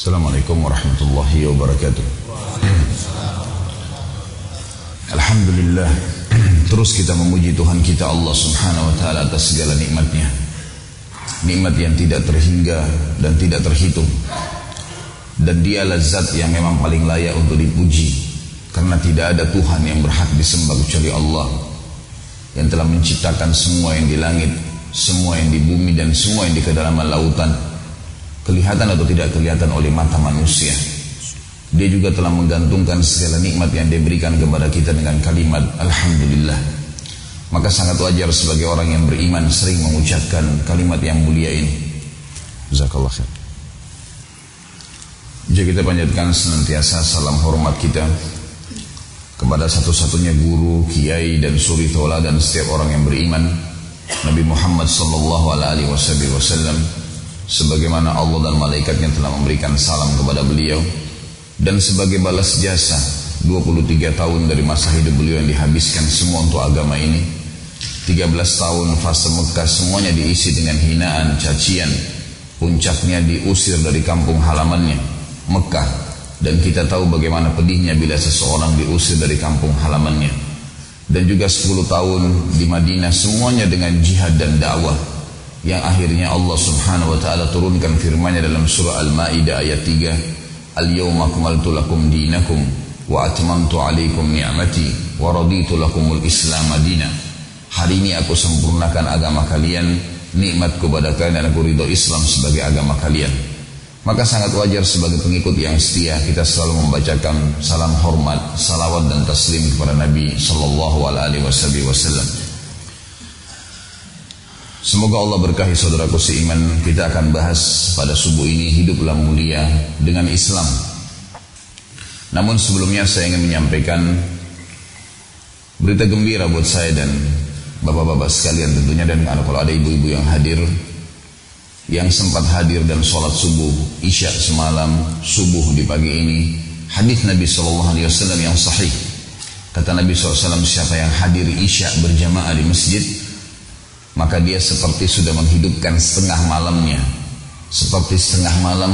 Assalamualaikum warahmatullahi wabarakatuh. Alhamdulillah Terus kita memuji Tuhan kita Allah subhanahu wa ta'ala atas segala nikmatnya. Nikmat yang tidak terhingga dan tidak terhitung. Dan dia zat yang memang paling layak untuk dipuji Karena tidak ada Tuhan yang berhak disembah kecuali Allah Yang telah menciptakan semua yang di langit Semua yang di bumi dan semua yang di kedalaman lautan Kelihatan atau tidak kelihatan oleh mata manusia dia juga telah menggantungkan segala nikmat yang diberikan kepada kita dengan kalimat Alhamdulillah. Maka sangat wajar sebagai orang yang beriman sering mengucapkan kalimat yang mulia ini. Jazakallah khair. Jadi kita panjatkan senantiasa salam hormat kita kepada satu-satunya guru, kiai dan suri tola dan setiap orang yang beriman Nabi Muhammad sallallahu alaihi wasallam sebagaimana Allah dan malaikatnya telah memberikan salam kepada beliau. Dan sebagai balas jasa 23 tahun dari masa hidup beliau yang dihabiskan semua untuk agama ini 13 tahun fase Mekah semuanya diisi dengan hinaan, cacian. Puncaknya diusir dari kampung halamannya Mekah. Dan kita tahu bagaimana pedihnya bila seseorang diusir dari kampung halamannya. Dan juga 10 tahun di Madinah semuanya dengan jihad dan dakwah yang akhirnya Allah subhanahu wa ta'ala turunkan firmannya dalam surah Al-Ma'idah ayat 3 Al-yawma akmaltu lakum dinakum wa atmamtu alaikum ni'mati wa raditu lakumul Islam madina. Hari ini aku sempurnakan agama kalian, nikmat kepada kalian dan aku ridho Islam sebagai agama kalian. Maka sangat wajar sebagai pengikut yang setia kita selalu membacakan salam hormat, salawat dan taslim kepada Nabi sallallahu alaihi wasallam. Semoga Allah berkahi saudaraku seiman. Kita akan bahas pada subuh ini Hiduplah mulia dengan Islam. Namun sebelumnya saya ingin menyampaikan Berita gembira buat saya dan Bapak-bapak sekalian tentunya Dan kalau ada ibu-ibu yang hadir Yang sempat hadir dan sholat subuh Isya semalam Subuh di pagi ini Hadis Nabi SAW yang sahih. Kata Nabi SAW siapa yang hadir Isya berjamaah di masjid maka dia seperti sudah menghidupkan setengah malamnya. Seperti setengah malam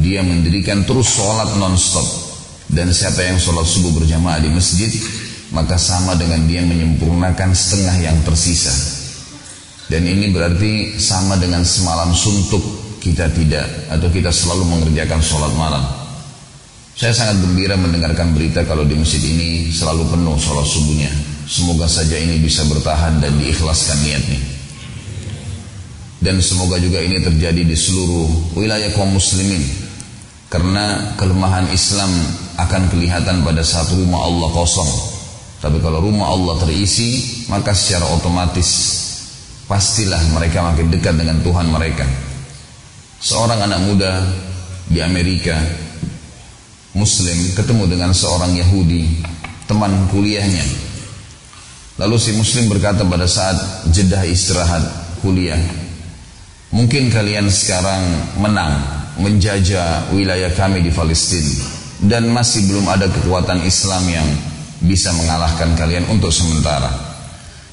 dia mendirikan terus sholat non-stop. Dan siapa yang sholat subuh berjamaah di masjid, maka sama dengan dia menyempurnakan setengah yang tersisa. Dan ini berarti sama dengan semalam suntuk kita tidak atau kita selalu mengerjakan sholat malam. Saya sangat gembira mendengarkan berita kalau di masjid ini selalu penuh sholat subuhnya. Semoga saja ini bisa bertahan dan diikhlaskan niatnya. Dan semoga juga ini terjadi di seluruh wilayah kaum muslimin. Karena kelemahan Islam akan kelihatan pada saat rumah Allah kosong. Tapi kalau rumah Allah terisi, maka secara otomatis pastilah mereka makin dekat dengan Tuhan mereka. Seorang anak muda di Amerika, Muslim, ketemu dengan seorang Yahudi, teman kuliahnya, Lalu si muslim berkata pada saat jedah istirahat kuliah, mungkin kalian sekarang menang menjajah wilayah kami di Palestina dan masih belum ada kekuatan Islam yang bisa mengalahkan kalian untuk sementara.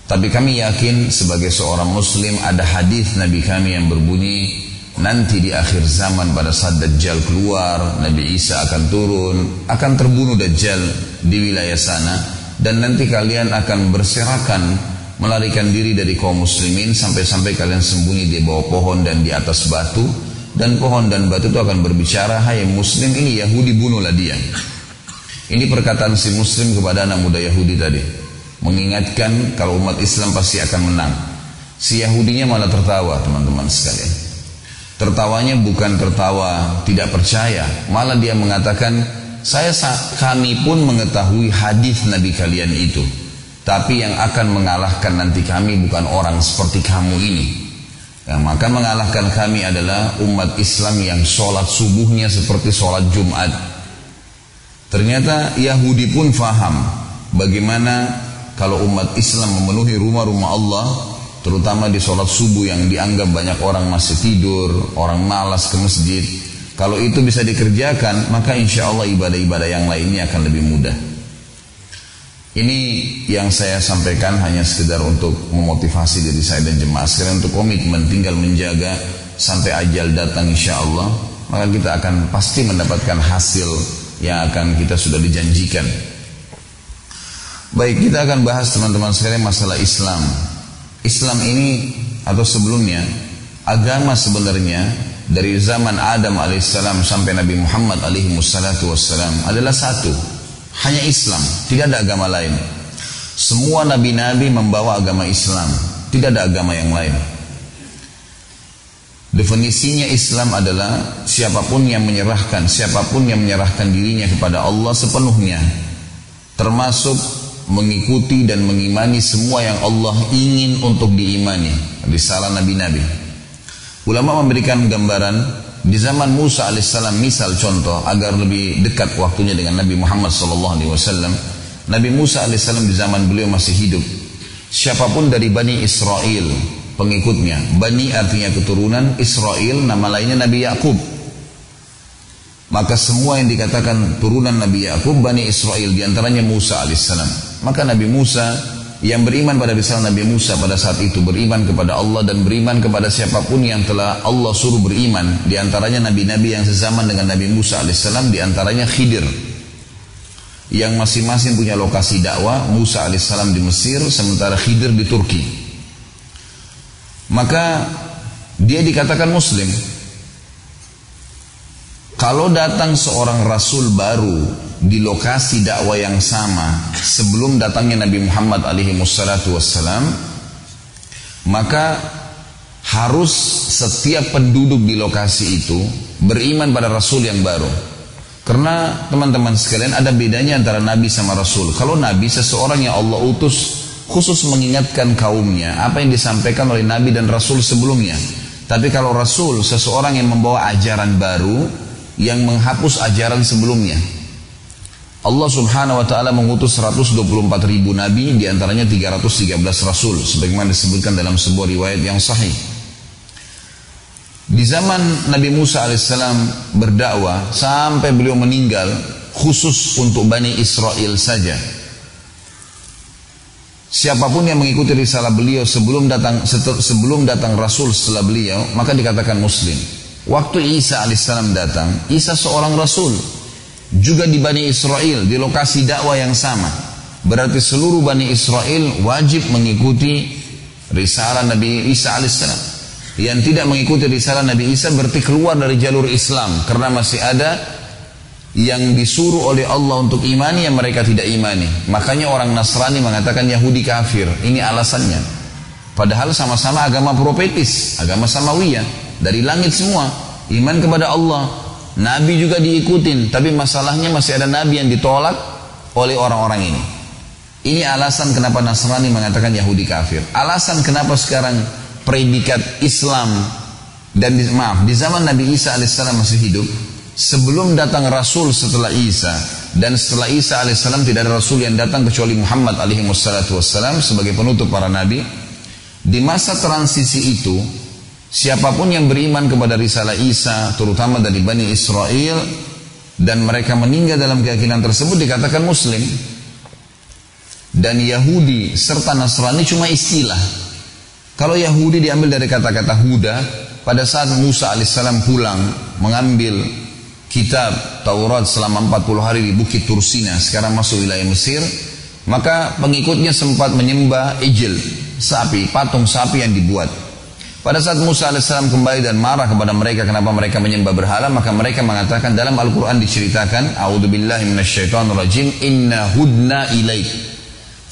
Tapi kami yakin sebagai seorang muslim ada hadis Nabi kami yang berbunyi nanti di akhir zaman pada saat Dajjal keluar, Nabi Isa akan turun, akan terbunuh Dajjal di wilayah sana dan nanti kalian akan berserakan melarikan diri dari kaum muslimin sampai-sampai kalian sembunyi di bawah pohon dan di atas batu. Dan pohon dan batu itu akan berbicara hai muslim ini Yahudi bunuhlah dia. Ini perkataan si muslim kepada anak muda Yahudi tadi. Mengingatkan kalau umat Islam pasti akan menang. Si Yahudinya malah tertawa teman-teman sekalian. Tertawanya bukan tertawa tidak percaya. Malah dia mengatakan saya kami pun mengetahui hadis Nabi kalian itu. Tapi yang akan mengalahkan nanti kami bukan orang seperti kamu ini. Yang akan mengalahkan kami adalah umat Islam yang sholat subuhnya seperti sholat Jumat. Ternyata Yahudi pun faham bagaimana kalau umat Islam memenuhi rumah-rumah Allah terutama di sholat subuh yang dianggap banyak orang masih tidur, orang malas ke masjid, kalau itu bisa dikerjakan, maka insya Allah ibadah-ibadah yang lainnya akan lebih mudah. Ini yang saya sampaikan hanya sekedar untuk memotivasi diri saya dan jemaah sekalian untuk komitmen tinggal menjaga sampai ajal datang insya Allah maka kita akan pasti mendapatkan hasil yang akan kita sudah dijanjikan. Baik, kita akan bahas teman-teman sekalian masalah Islam. Islam ini atau sebelumnya agama sebenarnya dari zaman Adam alaihissalam sampai Nabi Muhammad alaihi wassalam adalah satu, hanya Islam, tidak ada agama lain. Semua nabi-nabi membawa agama Islam, tidak ada agama yang lain. Definisinya Islam adalah siapa pun yang menyerahkan, siapa pun yang menyerahkan dirinya kepada Allah sepenuhnya, termasuk mengikuti dan mengimani semua yang Allah ingin untuk diimani, risalah nabi-nabi. Ulama memberikan gambaran di zaman Musa alaihissalam misal contoh agar lebih dekat waktunya dengan Nabi Muhammad sallallahu alaihi wasallam. Nabi Musa alaihissalam di zaman beliau masih hidup. Siapa pun dari Bani Israel pengikutnya. Bani artinya keturunan, Israel nama lainnya Nabi Yakub. Maka semua yang dikatakan turunan Nabi Yakub Bani Israel di antaranya Musa alaihissalam. Maka Nabi Musa yang beriman pada risalah Nabi Musa pada saat itu beriman kepada Allah dan beriman kepada siapa pun yang telah Allah suruh beriman di antaranya nabi-nabi yang sezaman dengan Nabi Musa alaihissalam di antaranya Khidir yang masing-masing punya lokasi dakwah Musa alaihissalam di Mesir sementara Khidir di Turki maka dia dikatakan muslim. Kalau datang seorang rasul baru di lokasi dakwah yang sama sebelum datangnya Nabi Muhammad alaihi wassalam, maka harus setiap penduduk di lokasi itu beriman pada rasul yang baru. Karena teman-teman sekalian ada bedanya antara nabi sama rasul. Kalau nabi seseorang yang Allah utus khusus mengingatkan kaumnya apa yang disampaikan oleh Nabi dan Rasul sebelumnya. Tapi kalau Rasul seseorang yang membawa ajaran baru yang menghapus ajaran sebelumnya. Allah subhanahu wa ta'ala mengutus 124 ribu nabi di antaranya 313 rasul sebagaimana disebutkan dalam sebuah riwayat yang sahih. Di zaman Nabi Musa alaihissalam berdakwah sampai beliau meninggal khusus untuk Bani Israel saja Siapa pun yang mengikuti risalah beliau sebelum datang sebelum datang Rasul setelah beliau, maka dikatakan Muslim. Waktu Isa alaihissalam datang, Isa seorang Rasul, juga di Bani Israel di lokasi dakwah yang sama. Berarti seluruh Bani Israel wajib mengikuti risalah Nabi Isa alaihissalam. Yang tidak mengikuti risalah Nabi Isa berarti keluar dari jalur Islam karena masih ada yang disuruh oleh Allah untuk imani yang mereka tidak imani. Makanya orang Nasrani mengatakan Yahudi kafir. Ini alasannya. Padahal sama-sama agama profetis, agama samawiyah. Dari langit semua. Iman kepada Allah. Nabi juga diikutin. Tapi masalahnya masih ada Nabi yang ditolak oleh orang-orang ini. Ini alasan kenapa Nasrani mengatakan Yahudi kafir. Alasan kenapa sekarang predikat Islam dan di, maaf di zaman Nabi Isa alaihissalam masih hidup sebelum datang Rasul setelah Isa dan setelah Isa alaihissalam tidak ada Rasul yang datang kecuali Muhammad alaihi wassalam sebagai penutup para nabi di masa transisi itu siapa pun yang beriman kepada risalah Isa terutama dari Bani Israel dan mereka meninggal dalam keyakinan tersebut dikatakan muslim dan Yahudi serta Nasrani cuma istilah kalau Yahudi diambil dari kata-kata Huda pada saat Musa alaihissalam pulang mengambil kitab Taurat selama 40 hari di Bukit Tursina, sekarang masuk wilayah Mesir, maka pengikutnya sempat menyembah ijil, sapi, patung sapi yang dibuat. Pada saat Musa AS kembali dan marah kepada mereka kenapa mereka menyembah berhala, maka mereka mengatakan dalam Al-Quran diceritakan, A'udzubillahi rajim, inna hudna ilaik.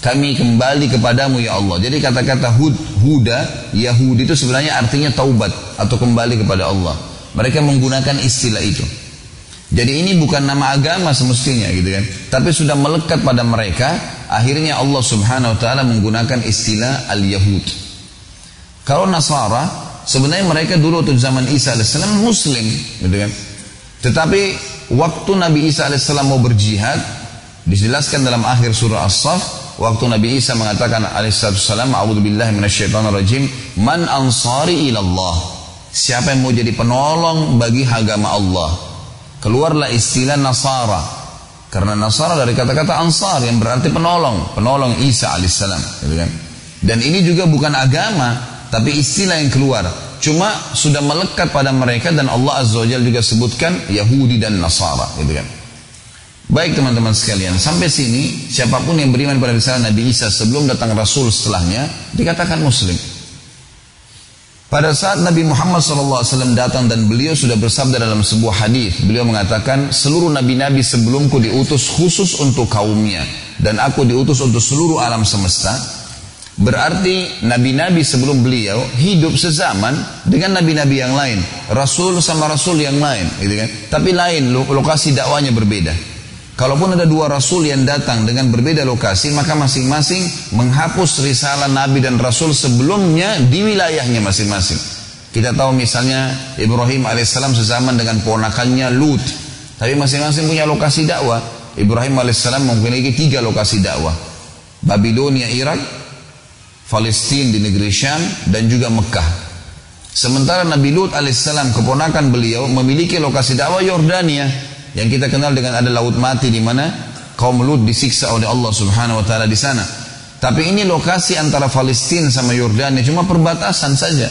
Kami kembali kepadamu ya Allah. Jadi kata-kata hud, huda, Yahudi itu sebenarnya artinya taubat atau kembali kepada Allah. Mereka menggunakan istilah itu. Jadi ini bukan nama agama semestinya gitu kan. Tapi sudah melekat pada mereka, akhirnya Allah Subhanahu wa taala menggunakan istilah al-yahud. Kalau Nasara, sebenarnya mereka dulu waktu zaman Isa alaihissalam muslim gitu kan. Tetapi waktu Nabi Isa alaihissalam mau berjihad, dijelaskan dalam akhir surah As-Saff, waktu Nabi Isa mengatakan alaihissalam, "A'udzubillahi minasyaitonirrajim, man ansari ilallah." Siapa yang mau jadi penolong bagi agama Allah? keluarlah istilah Nasara karena Nasara dari kata-kata Ansar yang berarti penolong penolong Isa alaihissalam gitu kan dan ini juga bukan agama tapi istilah yang keluar cuma sudah melekat pada mereka dan Allah Azza wa juga sebutkan Yahudi dan Nasara gitu kan. Baik teman-teman sekalian, sampai sini siapa pun yang beriman pada risalah Nabi Isa sebelum datang Rasul setelahnya dikatakan Muslim. Pada saat Nabi Muhammad SAW datang dan beliau sudah bersabda dalam sebuah hadis, beliau mengatakan seluruh nabi-nabi sebelumku diutus khusus untuk kaumnya dan aku diutus untuk seluruh alam semesta. Berarti nabi-nabi sebelum beliau hidup sezaman dengan nabi-nabi yang lain, rasul sama rasul yang lain, gitu kan? Tapi lain lokasi dakwanya berbeda. Kalaupun ada dua rasul yang datang dengan berbeda lokasi, maka masing-masing menghapus risalah nabi dan rasul sebelumnya di wilayahnya masing-masing. Kita tahu misalnya Ibrahim alaihissalam sezaman dengan ponakannya Lut, tapi masing-masing punya lokasi dakwah. Ibrahim alaihissalam memiliki tiga lokasi dakwah. Babilonia Irak, Palestina di negeri Syam, dan juga Mekah. Sementara Nabi Lut alaihissalam keponakan beliau memiliki lokasi dakwah Yordania yang kita kenal dengan ada laut mati di mana kaum Lut disiksa oleh Allah Subhanahu wa taala di sana. Tapi ini lokasi antara Palestina sama Yordania cuma perbatasan saja.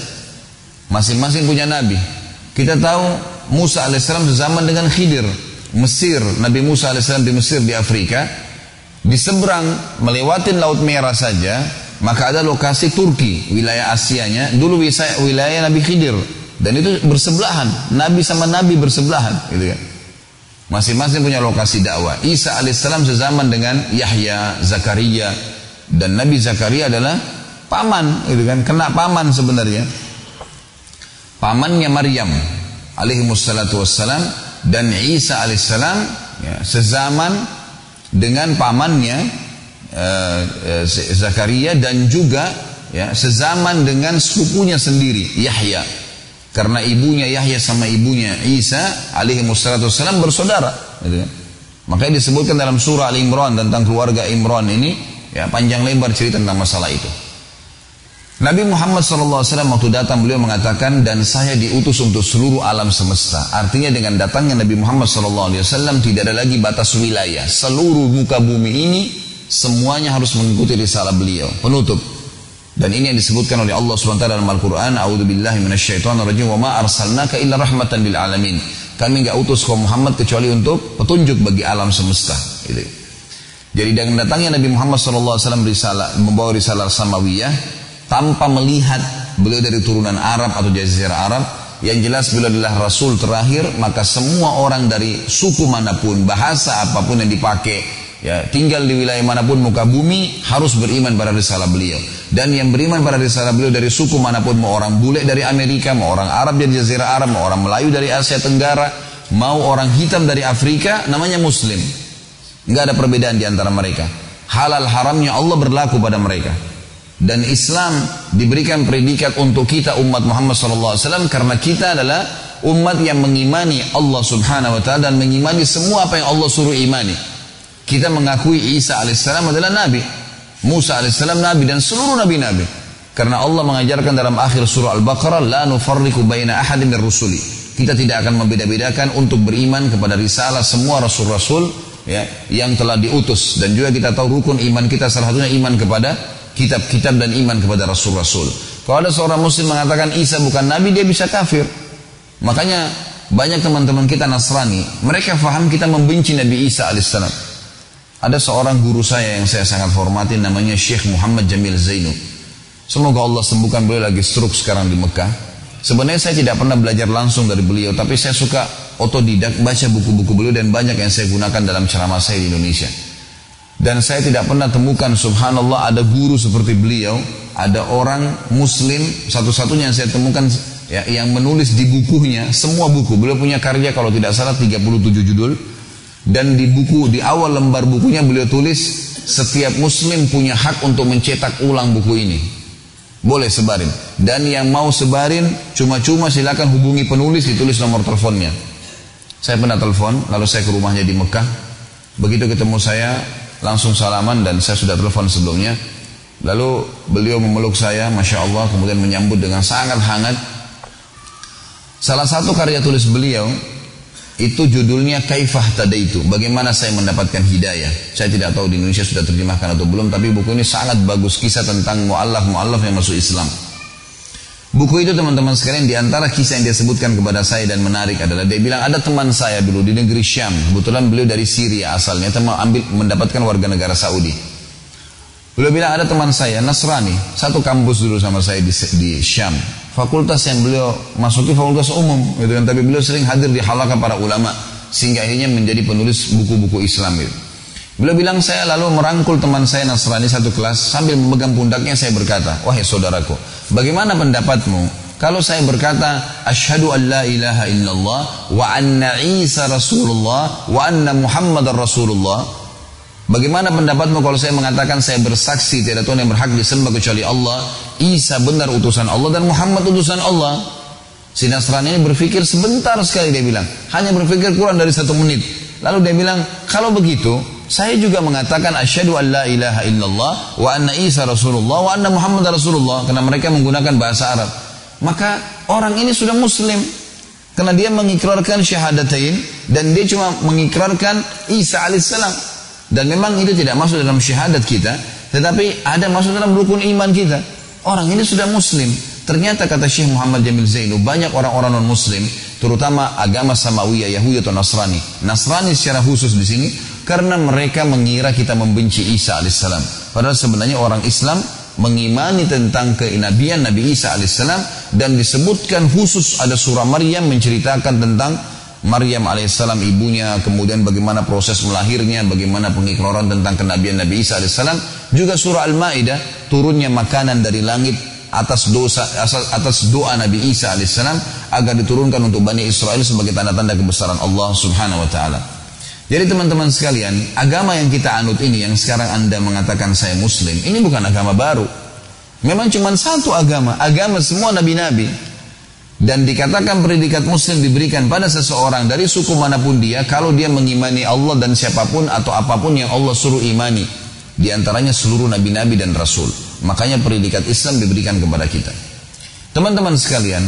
Masing-masing punya nabi. Kita tahu Musa alaihissalam sezaman dengan Khidir. Mesir, Nabi Musa alaihissalam di Mesir di Afrika. Di seberang melewati Laut Merah saja, maka ada lokasi Turki, wilayah Asianya, dulu wilayah Nabi Khidir. Dan itu bersebelahan, Nabi sama Nabi bersebelahan, gitu kan. Masing-masing punya lokasi dakwah. Isa alaihissalam sezaman dengan Yahya, Zakaria dan Nabi Zakaria adalah paman, gitu kan? Kena paman sebenarnya. Pamannya Maryam alaihi wassalam dan Isa alaihissalam ya, sezaman dengan pamannya Zakaria dan juga ya, sezaman dengan sepupunya sendiri Yahya karena ibunya Yahya sama ibunya Isa alaihi wassalam bersaudara. Gitu kan. Makanya disebutkan dalam surah Al-Imran tentang keluarga Imran ini, ya panjang lebar cerita tentang masalah itu. Nabi Muhammad SAW waktu datang beliau mengatakan dan saya diutus untuk seluruh alam semesta. Artinya dengan datangnya Nabi Muhammad SAW tidak ada lagi batas wilayah. Seluruh muka bumi ini semuanya harus mengikuti risalah beliau. Penutup. Dan ini yang disebutkan oleh Allah SWT dalam Al-Quran. A'udzubillahi minasyaitonirrajim. Wa ma arsalnaka illa rahmatan lil alamin. Kami enggak utus kaum Muhammad kecuali untuk petunjuk bagi alam semesta. Gitu. Jadi dengan datangnya Nabi Muhammad SAW risalah, membawa risalah samawiyah tanpa melihat beliau dari turunan Arab atau jazirah Arab, yang jelas beliau adalah Rasul terakhir, maka semua orang dari suku mana pun, bahasa apa pun yang dipakai, ya tinggal di wilayah mana pun muka bumi harus beriman pada risalah beliau. Dan yang beriman pada risalah beliau dari suku mana pun mau orang bule dari Amerika mau orang Arab dari Jazirah Arab mau orang Melayu dari Asia Tenggara mau orang hitam dari Afrika namanya Muslim. Nggak ada perbedaan di antara mereka. Halal haramnya Allah berlaku pada mereka. Dan Islam diberikan predikat untuk kita umat Muhammad SAW karena kita adalah umat yang mengimani Allah Subhanahu Wa Taala dan mengimani semua apa yang Allah suruh imani kita mengakui Isa alaihissalam adalah nabi. Musa alaihissalam nabi dan seluruh nabi-nabi. Karena Allah mengajarkan dalam akhir surah Al-Baqarah, La nufarriku baina ahadin min rusuli. Kita tidak akan membeda-bedakan untuk beriman kepada risalah semua rasul-rasul ya, yang telah diutus. Dan juga kita tahu rukun iman kita salah satunya iman kepada kitab-kitab dan iman kepada rasul-rasul. Kalau ada seorang muslim mengatakan Isa bukan nabi, dia bisa kafir. Makanya banyak teman-teman kita Nasrani, mereka faham kita membenci Nabi Isa alaihissalam. Ada seorang guru saya yang saya sangat hormati namanya Syekh Muhammad Jamil Zainu. Semoga Allah sembuhkan beliau lagi stroke sekarang di Mekah. Sebenarnya saya tidak pernah belajar langsung dari beliau, tapi saya suka otodidak baca buku-buku beliau dan banyak yang saya gunakan dalam ceramah saya di Indonesia. Dan saya tidak pernah temukan subhanallah ada guru seperti beliau, ada orang muslim satu-satunya yang saya temukan ya, yang menulis di bukunya, semua buku. Beliau punya karya kalau tidak salah 37 judul dan di buku di awal lembar bukunya beliau tulis setiap muslim punya hak untuk mencetak ulang buku ini. Boleh sebarin. Dan yang mau sebarin cuma-cuma silakan hubungi penulis ditulis nomor teleponnya. Saya pernah telepon, lalu saya ke rumahnya di Mekah. Begitu ketemu saya, langsung salaman dan saya sudah telepon sebelumnya. Lalu beliau memeluk saya, Masya Allah, kemudian menyambut dengan sangat hangat. Salah satu karya tulis beliau, itu judulnya Kaifah Tadaitu. Bagaimana saya mendapatkan hidayah. Saya tidak tahu di Indonesia sudah terjemahkan atau belum. Tapi buku ini sangat bagus. Kisah tentang mu'allaf-mu'allaf yang masuk Islam. Buku itu teman-teman sekalian di antara kisah yang dia sebutkan kepada saya dan menarik adalah dia bilang ada teman saya dulu di negeri Syam. Kebetulan beliau dari Syria asalnya, teman ambil mendapatkan warga negara Saudi. Beliau bilang ada teman saya Nasrani, satu kampus dulu sama saya di, di Syam. Fakultas yang beliau masuki fakultas umum, gitu kan. Tapi beliau sering hadir di halaka para ulama sehingga akhirnya menjadi penulis buku-buku Islam itu. Beliau bilang saya lalu merangkul teman saya Nasrani satu kelas sambil memegang pundaknya saya berkata, wahai saudaraku, bagaimana pendapatmu kalau saya berkata asyhadu an la ilaha illallah wa anna Isa Rasulullah wa anna Muhammadar Rasulullah Bagaimana pendapatmu kalau saya mengatakan saya bersaksi tidak Tuhan yang berhak disembah kecuali Allah Isa benar utusan Allah dan Muhammad utusan Allah? Si Nasrani ini berpikir sebentar sekali dia bilang. Hanya berpikir kurang dari satu menit. Lalu dia bilang kalau begitu saya juga mengatakan asyhadu an la ilaha illallah wa anna Isa Rasulullah wa anna Muhammad Rasulullah karena mereka menggunakan bahasa Arab. Maka orang ini sudah muslim. Karena dia mengikrarkan syahadatain dan dia cuma mengikrarkan Isa alaihissalam dan memang itu tidak masuk dalam syahadat kita tetapi ada masuk dalam rukun iman kita. Orang ini sudah muslim. Ternyata kata Syekh Muhammad Jamil Zainu banyak orang-orang non muslim terutama agama Samawiyah Yahudi atau Nasrani. Nasrani secara khusus di sini karena mereka mengira kita membenci Isa alaihissalam. Padahal sebenarnya orang Islam mengimani tentang kenabian Nabi Isa alaihissalam dan disebutkan khusus ada surah Maryam menceritakan tentang Maryam alaihissalam ibunya, kemudian bagaimana proses melahirnya, bagaimana pengikraran tentang kenabian Nabi Isa alaihissalam. Juga surah Al-Maidah turunnya makanan dari langit atas dosa atas doa Nabi Isa alaihissalam agar diturunkan untuk Bani Israel sebagai tanda-tanda kebesaran Allah subhanahu wa taala. Jadi teman-teman sekalian, agama yang kita anut ini yang sekarang Anda mengatakan saya muslim, ini bukan agama baru. Memang cuma satu agama, agama semua nabi-nabi. Dan dikatakan predikat muslim diberikan pada seseorang dari suku mana pun dia kalau dia mengimani Allah dan siapa pun atau apa pun yang Allah suruh imani. Di antaranya seluruh nabi-nabi dan rasul. Makanya predikat Islam diberikan kepada kita. Teman-teman sekalian,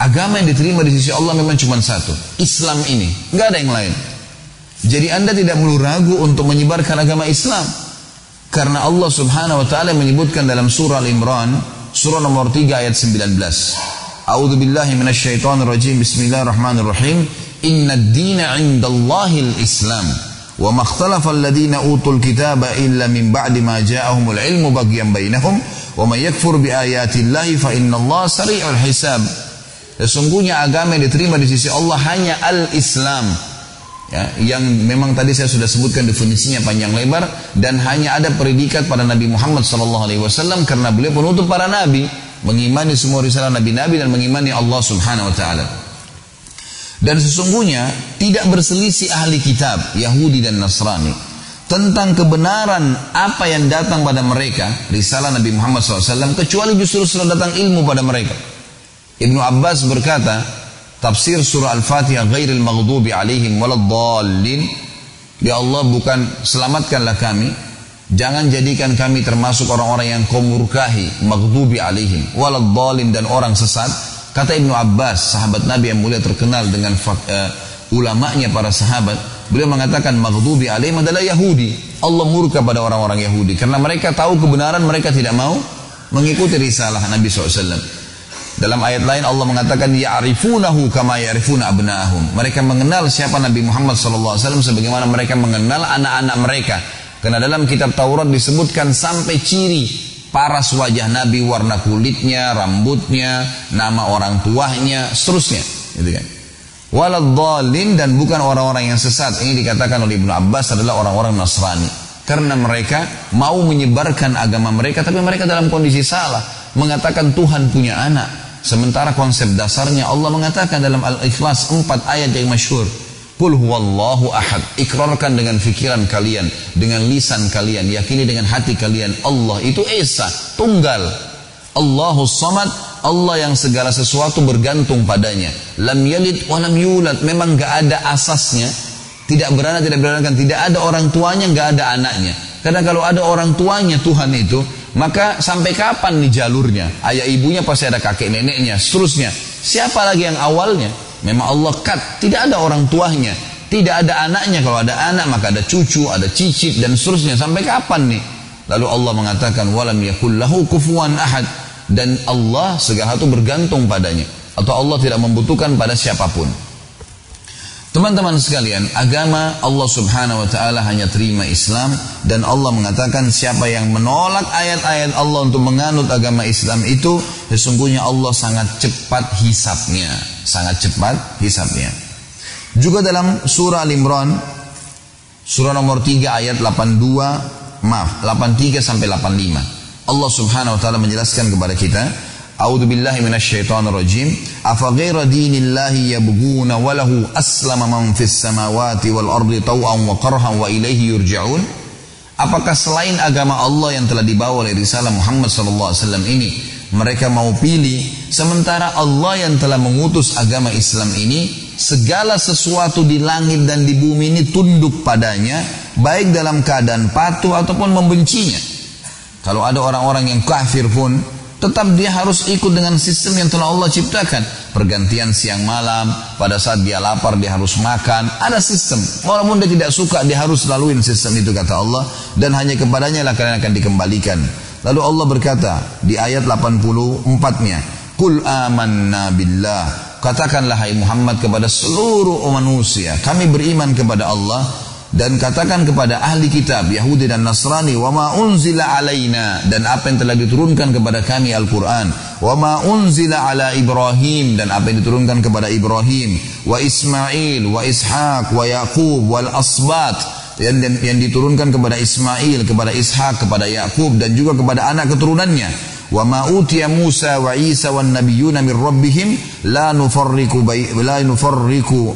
agama yang diterima di sisi Allah memang cuma satu. Islam ini, nggak ada yang lain. Jadi anda tidak perlu ragu untuk menyebarkan agama Islam. Karena Allah subhanahu wa ta'ala menyebutkan dalam surah Al-Imran, surah nomor 3 ayat 19. A'udhu billahi minasyaitonir rajim, bismillahirrahmanirrahim. Inna ad-dina indallahil islam. Wa makhtalafa alladhina utul kitaba illa min ba'di ma ja'ahumul ilmu bagian bainahum. Wa man yakfur bi ayatillahi fa inna Allah sari'ul hisab. Sesungguhnya agama yang diterima di sisi Allah hanya al-Islam ya, yang memang tadi saya sudah sebutkan definisinya panjang lebar dan hanya ada predikat pada Nabi Muhammad SAW karena beliau penutup para nabi mengimani semua risalah nabi-nabi dan mengimani Allah Subhanahu Wa Taala. Dan sesungguhnya tidak berselisih ahli kitab Yahudi dan Nasrani tentang kebenaran apa yang datang pada mereka risalah Nabi Muhammad SAW kecuali justru sudah datang ilmu pada mereka. Ibnu Abbas berkata, tafsir surah Al-Fatihah ghairil maghdubi alaihim waladdallin Ya Allah bukan selamatkanlah kami Jangan jadikan kami termasuk orang-orang yang kau murkahi Maghdubi alaihim Waladdallin dan orang sesat Kata Ibnu Abbas sahabat Nabi yang mulia terkenal dengan uh, ulamanya para sahabat Beliau mengatakan maghdubi alaihim adalah Yahudi Allah murka pada orang-orang Yahudi Karena mereka tahu kebenaran mereka tidak mau Mengikuti risalah Nabi SAW dalam ayat lain Allah mengatakan ya'rifunahu kama ya'rifuna abnahum. Mereka mengenal siapa Nabi Muhammad SAW sebagaimana mereka mengenal anak-anak mereka. Karena dalam kitab Taurat disebutkan sampai ciri paras wajah Nabi, warna kulitnya, rambutnya, nama orang tuanya, seterusnya. Gitu kan. Waladhalin dan bukan orang-orang yang sesat. Ini dikatakan oleh Ibnu Abbas adalah orang-orang Nasrani. Karena mereka mau menyebarkan agama mereka tapi mereka dalam kondisi salah. Mengatakan Tuhan punya anak. Sementara konsep dasarnya Allah mengatakan dalam Al-Ikhlas empat ayat yang masyhur. Qul huwallahu ahad. Ikrarkan dengan fikiran kalian, dengan lisan kalian, yakini dengan hati kalian Allah itu Esa, tunggal. Allahu samad, Allah yang segala sesuatu bergantung padanya. Lam yalid wa lam yulad. Memang gak ada asasnya. Tidak beranak, tidak beranak. Tidak ada orang tuanya, gak ada anaknya. Karena kalau ada orang tuanya Tuhan itu, maka sampai kapan nih jalurnya? Ayah ibunya pasti ada kakek neneknya, seterusnya. Siapa lagi yang awalnya? Memang Allah kat, tidak ada orang tuanya. Tidak ada anaknya, kalau ada anak maka ada cucu, ada cicit dan seterusnya. Sampai kapan nih? Lalu Allah mengatakan walam yakul lahu kufuwan ahad dan Allah segala itu bergantung padanya atau Allah tidak membutuhkan pada siapa pun. Teman-teman sekalian, agama Allah Subhanahu wa taala hanya terima Islam dan Allah mengatakan siapa yang menolak ayat-ayat Allah untuk menganut agama Islam itu sesungguhnya Allah sangat cepat hisapnya, sangat cepat hisapnya. Juga dalam surah Al-Imran surah nomor 3 ayat 82 maaf 83 sampai 85 Allah Subhanahu wa taala menjelaskan kepada kita A'udzu billahi minasyaitonir rajim. Afa ghaira dinillahi yabghuna wa lahu aslama man fis samawati wal ardi taw'an wa qarhan wa ilaihi yurja'un? Apakah selain agama Allah yang telah dibawa oleh risalah Muhammad sallallahu alaihi wasallam ini mereka mau pilih sementara Allah yang telah mengutus agama Islam ini segala sesuatu di langit dan di bumi ini tunduk padanya baik dalam keadaan patuh ataupun membencinya. Kalau ada orang-orang yang kafir pun tetap dia harus ikut dengan sistem yang telah Allah ciptakan. Pergantian siang malam, pada saat dia lapar dia harus makan, ada sistem. Walaupun dia tidak suka, dia harus laluin sistem itu kata Allah dan hanya kepadanya lah kalian akan dikembalikan. Lalu Allah berkata di ayat 84-nya, "Qul amanna billah." Katakanlah hai Muhammad kepada seluruh manusia, kami beriman kepada Allah dan katakan kepada ahli kitab Yahudi dan Nasrani wa ma unzila alaina? Dan apa yang telah diturunkan kepada kami Al-Qur'an wa ma unzila ala Ibrahim? Dan apa yang diturunkan kepada Ibrahim wa Ismail wa Ishaq wa Yaqub wal asbat. Yang, yang, yang diturunkan kepada Ismail kepada Ishak kepada Yakub dan juga kepada anak keturunannya wa ma utiya Musa wa Isa wan nabiyyuna min rabbihim la nufarriqu la nufarriqu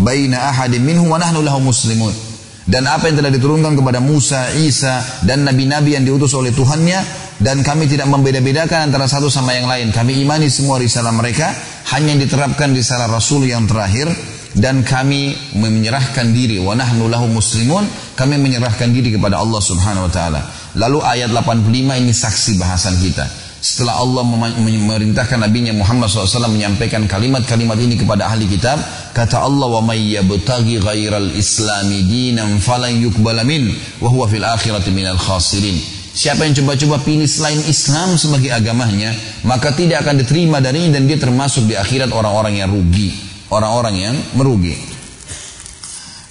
baina ahadin minhum wa nahnu lahu muslimun dan apa yang telah diturunkan kepada Musa, Isa dan nabi-nabi yang diutus oleh Tuhannya dan kami tidak membeda-bedakan antara satu sama yang lain. Kami imani semua risalah mereka hanya yang diterapkan risalah Rasul yang terakhir dan kami menyerahkan diri wa nahnu lahu muslimun kami menyerahkan diri kepada Allah Subhanahu wa taala. Lalu ayat 85 ini saksi bahasan kita setelah Allah memerintahkan Nabi Muhammad SAW menyampaikan kalimat-kalimat ini kepada ahli kitab kata Allah wa may yabtaghi ghairal islami dinan falan yuqbala min wa huwa fil akhirati minal khasirin Siapa yang coba-coba pilih selain Islam sebagai agamanya, maka tidak akan diterima darinya dan dia termasuk di akhirat orang-orang yang rugi, orang-orang yang merugi.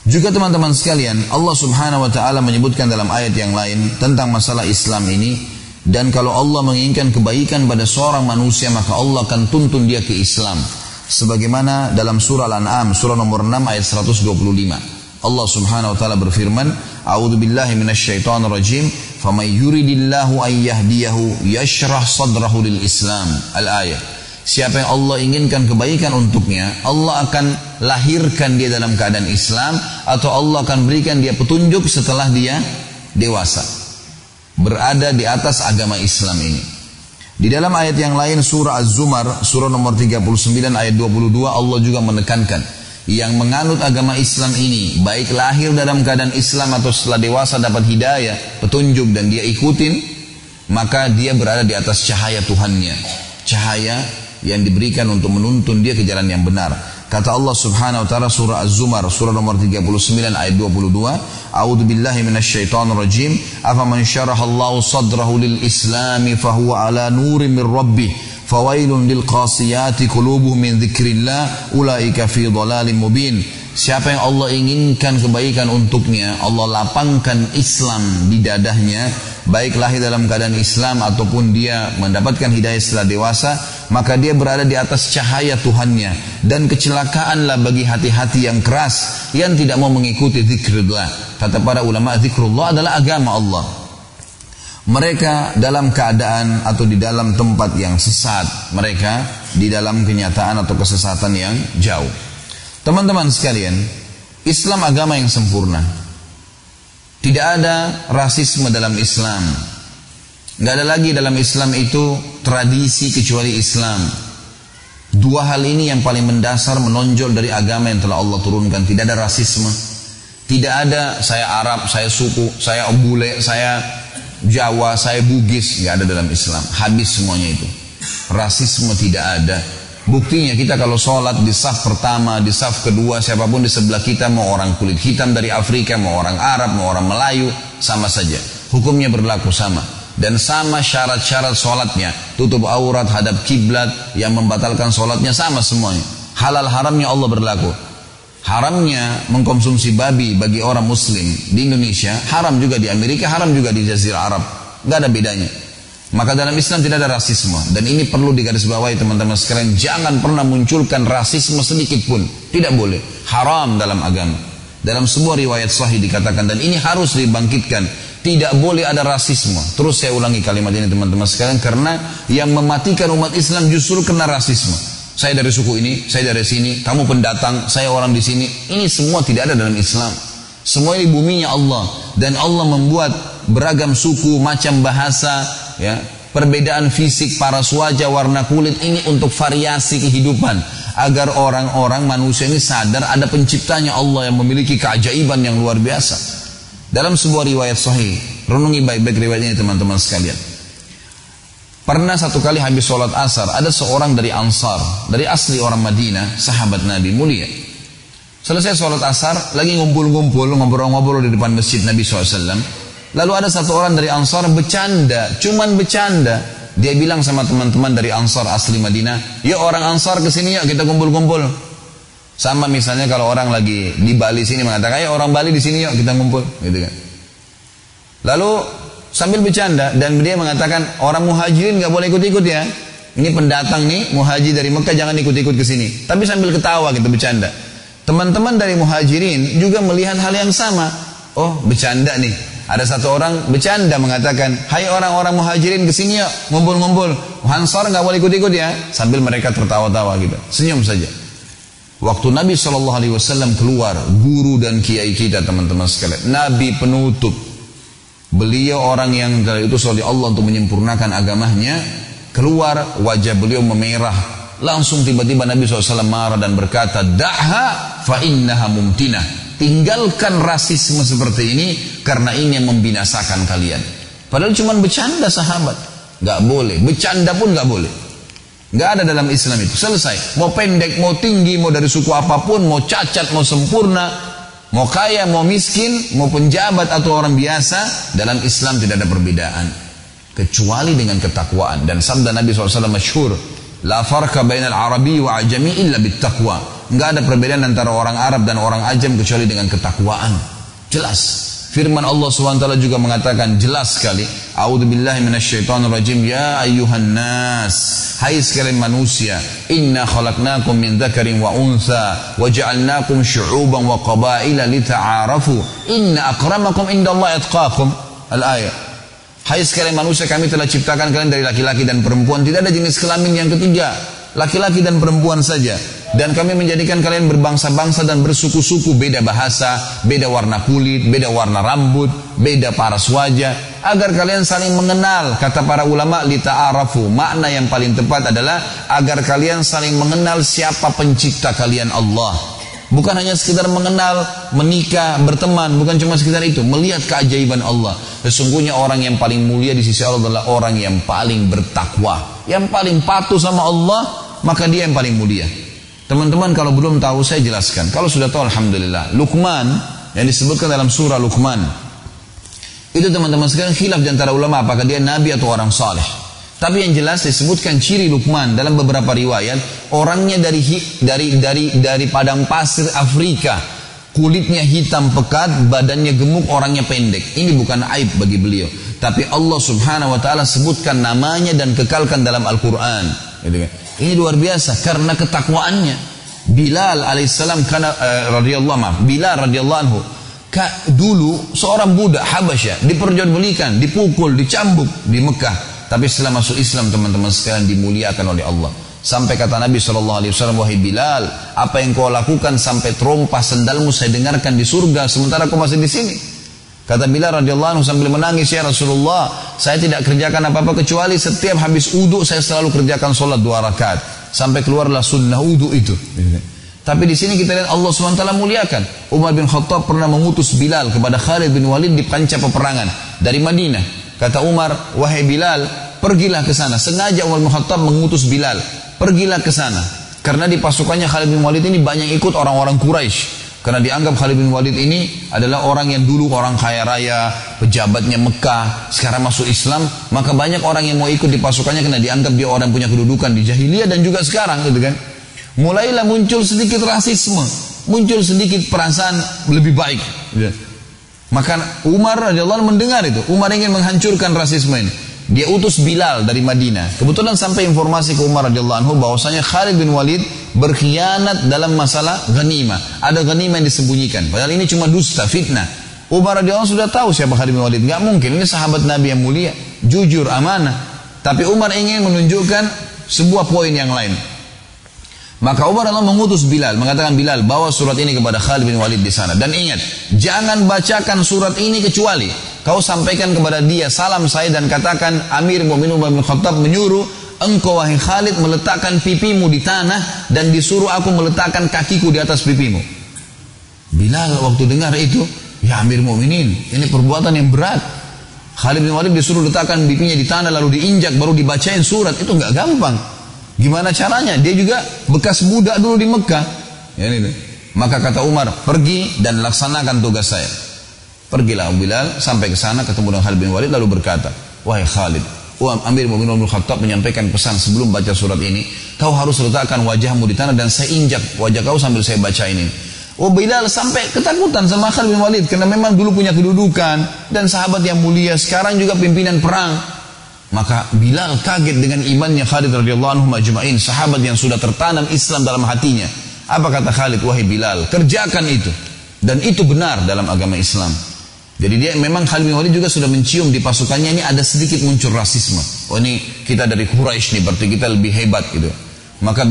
Juga teman-teman sekalian, Allah Subhanahu wa taala menyebutkan dalam ayat yang lain tentang masalah Islam ini dan kalau Allah menginginkan kebaikan pada seorang manusia maka Allah akan tuntun dia ke Islam. Sebagaimana dalam surah Al-An'am surah nomor 6 ayat 125. Allah Subhanahu wa taala berfirman, "A'udzu billahi minasyaitonir rajim, faman yuridillahu yahdiyahu yashrah sadrahu lil Islam." Al-ayat. Siapa yang Allah inginkan kebaikan untuknya, Allah akan lahirkan dia dalam keadaan Islam atau Allah akan berikan dia petunjuk setelah dia dewasa berada di atas agama Islam ini. Di dalam ayat yang lain surah Az-Zumar surah nomor 39 ayat 22 Allah juga menekankan yang menganut agama Islam ini baik lahir dalam keadaan Islam atau setelah dewasa dapat hidayah, petunjuk dan dia ikutin maka dia berada di atas cahaya Tuhannya. Cahaya yang diberikan untuk menuntun dia ke jalan yang benar. Kata Allah Subhanahu wa taala surah Az-Zumar surah nomor 39 ayat 22, A'udzu billahi minasyaitonir rajim. Afaman syaraha Allah sadrahu lil Islam fahuwa ala nurin min rabbih. Fawailun lil qasiyati qulubuhum min dzikrillah ulaika fi dhalalin mubin. Siapa yang Allah inginkan kebaikan untuknya, Allah lapangkan Islam di dadahnya, baik lahir dalam keadaan Islam ataupun dia mendapatkan hidayah setelah dewasa, maka dia berada di atas cahaya Tuhannya. Dan kecelakaanlah bagi hati-hati yang keras yang tidak mau mengikuti zikrullah. Kata para ulama zikrullah adalah agama Allah. Mereka dalam keadaan atau di dalam tempat yang sesat. Mereka di dalam kenyataan atau kesesatan yang jauh. Teman-teman sekalian Islam agama yang sempurna. Tidak ada rasisme dalam Islam Nggak ada lagi dalam Islam itu tradisi kecuali Islam. Dua hal ini yang paling mendasar menonjol dari agama yang telah Allah turunkan. Tidak ada rasisme. Tidak ada saya Arab, saya suku, saya bule, saya Jawa, saya Bugis. Nggak ada dalam Islam. Habis semuanya itu. Rasisme tidak ada. Buktinya kita kalau sholat di saf pertama, di saf kedua, siapa pun di sebelah kita, mau orang kulit hitam dari Afrika, mau orang Arab, mau orang Melayu, sama saja. Hukumnya berlaku sama. Dan sama syarat-syarat sholatnya. Tutup aurat hadap kiblat yang membatalkan sholatnya sama semuanya. Halal haramnya Allah berlaku. Haramnya mengkonsumsi babi bagi orang muslim di Indonesia haram juga di Amerika haram juga di Jazirah Arab. Nggak ada bedanya. Maka dalam Islam tidak ada rasisme. Dan ini perlu digarisbawahi teman-teman sekalian. Jangan pernah munculkan rasisme sedikit pun. Tidak boleh. Haram dalam agama. Dalam sebuah riwayat sahih dikatakan dan ini harus dibangkitkan tidak boleh ada rasisme. Terus saya ulangi kalimat ini teman-teman sekalian karena yang mematikan umat Islam justru kena rasisme. Saya dari suku ini, saya dari sini, kamu pendatang, saya orang di sini. Ini semua tidak ada dalam Islam. Semua ini buminya Allah dan Allah membuat beragam suku, macam bahasa, ya, perbedaan fisik, para wajah, warna kulit ini untuk variasi kehidupan agar orang-orang manusia ini sadar ada penciptanya Allah yang memiliki keajaiban yang luar biasa. Dalam sebuah riwayat sahih, renungi baik-baik riwayat ini teman-teman sekalian. Pernah satu kali habis sholat asar, ada seorang dari Ansar, dari asli orang Madinah, sahabat Nabi mulia. Selesai sholat asar, lagi ngumpul-ngumpul, ngobrol-ngobrol di depan masjid Nabi SAW. Lalu ada satu orang dari Ansar bercanda, cuman bercanda. Dia bilang sama teman-teman dari Ansar asli Madinah, yuk orang Ansar ke sini yuk kita kumpul-kumpul. Sama misalnya kalau orang lagi di Bali sini mengatakan, ayo orang Bali di sini yuk kita ngumpul, gitu kan. Lalu sambil bercanda dan dia mengatakan orang muhajirin nggak boleh ikut-ikut ya. Ini pendatang nih muhajir dari Mekah jangan ikut-ikut ke sini. Tapi sambil ketawa gitu bercanda. Teman-teman dari muhajirin juga melihat hal yang sama. Oh bercanda nih. Ada satu orang bercanda mengatakan, Hai orang-orang muhajirin ke sini yuk ngumpul-ngumpul. Hansar nggak boleh ikut-ikut ya. Sambil mereka tertawa-tawa gitu. Senyum saja. Waktu Nabi Shallallahu Alaihi Wasallam keluar, guru dan kiai kita teman-teman sekalian, Nabi penutup, beliau orang yang itu oleh Allah untuk menyempurnakan agamanya, keluar wajah beliau memerah, langsung tiba-tiba Nabi SAW marah dan berkata, Da'ha fa innaha. Tinggalkan rasisme seperti ini karena ini yang membinasakan kalian. Padahal cuma bercanda sahabat. Gak boleh. Bercanda pun gak boleh. Nggak ada dalam Islam itu. Selesai. Mau pendek, mau tinggi, mau dari suku apa pun, mau cacat, mau sempurna, mau kaya, mau miskin, mau penjabat atau orang biasa, dalam Islam tidak ada perbedaan. Kecuali dengan ketakwaan. Dan sabda Nabi SAW masyhur, La farka bainal arabi wa ajami illa bittaqwa. Nggak ada perbedaan antara orang Arab dan orang ajam kecuali dengan ketakwaan. Jelas. Firman Allah SWT juga mengatakan jelas sekali. A'udzubillahi minasyaitonirrajim. Ya ayyuhan nas. Hai sekalian manusia. Inna khalaqnakum min dzakarin wa untha wa ja'alnakum syu'uban wa qabaila lita'arafu. Inna akramakum indallahi atqakum. Al-ayat. Hai sekalian manusia kami telah ciptakan kalian dari laki-laki dan perempuan. Tidak ada jenis kelamin yang ketiga. Laki-laki dan perempuan saja dan kami menjadikan kalian berbangsa-bangsa dan bersuku-suku. Beda bahasa, beda warna kulit, beda warna rambut, beda paras wajah agar kalian saling mengenal kata para ulama lita'arafu. Makna yang paling tepat adalah agar kalian saling mengenal siapa pencipta kalian Allah. Bukan hanya sekedar mengenal menikah berteman. Bukan cuma sekedar itu. Melihat keajaiban Allah. Sesungguhnya orang yang paling mulia di sisi Allah adalah orang yang paling bertakwa. Yang paling patuh sama Allah maka dia yang paling mulia Teman-teman kalau belum tahu saya jelaskan. Kalau sudah tahu Alhamdulillah. Lukman yang disebutkan dalam surah Lukman. Itu teman-teman sekalian khilaf di antara ulama apakah dia nabi atau orang saleh. Tapi yang jelas disebutkan ciri Lukman dalam beberapa riwayat orangnya dari dari dari dari padang pasir Afrika. Kulitnya hitam pekat, badannya gemuk, orangnya pendek. Ini bukan aib bagi beliau. Tapi Allah subhanahu wa ta'ala sebutkan namanya dan kekalkan dalam Al-Quran. Gitu kan. Ini luar biasa karena ketakwaannya. Bilal alaihissalam karena uh, radhiyallahu maaf, Bilal radhiyallahu anhu ka, dulu seorang budak Habasyah diperjualbelikan, dipukul, dicambuk di Mekah. Tapi setelah masuk Islam teman-teman sekalian dimuliakan oleh Allah. Sampai kata Nabi Shallallahu Alaihi Wasallam wahai Bilal, apa yang kau lakukan sampai terompah sendalmu saya dengarkan di surga sementara kau masih di sini. Kata Bilal radhiyallahu anhu sambil menangis ya Rasulullah, saya tidak kerjakan apa-apa kecuali setiap habis uduk saya selalu kerjakan sholat dua rakaat sampai keluarlah sunnah uduk itu. Tapi di sini kita lihat Allah SWT muliakan. Umar bin Khattab pernah mengutus Bilal kepada Khalid bin Walid di panca peperangan dari Madinah. Kata Umar, wahai Bilal, pergilah ke sana. Sengaja Umar bin Khattab mengutus Bilal, pergilah ke sana. Karena di pasukannya Khalid bin Walid ini banyak ikut orang-orang Quraisy Karena dianggap Khalid bin Walid ini adalah orang yang dulu orang kaya raya, pejabatnya Mekah, sekarang masuk Islam, maka banyak orang yang mau ikut di pasukannya karena dianggap dia orang punya kedudukan di jahiliyah dan juga sekarang gitu kan. Mulailah muncul sedikit rasisme, muncul sedikit perasaan lebih baik. Gitu. Maka Umar radhiyallahu mendengar itu, Umar ingin menghancurkan rasisme ini. Dia utus Bilal dari Madinah. Kebetulan sampai informasi ke Umar radhiyallahu anhu bahwasanya Khalid bin Walid berkhianat dalam masalah ghanimah. Ada ghanimah yang disembunyikan. Padahal ini cuma dusta, fitnah. Umar radhiyallahu sudah tahu siapa Khalid bin Walid. Gak mungkin. Ini sahabat Nabi yang mulia, jujur, amanah. Tapi Umar ingin menunjukkan sebuah poin yang lain. Maka Umar Allah mengutus Bilal, mengatakan Bilal bawa surat ini kepada Khalid bin Walid di sana. Dan ingat, jangan bacakan surat ini kecuali kau sampaikan kepada dia salam saya dan katakan Amir Mu'minin bin Khattab menyuruh engkau wahai Khalid meletakkan pipimu di tanah dan disuruh aku meletakkan kakiku di atas pipimu. Bilal waktu dengar itu, ya Amir Mu'minin, ini perbuatan yang berat. Khalid bin Walid disuruh letakkan pipinya di tanah lalu diinjak baru dibacain surat itu nggak gampang. Gimana caranya? Dia juga bekas budak dulu di Mekah. Ya, ini. Maka kata Umar, pergi dan laksanakan tugas saya. Pergilah Bilal sampai ke sana ketemu dengan Khalid bin Walid lalu berkata, wahai Khalid, Amir bin Khattab menyampaikan pesan sebelum baca surat ini, kau harus letakkan wajahmu di tanah dan saya injak wajah kau sambil saya baca ini. Oh Bilal sampai ketakutan sama Khalid bin Walid karena memang dulu punya kedudukan dan sahabat yang mulia sekarang juga pimpinan perang maka Bilal kaget dengan imannya Khalid radhiyallahu anhu majma'in, sahabat yang sudah tertanam Islam dalam hatinya. Apa kata Khalid? Wahai Bilal, kerjakan itu. Dan itu benar dalam agama Islam. Jadi dia memang Khalid bin Walid juga sudah mencium di pasukannya ini ada sedikit muncul rasisme. Oh ini kita dari Quraisy nih berarti kita lebih hebat gitu. Maka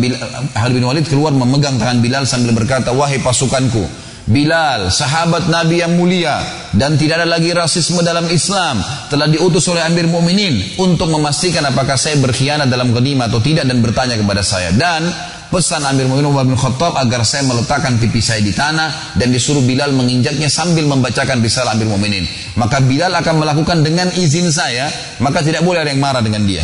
Khalid bin Walid keluar memegang tangan Bilal sambil berkata, "Wahai pasukanku, Bilal, sahabat Nabi yang mulia dan tidak ada lagi rasisme dalam Islam, telah diutus oleh Amir Mu'minin untuk memastikan apakah saya berkhianat dalam ghanimah atau tidak dan bertanya kepada saya. Dan pesan Amir Mu'minin Umar bin Khattab agar saya meletakkan pipi saya di tanah dan disuruh Bilal menginjaknya sambil membacakan risalah Amir Mu'minin. Maka Bilal akan melakukan dengan izin saya, maka tidak boleh ada yang marah dengan dia.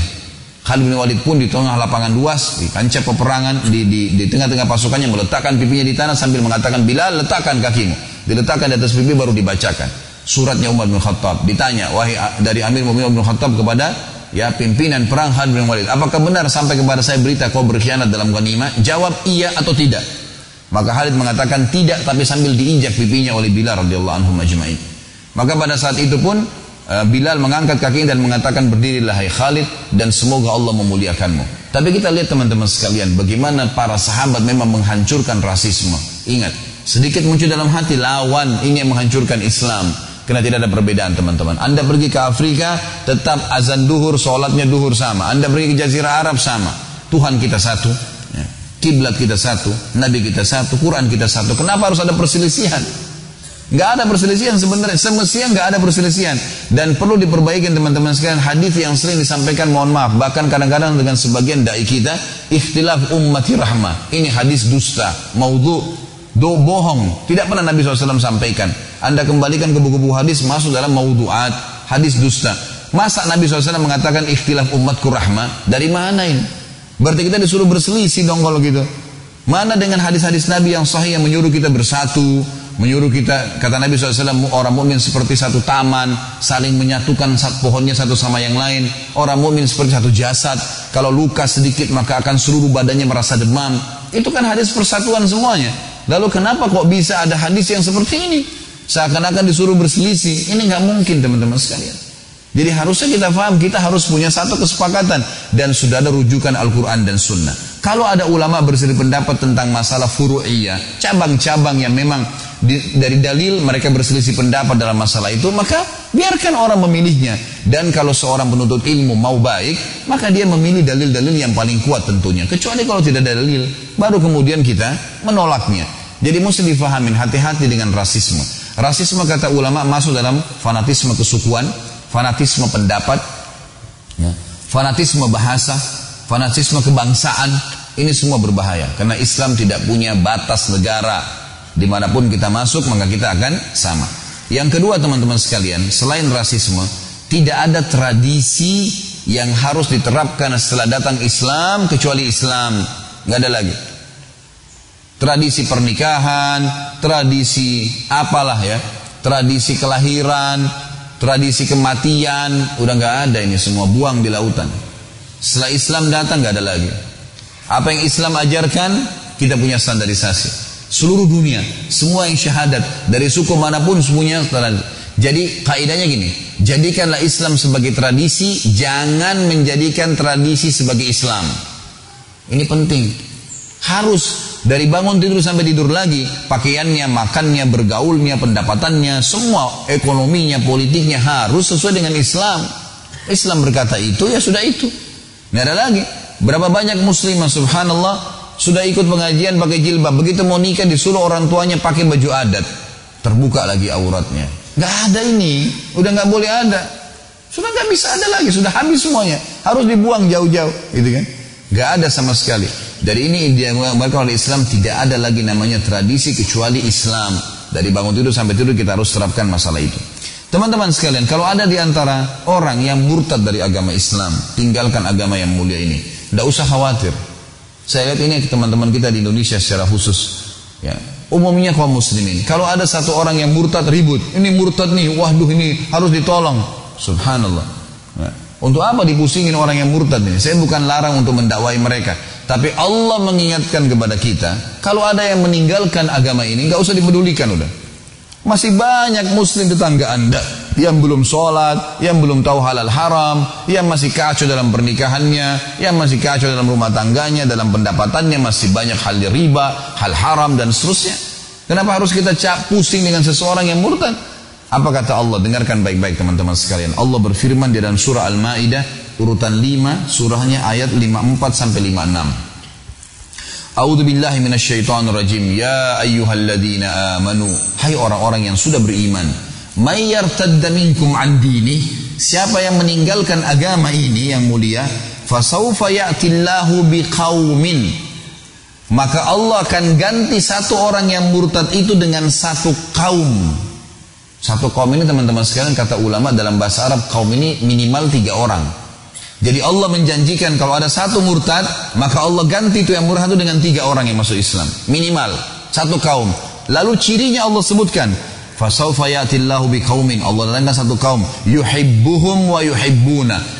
Khalid bin Walid pun di tengah lapangan luas, di kancah peperangan, di, di, di tengah-tengah pasukannya meletakkan pipinya di tanah sambil mengatakan, Bilal letakkan kakimu. Diletakkan di atas pipi baru dibacakan. Suratnya Umar bin Khattab. Ditanya, wahai dari Amir Mu'min bin Khattab kepada ya pimpinan perang Khalid bin Walid. Apakah benar sampai kepada saya berita kau berkhianat dalam ghanimah? Jawab iya atau tidak. Maka Khalid mengatakan tidak tapi sambil diinjak pipinya oleh Bilal radhiyallahu anhu majma'in. Maka pada saat itu pun Eh, Bilal mengangkat kakinya dan mengatakan berdirilah hai Khalid dan semoga Allah memuliakanmu. Tapi kita lihat teman-teman sekalian bagaimana para sahabat memang menghancurkan rasisme. Ingat, sedikit muncul dalam hati lawan ini yang menghancurkan Islam. Karena tidak ada perbedaan teman-teman. Anda pergi ke Afrika tetap azan duhur, sholatnya duhur sama. Anda pergi ke Jazirah Arab sama. Tuhan kita satu, ya. kiblat kita satu, Nabi kita satu, Quran kita satu. Kenapa harus ada perselisihan? Nggak ada perselisihan sebenarnya. Semestinya nggak ada perselisihan. Dan perlu diperbaiki teman-teman sekalian. Hadis yang sering disampaikan mohon maaf. Bahkan kadang-kadang dengan sebagian dai kita. Ikhtilaf ummati rahmah. Ini hadis dusta. Maudhu. Do bohong. Tidak pernah Nabi SAW sampaikan. Anda kembalikan ke buku-buku hadis. Masuk dalam maudhu'at. Hadis dusta. Masa Nabi SAW mengatakan ikhtilaf umatku rahmah? Dari mana ini? Berarti kita disuruh berselisih dong kalau gitu. Mana dengan hadis-hadis Nabi yang sahih yang menyuruh kita bersatu, menyuruh kita kata Nabi SAW orang mukmin seperti satu taman saling menyatukan pohonnya satu sama yang lain orang mukmin seperti satu jasad kalau luka sedikit maka akan seluruh badannya merasa demam itu kan hadis persatuan semuanya lalu kenapa kok bisa ada hadis yang seperti ini? Seakan-akan disuruh berselisih. Ini nggak mungkin teman-teman sekalian. Jadi harusnya kita paham kita harus punya satu kesepakatan. Dan sudah ada rujukan Al-Quran dan Sunnah. Kalau ada ulama berselisih pendapat tentang masalah furu'iyah, cabang-cabang yang memang di, dari dalil mereka berselisih pendapat dalam masalah itu maka biarkan orang memilihnya. Dan kalau seorang penuntut ilmu mau baik maka dia memilih dalil-dalil yang paling kuat tentunya. Kecuali kalau tidak ada dalil baru kemudian kita menolaknya jadi mesti difahamin hati-hati dengan rasisme rasisme kata ulama masuk dalam fanatisme kesukuan fanatisme pendapat ya, fanatisme bahasa fanatisme kebangsaan ini semua berbahaya karena Islam tidak punya batas negara Di mana pun kita masuk maka kita akan sama. Yang kedua teman-teman sekalian, selain rasisme, tidak ada tradisi yang harus diterapkan setelah datang Islam kecuali Islam. Nggak ada lagi. Tradisi pernikahan, tradisi apalah ya, tradisi kelahiran, tradisi kematian, udah nggak ada ini semua buang di lautan. Setelah Islam datang nggak ada lagi. Apa yang Islam ajarkan, kita punya standarisasi. Seluruh dunia, semua yang syahadat dari suku mana pun semuanya jadi kaidahnya gini, jadikanlah Islam sebagai tradisi, jangan menjadikan tradisi sebagai Islam. Ini penting. Harus dari bangun tidur sampai tidur lagi, pakaiannya, makannya, bergaulnya, pendapatannya, semua ekonominya, politiknya harus sesuai dengan Islam. Islam berkata itu, ya sudah itu. Nggak ada lagi. Berapa banyak muslimah subhanallah sudah ikut pengajian pakai jilbab. Begitu mau nikah disuruh orang tuanya pakai baju adat. Terbuka lagi auratnya. Nggak ada ini. Udah nggak boleh ada. Sudah nggak bisa ada lagi. Sudah habis semuanya. Harus dibuang jauh-jauh. Gitu kan. Nggak ada sama sekali. Dari ini diamalkan oleh Islam tidak ada lagi namanya tradisi kecuali Islam. Dari bangun tidur sampai tidur kita harus terapkan masalah itu. Teman-teman sekalian, kalau ada di antara orang yang murtad dari agama Islam, tinggalkan agama yang mulia ini. Tidak usah khawatir. Saya lihat ini teman-teman kita di Indonesia secara khusus. Ya, umumnya kaum muslimin. Kalau ada satu orang yang murtad ribut, ini murtad nih, waduh ini harus ditolong. Subhanallah. Ya. Untuk apa dipusingin orang yang murtad ini? Saya bukan larang untuk mendakwai mereka. Tapi Allah mengingatkan kepada kita, kalau ada yang meninggalkan agama ini, nggak usah dipedulikan udah. Masih banyak muslim tetangga anda yang belum sholat, yang belum tahu halal haram, yang masih kacau dalam pernikahannya, yang masih kacau dalam rumah tangganya, dalam pendapatannya, masih banyak hal riba, hal haram dan seterusnya. Kenapa harus kita cap pusing dengan seseorang yang murtad? Apa kata Allah? Dengarkan baik-baik teman-teman sekalian. Allah berfirman di dalam surah Al-Maidah urutan 5 surahnya ayat 54 sampai 56. A'udzu billahi minasyaitonir rajim. Ya ayyuhalladzina amanu. Hai orang-orang yang sudah beriman. May yartadda minkum an dini. Siapa yang meninggalkan agama ini yang mulia, fasaufa ya'tillahu biqaumin. Maka Allah akan ganti satu orang yang murtad itu dengan satu kaum. Satu kaum ini teman-teman sekalian kata ulama dalam bahasa Arab kaum ini minimal tiga orang. Jadi Allah menjanjikan kalau ada satu murtad, maka Allah ganti itu yang murtad itu dengan tiga orang yang masuk Islam. Minimal. Satu kaum. Lalu cirinya Allah sebutkan. Fasawfa ya'tillahu biqaumin. Allah datangkan satu kaum. Yuhibbuhum wa.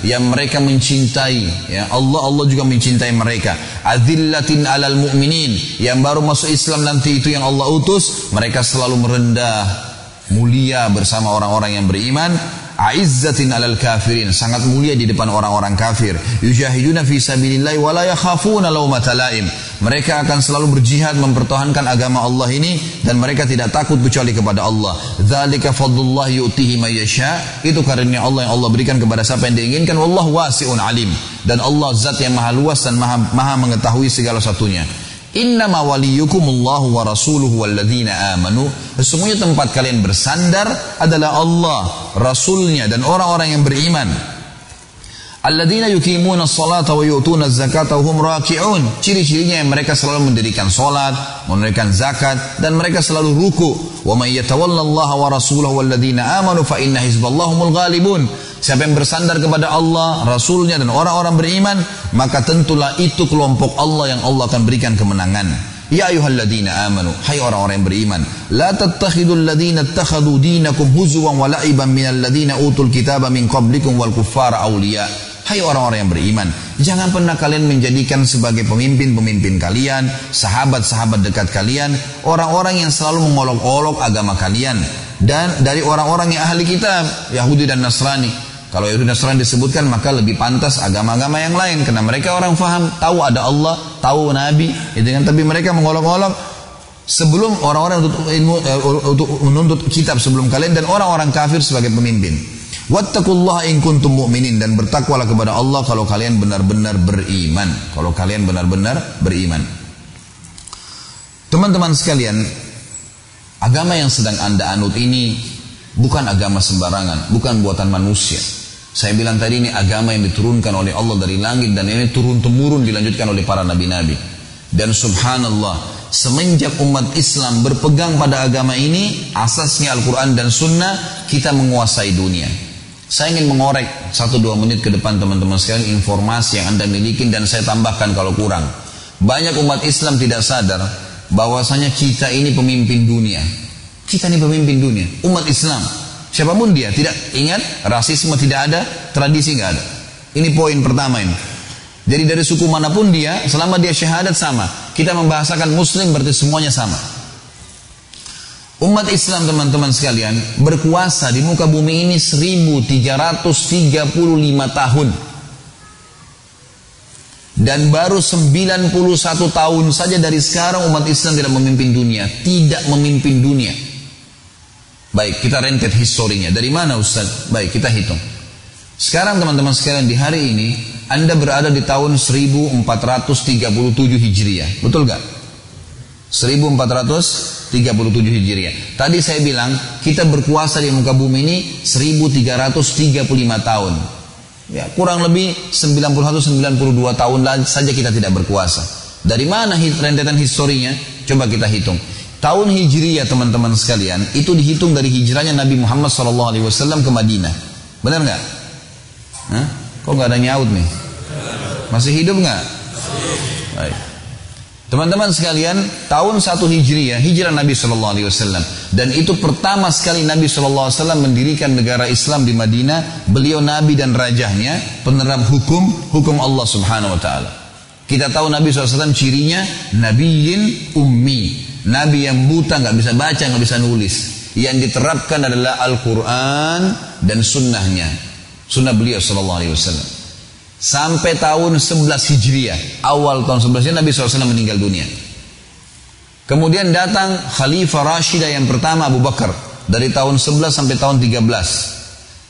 Yang mereka mencintai. Ya, Allah Allah juga mencintai mereka. Azillatin alal mu'minin. Yang baru masuk Islam nanti itu yang Allah utus. Mereka selalu merendah. Mulia bersama orang-orang yang beriman aizzatin alal kafirin. Sangat mulia di depan orang-orang kafir. Yujahiduna fi sabilillahi wa la yakhafuna laumata laim. Mereka akan selalu berjihad mempertahankan agama Allah ini dan mereka tidak takut kecuali kepada Allah. Dzalika fadlullah yu'tihi may yasha. Itu karunia Allah yang Allah berikan kepada siapa yang diinginkan. Wallahu wasi'un alim. Dan Allah zat yang maha luas dan maha, maha mengetahui segala satunya Innama waliyukumullahu wa rasuluhu walladzina amanu. Sesungguhnya tempat kalian bersandar adalah Allah, Rasulnya dan orang-orang yang beriman. Alladzina yukimuna salata wa yu'tuna zakata hum raki'un. Ciri-cirinya yang mereka selalu mendirikan salat, menunaikan zakat dan mereka selalu ruku. Wa may yatawallallaha wa rasulahu walladzina amanu fa inna hizballahumul ghalibun. Siapa yang bersandar kepada Allah, Rasulnya dan orang-orang beriman, maka tentulah itu kelompok Allah yang Allah akan berikan kemenangan. Ya ayuhalladzina amanu, hai orang-orang yang beriman, la tattakhidul ladzina ittakhadhu dinakum huzwan wa la'iban minal ladzina utul kitaba min qablikum wal kuffara awliya. Hai orang-orang yang beriman, jangan pernah kalian menjadikan sebagai pemimpin-pemimpin kalian, sahabat-sahabat dekat kalian, orang-orang yang selalu mengolok-olok agama kalian dan dari orang-orang yang ahli kitab, Yahudi dan Nasrani. Kalau Yahudi Nasrani disebutkan maka lebih pantas agama-agama yang lain karena mereka orang faham, tahu ada Allah, tahu Nabi, itu kan tapi mereka mengolok-olok sebelum orang-orang eh, untuk menuntut kitab sebelum kalian dan orang-orang kafir sebagai pemimpin. Wattaqullaha in kuntum mu'minin dan bertakwalah kepada Allah kalau kalian benar-benar beriman. Kalau kalian benar-benar beriman. Teman-teman sekalian, agama yang sedang Anda anut ini bukan agama sembarangan, bukan buatan manusia. Saya bilang tadi ini agama yang diturunkan oleh Allah dari langit dan ini turun temurun dilanjutkan oleh para nabi-nabi. Dan subhanallah, semenjak umat Islam berpegang pada agama ini, asasnya Al-Quran dan Sunnah, kita menguasai dunia. Saya ingin mengorek satu dua menit ke depan teman-teman sekalian informasi yang anda miliki dan saya tambahkan kalau kurang. Banyak umat Islam tidak sadar bahwasanya kita ini pemimpin dunia. Kita ini pemimpin dunia, umat Islam. Siapa pun dia, tidak ingat rasisme tidak ada, tradisi nggak ada. Ini poin pertama ini. Jadi dari suku mana pun dia, selama dia syahadat sama. Kita membahasakan muslim berarti semuanya sama. Umat Islam teman-teman sekalian berkuasa di muka bumi ini 1335 tahun. Dan baru 91 tahun saja dari sekarang umat Islam tidak memimpin dunia. Tidak memimpin dunia. Baik, kita rentet historinya. Dari mana Ustaz? Baik, kita hitung. Sekarang teman-teman sekalian di hari ini, Anda berada di tahun 1437 Hijriah. Betul gak? 1437 Hijriah. Tadi saya bilang kita berkuasa di muka bumi ini 1335 tahun. Ya, kurang lebih 91-92 tahun saja kita tidak berkuasa. Dari mana rentetan historinya? Coba kita hitung. Tahun Hijriah teman-teman sekalian itu dihitung dari hijrahnya Nabi Muhammad SAW ke Madinah. Benar nggak? Kok nggak ada nyaut nih? Masih hidup nggak? Baik. Teman-teman sekalian, tahun 1 Hijriah, hijrah Nabi Shallallahu Alaihi Wasallam, dan itu pertama sekali Nabi Shallallahu Alaihi Wasallam mendirikan negara Islam di Madinah. Beliau Nabi dan rajahnya penerap hukum hukum Allah Subhanahu Wa Taala. Kita tahu Nabi SAW cirinya Nabiyin ummi, Nabi yang buta nggak bisa baca nggak bisa nulis. Yang diterapkan adalah Al-Quran dan sunnahnya, sunnah beliau Wasallam. Sampai tahun 11 Hijriah. Awal tahun 11 Nabi SAW meninggal dunia. Kemudian datang Khalifah Rashidah yang pertama Abu Bakar. Dari tahun 11 sampai tahun 13.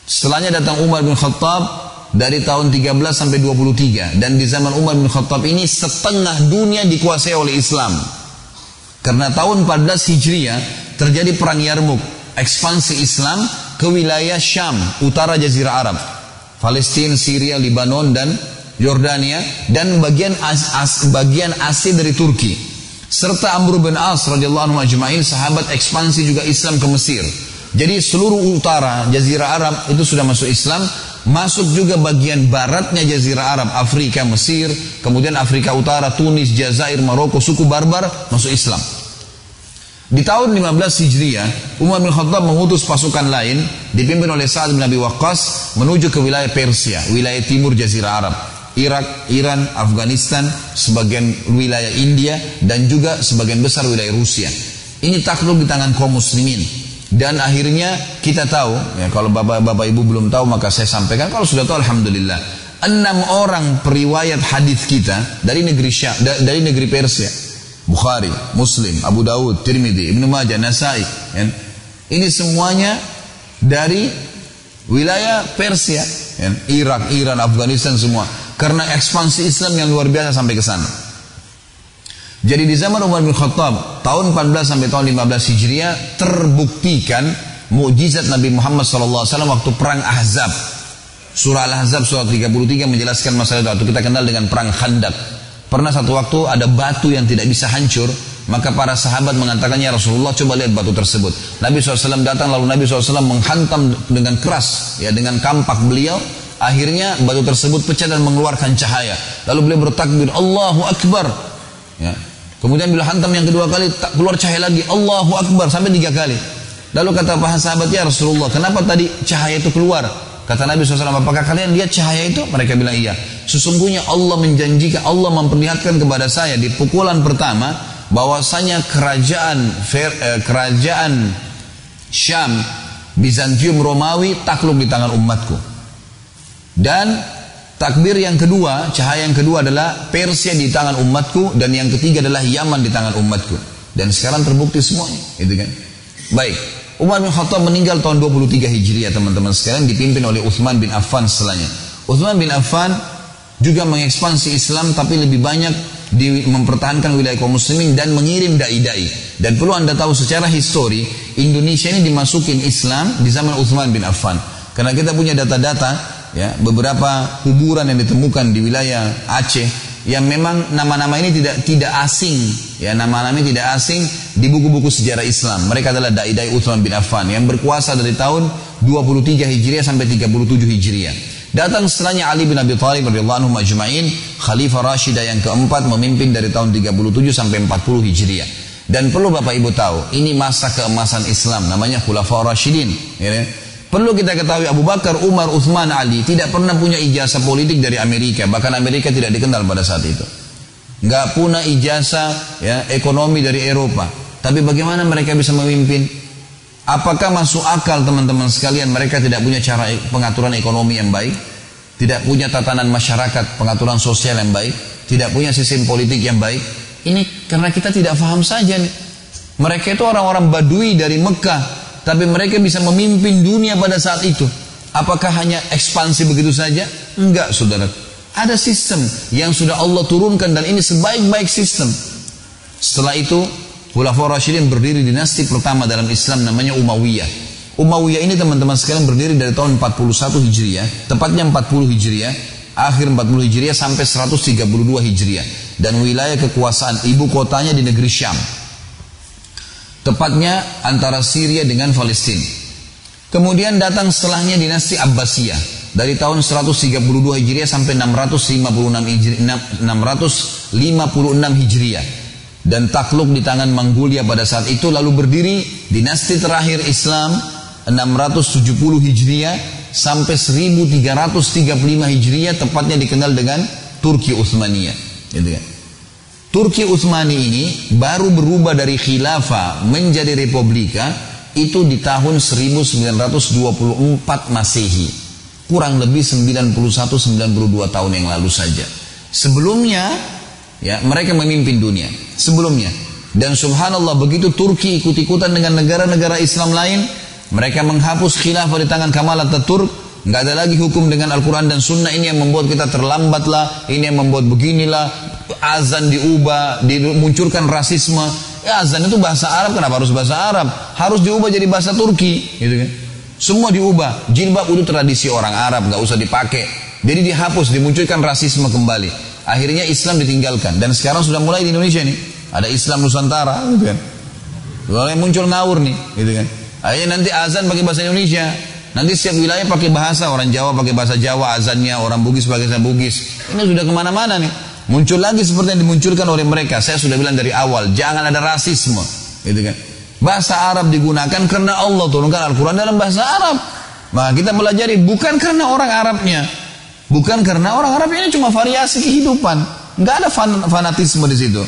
Setelahnya datang Umar bin Khattab dari tahun 13 sampai 23. Dan di zaman Umar bin Khattab ini setengah dunia dikuasai oleh Islam. Karena tahun 14 Hijriah terjadi perang Yarmuk. Ekspansi Islam ke wilayah Syam, utara Jazirah Arab. Palestina, Syria, Lebanon dan Yordania dan bagian as, as, bagian Asia dari Turki serta Amr bin As radhiyallahu anhu ajma'in sahabat ekspansi juga Islam ke Mesir. Jadi seluruh utara Jazirah Arab itu sudah masuk Islam, masuk juga bagian baratnya Jazirah Arab, Afrika, Mesir, kemudian Afrika Utara, Tunis, Jazair, Maroko, suku Barbar masuk Islam. Di tahun 15 Hijriah, Umar bin Khattab mengutus pasukan lain dipimpin oleh Sa'ad bin Abi Waqqas menuju ke wilayah Persia, wilayah timur Jazirah Arab. Irak, Iran, Afghanistan, sebagian wilayah India dan juga sebagian besar wilayah Rusia. Ini takluk di tangan kaum muslimin. Dan akhirnya kita tahu, ya kalau bapak-bapak ibu belum tahu maka saya sampaikan. Kalau sudah tahu Alhamdulillah. Enam orang periwayat hadis kita dari negeri Syam, dari negeri Persia Bukhari, Muslim, Abu Dawud, Tirmidzi, Ibnu Majah, Nasai. Ya. Ini semuanya dari wilayah Persia, ya. Irak, Iran, Afghanistan semua. Karena ekspansi Islam yang luar biasa sampai ke sana. Jadi di zaman Umar bin Khattab tahun 14 sampai tahun 15 Hijriah terbuktikan mukjizat Nabi Muhammad SAW waktu perang Ahzab. Surah Al-Ahzab surah 33 menjelaskan masalah itu kita kenal dengan perang Khandak Pernah satu waktu ada batu yang tidak bisa hancur, maka para sahabat mengatakannya Rasulullah coba lihat batu tersebut. Nabi SAW datang lalu Nabi SAW menghantam dengan keras, ya dengan kampak beliau. Akhirnya batu tersebut pecah dan mengeluarkan cahaya. Lalu beliau bertakbir, Allahu Akbar. Ya. Kemudian bila hantam yang kedua kali tak keluar cahaya lagi, Allahu Akbar sampai tiga kali. Lalu kata para sahabat ya Rasulullah, kenapa tadi cahaya itu keluar? Kata Nabi SAW, apakah kalian lihat cahaya itu? Mereka bilang iya. Sesungguhnya Allah menjanjikan, Allah memperlihatkan kepada saya di pukulan pertama, bahwasanya kerajaan eh, kerajaan Syam, Bizantium Romawi takluk di tangan umatku. Dan takbir yang kedua, cahaya yang kedua adalah Persia di tangan umatku dan yang ketiga adalah Yaman di tangan umatku. Dan sekarang terbukti semuanya, gitu kan? Baik, Umar bin Khattab meninggal tahun 23 Hijriah teman-teman sekalian dipimpin oleh Uthman bin Affan setelahnya. Uthman bin Affan juga mengekspansi Islam tapi lebih banyak di, mempertahankan wilayah kaum muslimin dan mengirim dai-dai. Dan perlu anda tahu secara histori Indonesia ini dimasukin Islam di zaman Uthman bin Affan. Karena kita punya data-data ya beberapa kuburan yang ditemukan di wilayah Aceh yang memang nama-nama ini tidak tidak asing ya nama-nama ini tidak asing di buku-buku sejarah Islam mereka adalah dai-dai Uthman bin Affan yang berkuasa dari tahun 23 Hijriah sampai 37 Hijriah datang setelahnya Ali bin Abi Thalib radhiyallahu anhu majma'in khalifah Rashidah yang keempat memimpin dari tahun 37 sampai 40 Hijriah Dan perlu Bapak Ibu tahu, ini masa keemasan Islam, namanya Khulafaur Rashidin. Ya, Perlu kita ketahui Abu Bakar, Umar, Uthman, Ali tidak pernah punya ijazah politik dari Amerika. Bahkan Amerika tidak dikenal pada saat itu. Nggak punya ijazah ya, ekonomi dari Eropa. Tapi bagaimana mereka bisa memimpin? Apakah masuk akal teman-teman sekalian mereka tidak punya cara pengaturan ekonomi yang baik? Tidak punya tatanan masyarakat, pengaturan sosial yang baik? Tidak punya sistem politik yang baik? Ini karena kita tidak paham saja nih. Mereka itu orang-orang badui dari Mekah tapi mereka bisa memimpin dunia pada saat itu. Apakah hanya ekspansi begitu saja? Enggak, saudara. Ada sistem yang sudah Allah turunkan dan ini sebaik-baik sistem. Setelah itu, Khulafaur Rasyidin berdiri dinasti pertama dalam Islam namanya Umayyah. Umayyah ini teman-teman sekalian berdiri dari tahun 41 Hijriah, tepatnya 40 Hijriah, akhir 40 Hijriah sampai 132 Hijriah. Dan wilayah kekuasaan ibu kotanya di negeri Syam. Tepatnya antara Syria dengan Palestina. Kemudian datang setelahnya dinasti Abbasiyah dari tahun 132 Hijriah sampai 656 Hijriah, 656 Hijriah dan takluk di tangan Mongolia pada saat itu lalu berdiri dinasti terakhir Islam 670 Hijriah sampai 1335 Hijriah tepatnya dikenal dengan Turki Utsmaniyah gitu kan. Turki Utsmani ini baru berubah dari khilafah menjadi republika itu di tahun 1924 Masehi. Kurang lebih 91-92 tahun yang lalu saja. Sebelumnya ya mereka memimpin dunia. Sebelumnya dan subhanallah begitu Turki ikut-ikutan dengan negara-negara Islam lain, mereka menghapus khilafah di tangan Kamal Ataturk, nggak ada lagi hukum dengan Al-Quran dan Sunnah ini yang membuat kita terlambatlah, ini yang membuat beginilah, azan diubah, dimunculkan rasisme. Ya azan itu bahasa Arab, kenapa harus bahasa Arab? Harus diubah jadi bahasa Turki, gitu kan? Semua diubah. Jilbab itu tradisi orang Arab, nggak usah dipakai. Jadi dihapus, dimunculkan rasisme kembali. Akhirnya Islam ditinggalkan dan sekarang sudah mulai di Indonesia nih. Ada Islam Nusantara, gitu kan? Mulai muncul ngawur nih, gitu kan? Akhirnya nanti azan pakai bahasa Indonesia. Nanti setiap wilayah pakai bahasa, orang Jawa pakai bahasa Jawa azannya, orang Bugis pakai bahasa Bugis. Ini sudah ke mana-mana nih. Muncul lagi seperti yang dimunculkan oleh mereka. Saya sudah bilang dari awal, jangan ada rasisme. Gitu kan. Bahasa Arab digunakan karena Allah turunkan Al-Quran dalam bahasa Arab. Maka kita pelajari bukan karena orang Arabnya. Bukan karena orang Arab ini cuma variasi kehidupan. Nggak ada fan fanatisme di situ.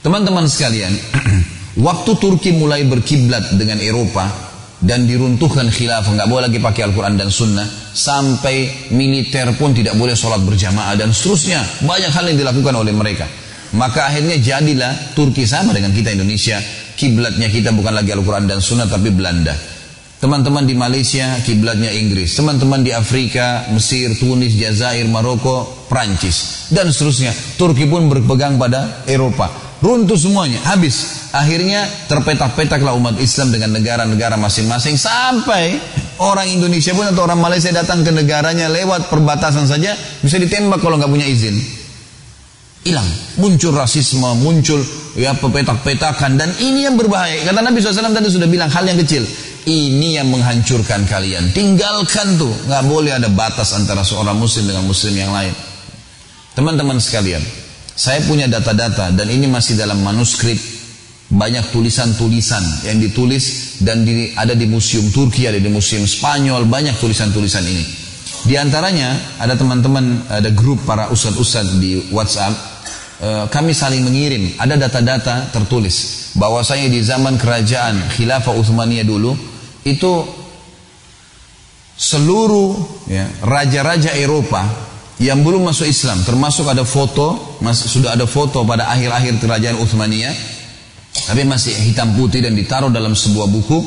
Teman-teman sekalian, waktu Turki mulai berkiblat dengan Eropa, dan diruntuhkan khilafah nggak boleh lagi pakai Al-Quran dan Sunnah sampai militer pun tidak boleh sholat berjamaah dan seterusnya banyak hal yang dilakukan oleh mereka maka akhirnya jadilah Turki sama dengan kita Indonesia kiblatnya kita bukan lagi Al-Quran dan Sunnah tapi Belanda teman-teman di Malaysia kiblatnya Inggris teman-teman di Afrika Mesir Tunis Jazair Maroko Prancis dan seterusnya Turki pun berpegang pada Eropa runtuh semuanya, habis. Akhirnya terpetak-petaklah umat Islam dengan negara-negara masing-masing sampai orang Indonesia pun atau orang Malaysia datang ke negaranya lewat perbatasan saja bisa ditembak kalau nggak punya izin. Hilang, muncul rasisme, muncul ya pepetak-petakan dan ini yang berbahaya. Kata Nabi SAW tadi sudah bilang hal yang kecil. Ini yang menghancurkan kalian. Tinggalkan tuh, nggak boleh ada batas antara seorang Muslim dengan Muslim yang lain. Teman-teman sekalian, saya punya data-data dan ini masih dalam manuskrip banyak tulisan-tulisan yang ditulis dan di, ada di museum Turki, ada di museum Spanyol, banyak tulisan-tulisan ini. Di antaranya ada teman-teman, ada grup para ustadz-ustadz di WhatsApp, kami saling mengirim, ada data-data tertulis bahwasanya di zaman kerajaan Khilafah Utsmaniyah dulu itu seluruh ya, raja-raja Eropa yang belum masuk Islam termasuk ada foto masih sudah ada foto pada akhir-akhir kerajaan Utsmaniyah tapi masih hitam putih dan ditaruh dalam sebuah buku.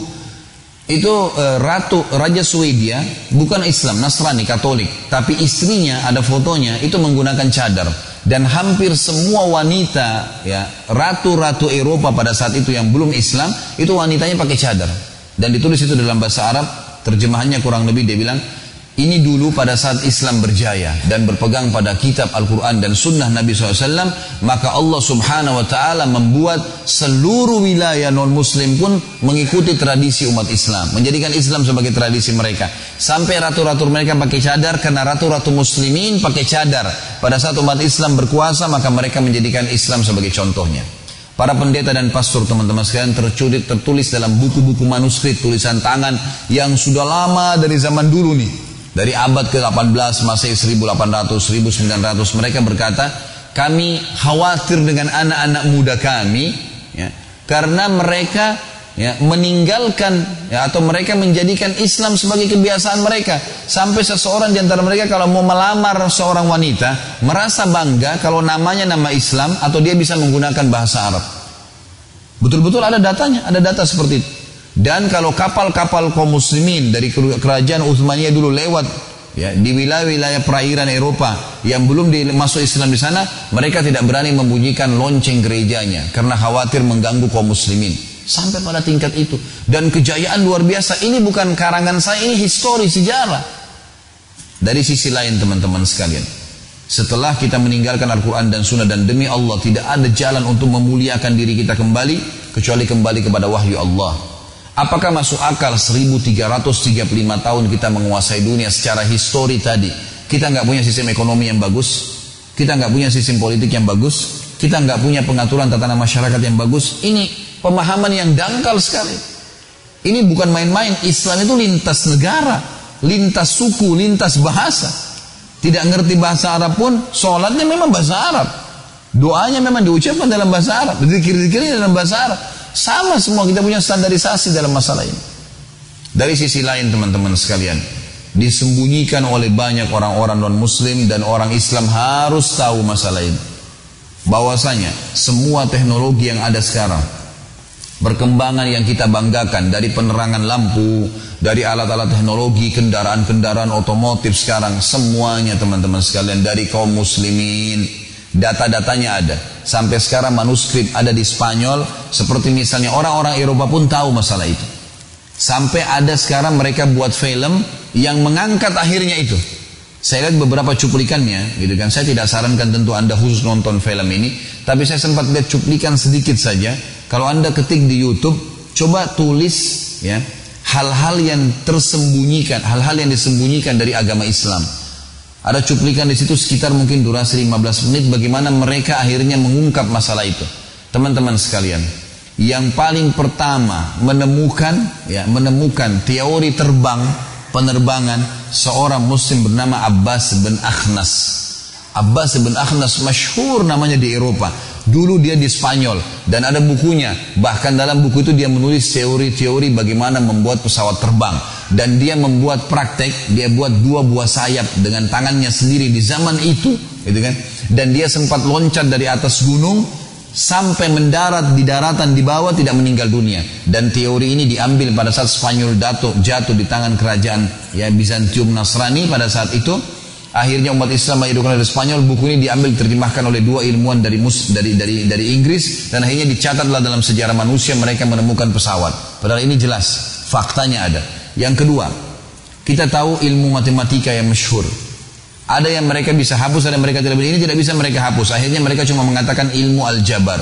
Itu e, ratu raja Swedia bukan Islam Nasrani Katolik tapi istrinya ada fotonya itu menggunakan cadar dan hampir semua wanita ya ratu-ratu Eropa pada saat itu yang belum Islam itu wanitanya pakai cadar. Dan ditulis itu dalam bahasa Arab terjemahannya kurang lebih dia bilang ini dulu pada saat Islam berjaya dan berpegang pada kitab Al-Quran dan sunnah Nabi SAW, maka Allah subhanahu wa ta'ala membuat seluruh wilayah non-muslim pun mengikuti tradisi umat Islam. Menjadikan Islam sebagai tradisi mereka. Sampai ratu-ratu mereka pakai cadar karena ratu-ratu muslimin pakai cadar. Pada saat umat Islam berkuasa maka mereka menjadikan Islam sebagai contohnya. Para pendeta dan pastor teman-teman sekalian terculit tertulis dalam buku-buku manuskrip tulisan tangan yang sudah lama dari zaman dulu nih. Dari abad ke-18 masih 1800 1900 mereka berkata, "Kami khawatir dengan anak-anak muda kami ya, karena mereka ya, meninggalkan ya, atau mereka menjadikan Islam sebagai kebiasaan mereka. Sampai seseorang di antara mereka kalau mau melamar seorang wanita merasa bangga kalau namanya nama Islam atau dia bisa menggunakan bahasa Arab. Betul-betul ada datanya ada data seperti itu dan kalau kapal-kapal kaum muslimin dari kerajaan Utsmaniyah dulu lewat ya di wilayah-wilayah perairan Eropa yang belum masuk Islam di sana mereka tidak berani membunyikan lonceng gerejanya karena khawatir mengganggu kaum muslimin Sampai pada tingkat itu. Dan kejayaan luar biasa. Ini bukan karangan saya, ini histori, sejarah. Dari sisi lain teman-teman sekalian. Setelah kita meninggalkan Al-Quran dan Sunnah dan demi Allah tidak ada jalan untuk memuliakan diri kita kembali kecuali kembali kepada wahyu Allah. Apakah masuk akal 1335 tahun kita menguasai dunia secara histori tadi? Kita nggak punya sistem ekonomi yang bagus, kita nggak punya sistem politik yang bagus, kita nggak punya pengaturan tatanan masyarakat yang bagus. Ini pemahaman yang dangkal sekali. Ini bukan main-main. Islam itu lintas negara, lintas suku, lintas bahasa. Tidak ngerti bahasa Arab pun, sholatnya memang bahasa Arab. Doanya memang diucapkan dalam bahasa Arab. Zikir-zikirnya dalam bahasa Arab. Sama semua kita punya standarisasi dalam masalah ini. Dari sisi lain teman-teman sekalian, disembunyikan oleh banyak orang-orang non muslim dan orang Islam harus tahu masalah ini. Bahwasanya semua teknologi yang ada sekarang Perkembangan yang kita banggakan dari penerangan lampu, dari alat-alat teknologi, kendaraan-kendaraan otomotif sekarang, semuanya teman-teman sekalian dari kaum muslimin. Data-datanya ada. Sampai sekarang manuskrip ada di Spanyol, seperti misalnya orang-orang Eropa pun tahu masalah itu. Sampai ada sekarang mereka buat film yang mengangkat akhirnya itu. Saya lihat beberapa cuplikannya, gitu kan. Saya tidak sarankan tentu Anda khusus nonton film ini, tapi saya sempat lihat cuplikan sedikit saja kalau Anda ketik di YouTube, coba tulis ya hal-hal yang tersembunyikan, hal-hal yang disembunyikan dari agama Islam. Ada cuplikan di situ sekitar mungkin durasi 15 menit bagaimana mereka akhirnya mengungkap masalah itu. Teman-teman sekalian, yang paling pertama menemukan ya menemukan teori terbang penerbangan seorang muslim bernama Abbas bin Akhnas. Abbas bin Akhnas masyhur namanya di Eropa Dulu dia di Spanyol dan ada bukunya. Bahkan dalam buku itu dia menulis teori-teori bagaimana membuat pesawat terbang. Dan dia membuat praktek, dia buat dua buah sayap dengan tangannya sendiri di zaman itu, gitu kan? Dan dia sempat loncat dari atas gunung sampai mendarat di daratan di bawah tidak meninggal dunia. Dan teori ini diambil pada saat Spanyol jatuh, jatuh di tangan kerajaan ya Bizantium Nasrani pada saat itu Akhirnya umat Islam menghidupkan dari Spanyol. Buku ini diambil terjemahkan oleh dua ilmuwan dari mus, dari dari dari Inggris dan akhirnya dicatatlah dalam sejarah manusia mereka menemukan pesawat. Padahal ini jelas faktanya ada. Yang kedua, kita tahu ilmu matematika yang masyhur. Ada yang mereka bisa hapus, ada yang mereka tidak bisa. Ini tidak bisa mereka hapus. Akhirnya mereka cuma mengatakan ilmu aljabar.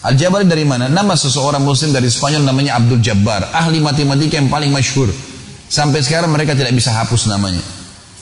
Aljabar dari mana? Nama seseorang muslim dari Spanyol namanya Abdul Jabbar. Ahli matematika yang paling masyhur. Sampai sekarang mereka tidak bisa hapus namanya.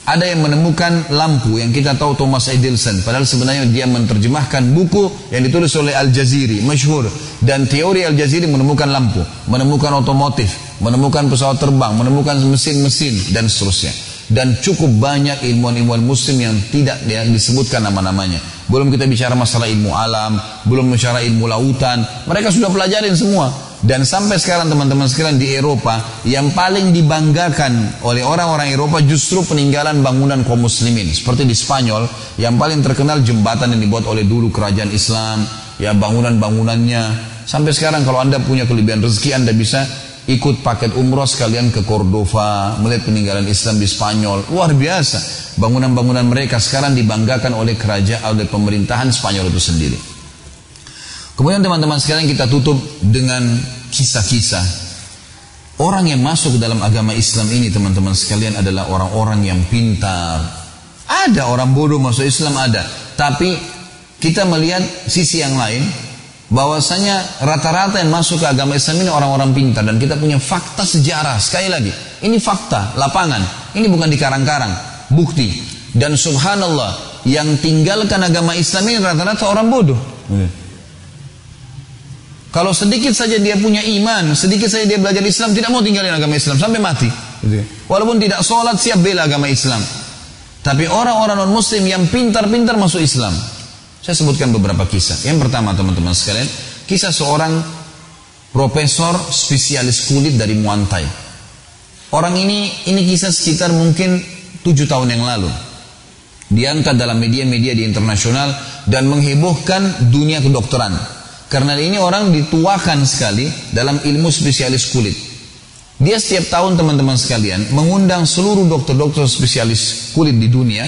Ada yang menemukan lampu yang kita tahu Thomas Edison. Padahal sebenarnya dia menerjemahkan buku yang ditulis oleh Al-Jaziri, masyhur. Dan teori Al-Jaziri menemukan lampu, menemukan otomotif, menemukan pesawat terbang, menemukan mesin-mesin, dan seterusnya. Dan cukup banyak ilmuwan-ilmuwan muslim yang tidak ya, disebutkan nama-namanya. Belum kita bicara masalah ilmu alam, belum bicara ilmu lautan. Mereka sudah pelajarin semua. Dan sampai sekarang teman-teman sekalian di Eropa yang paling dibanggakan oleh orang-orang Eropa justru peninggalan bangunan kaum muslimin. Seperti di Spanyol yang paling terkenal jembatan yang dibuat oleh dulu kerajaan Islam, ya bangunan-bangunannya. Sampai sekarang kalau Anda punya kelebihan rezeki Anda bisa ikut paket umroh sekalian ke Cordova, melihat peninggalan Islam di Spanyol. Luar biasa. Bangunan-bangunan mereka sekarang dibanggakan oleh kerajaan oleh pemerintahan Spanyol itu sendiri. Kemudian teman-teman sekalian kita tutup dengan kisah-kisah. Orang yang masuk dalam agama Islam ini teman-teman sekalian adalah orang-orang yang pintar. Ada orang bodoh masuk Islam ada. Tapi kita melihat sisi yang lain. Bahwasanya rata-rata yang masuk ke agama Islam ini orang-orang pintar. Dan kita punya fakta sejarah. Sekali lagi. Ini fakta, lapangan. Ini bukan dikarang-karang. Bukti. Dan subhanallah. Yang tinggalkan agama Islam ini rata-rata orang bodoh. Kalau sedikit saja dia punya iman, sedikit saja dia belajar Islam, tidak mau tinggalin agama Islam sampai mati. Gitu. Walaupun tidak sholat, siap bela agama Islam. Tapi orang-orang non-muslim yang pintar-pintar masuk Islam. Saya sebutkan beberapa kisah. Yang pertama teman-teman sekalian, kisah seorang profesor spesialis kulit dari Muantai. Orang ini, ini kisah sekitar mungkin tujuh tahun yang lalu. Diangkat dalam media-media di internasional dan menghebohkan dunia kedokteran. Karena ini orang dituakan sekali dalam ilmu spesialis kulit. Dia setiap tahun teman-teman sekalian mengundang seluruh dokter-dokter spesialis kulit di dunia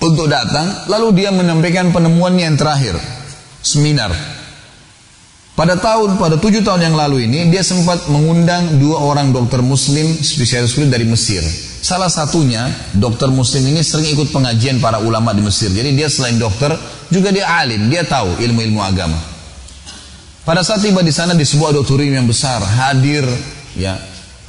untuk datang, lalu dia menyampaikan penemuannya yang terakhir, seminar. Pada tahun, pada tujuh tahun yang lalu ini, dia sempat mengundang dua orang dokter muslim spesialis kulit dari Mesir. Salah satunya, dokter muslim ini sering ikut pengajian para ulama di Mesir. Jadi dia selain dokter, juga dia alim, dia tahu ilmu-ilmu agama. Pada saat tiba di sana di sebuah auditorium yang besar hadir ya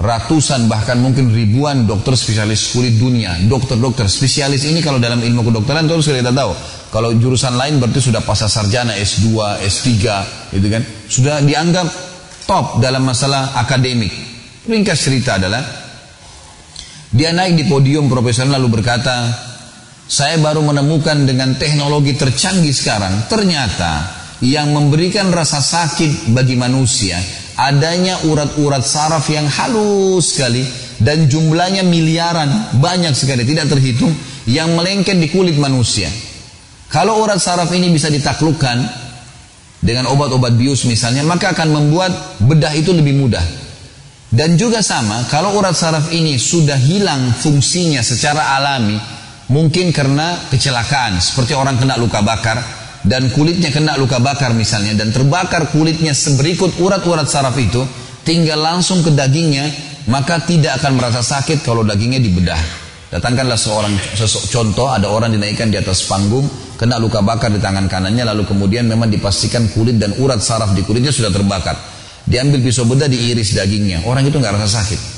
ratusan bahkan mungkin ribuan dokter spesialis kulit dunia, dokter-dokter spesialis ini kalau dalam ilmu kedokteran terus kita tahu. Kalau jurusan lain berarti sudah pasca sarjana S2, S3 gitu kan. Sudah dianggap top dalam masalah akademik. Ringkas cerita adalah dia naik di podium profesor lalu berkata, "Saya baru menemukan dengan teknologi tercanggih sekarang, ternyata yang memberikan rasa sakit bagi manusia adanya urat-urat saraf yang halus sekali dan jumlahnya miliaran banyak sekali tidak terhitung yang melengket di kulit manusia. Kalau urat saraf ini bisa ditaklukkan dengan obat-obat bius misalnya maka akan membuat bedah itu lebih mudah. Dan juga sama kalau urat saraf ini sudah hilang fungsinya secara alami mungkin karena kecelakaan seperti orang kena luka bakar dan kulitnya kena luka bakar misalnya dan terbakar kulitnya seberikut urat-urat saraf itu tinggal langsung ke dagingnya maka tidak akan merasa sakit kalau dagingnya dibedah. Datangkanlah seorang contoh ada orang dinaikkan di atas panggung kena luka bakar di tangan kanannya lalu kemudian memang dipastikan kulit dan urat saraf di kulitnya sudah terbakar. Diambil pisau bedah diiris dagingnya. Orang itu nggak rasa sakit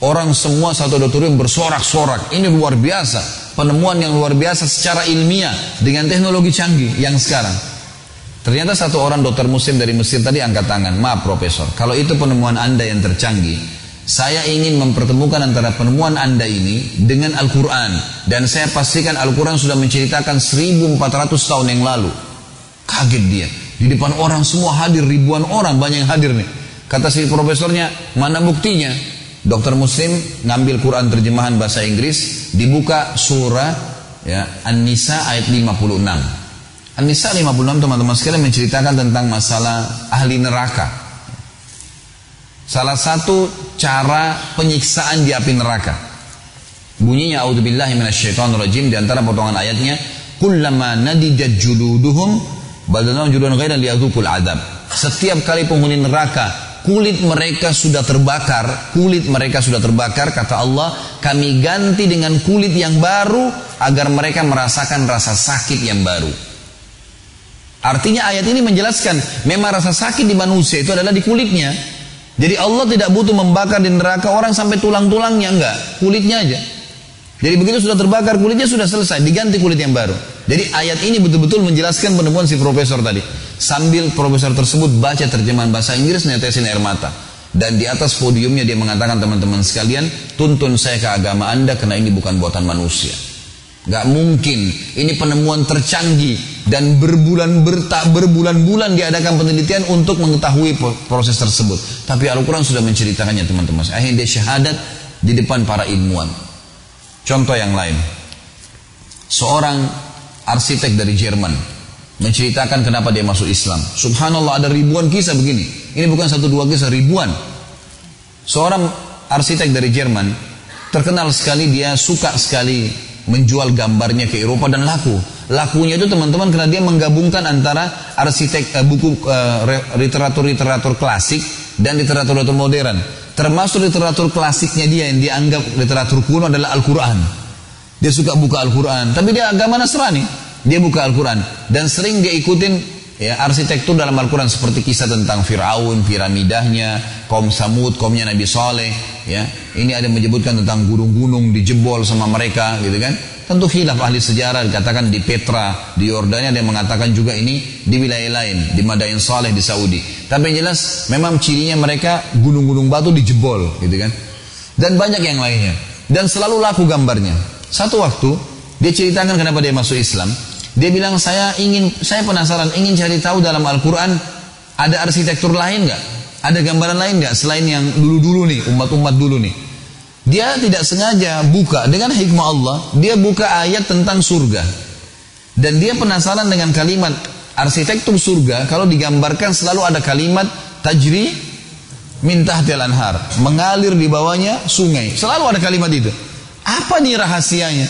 orang semua satu auditorium bersorak-sorak ini luar biasa penemuan yang luar biasa secara ilmiah dengan teknologi canggih yang sekarang. Ternyata satu orang dokter muslim dari Mesir tadi angkat tangan, maaf profesor, kalau itu penemuan anda yang tercanggih, saya ingin mempertemukan antara penemuan anda ini dengan Al-Quran. Dan saya pastikan Al-Quran sudah menceritakan 1400 tahun yang lalu. Kaget dia. Di depan orang semua hadir, ribuan orang banyak yang hadir nih. Kata si profesornya, mana buktinya? Dokter Muslim ngambil Quran terjemahan bahasa Inggris, dibuka surah ya An-Nisa ayat 56. An-Nisa 56 teman-teman sekalian menceritakan tentang masalah ahli neraka. Salah satu cara penyiksaan di api neraka. Bunyinya auzubillahi minasyaitonirrajim di antara potongan ayatnya, "Kullama nadijat juluduhum badalahum juludan ghairan liyadzuqul adab." Setiap kali penghuni neraka kulit mereka sudah terbakar, kulit mereka sudah terbakar, kata Allah, kami ganti dengan kulit yang baru agar mereka merasakan rasa sakit yang baru. Artinya ayat ini menjelaskan memang rasa sakit di manusia itu adalah di kulitnya. Jadi Allah tidak butuh membakar di neraka orang sampai tulang-tulangnya enggak, kulitnya aja. Jadi begitu sudah terbakar kulitnya sudah selesai, diganti kulit yang baru. Jadi ayat ini betul-betul menjelaskan penemuan si profesor tadi. Sambil profesor tersebut baca terjemahan bahasa Inggris netesin air mata. Dan di atas podiumnya dia mengatakan teman-teman sekalian, tuntun saya ke agama anda karena ini bukan buatan manusia. Gak mungkin, ini penemuan tercanggih dan berbulan bertak berbulan-bulan diadakan penelitian untuk mengetahui proses tersebut. Tapi Al-Quran sudah menceritakannya teman-teman. Akhirnya dia syahadat di depan para ilmuwan. Contoh yang lain. Seorang arsitek dari Jerman menceritakan kenapa dia masuk Islam. Subhanallah ada ribuan kisah begini. Ini bukan satu dua kisah, ribuan. Seorang arsitek dari Jerman terkenal sekali dia suka sekali menjual gambarnya ke Eropa dan laku. Lakunya itu teman-teman karena dia menggabungkan antara arsitek uh, buku literatur-literatur uh, klasik dan literatur-literatur modern. Termasuk literatur klasiknya dia yang dianggap literatur kuno adalah Al-Quran. Dia suka buka Al-Quran. Tapi dia agama Nasrani. Dia buka Al-Quran. Dan sering dia ikutin ya, arsitektur dalam Al-Quran. Seperti kisah tentang Fir'aun, piramidahnya, kaum Samud, kaumnya Nabi Saleh. Ya. Ini ada menyebutkan tentang gunung-gunung dijebol sama mereka gitu kan. Tentu khilaf ahli sejarah dikatakan di Petra, di Yordania yang mengatakan juga ini di wilayah lain, di Madain Saleh di Saudi. Tapi yang jelas memang cirinya mereka gunung-gunung batu dijebol gitu kan. Dan banyak yang lainnya. Dan selalu laku gambarnya. Satu waktu dia ceritakan kenapa dia masuk Islam. Dia bilang saya ingin, saya penasaran ingin cari tahu dalam Al-Quran ada arsitektur lain nggak? Ada gambaran lain nggak selain yang dulu-dulu nih, umat-umat dulu nih? Dia tidak sengaja buka dengan hikmah Allah, dia buka ayat tentang surga. Dan dia penasaran dengan kalimat arsitektur surga kalau digambarkan selalu ada kalimat tajri mintah anhar, mengalir di bawahnya sungai. Selalu ada kalimat itu. Apa nih rahasianya?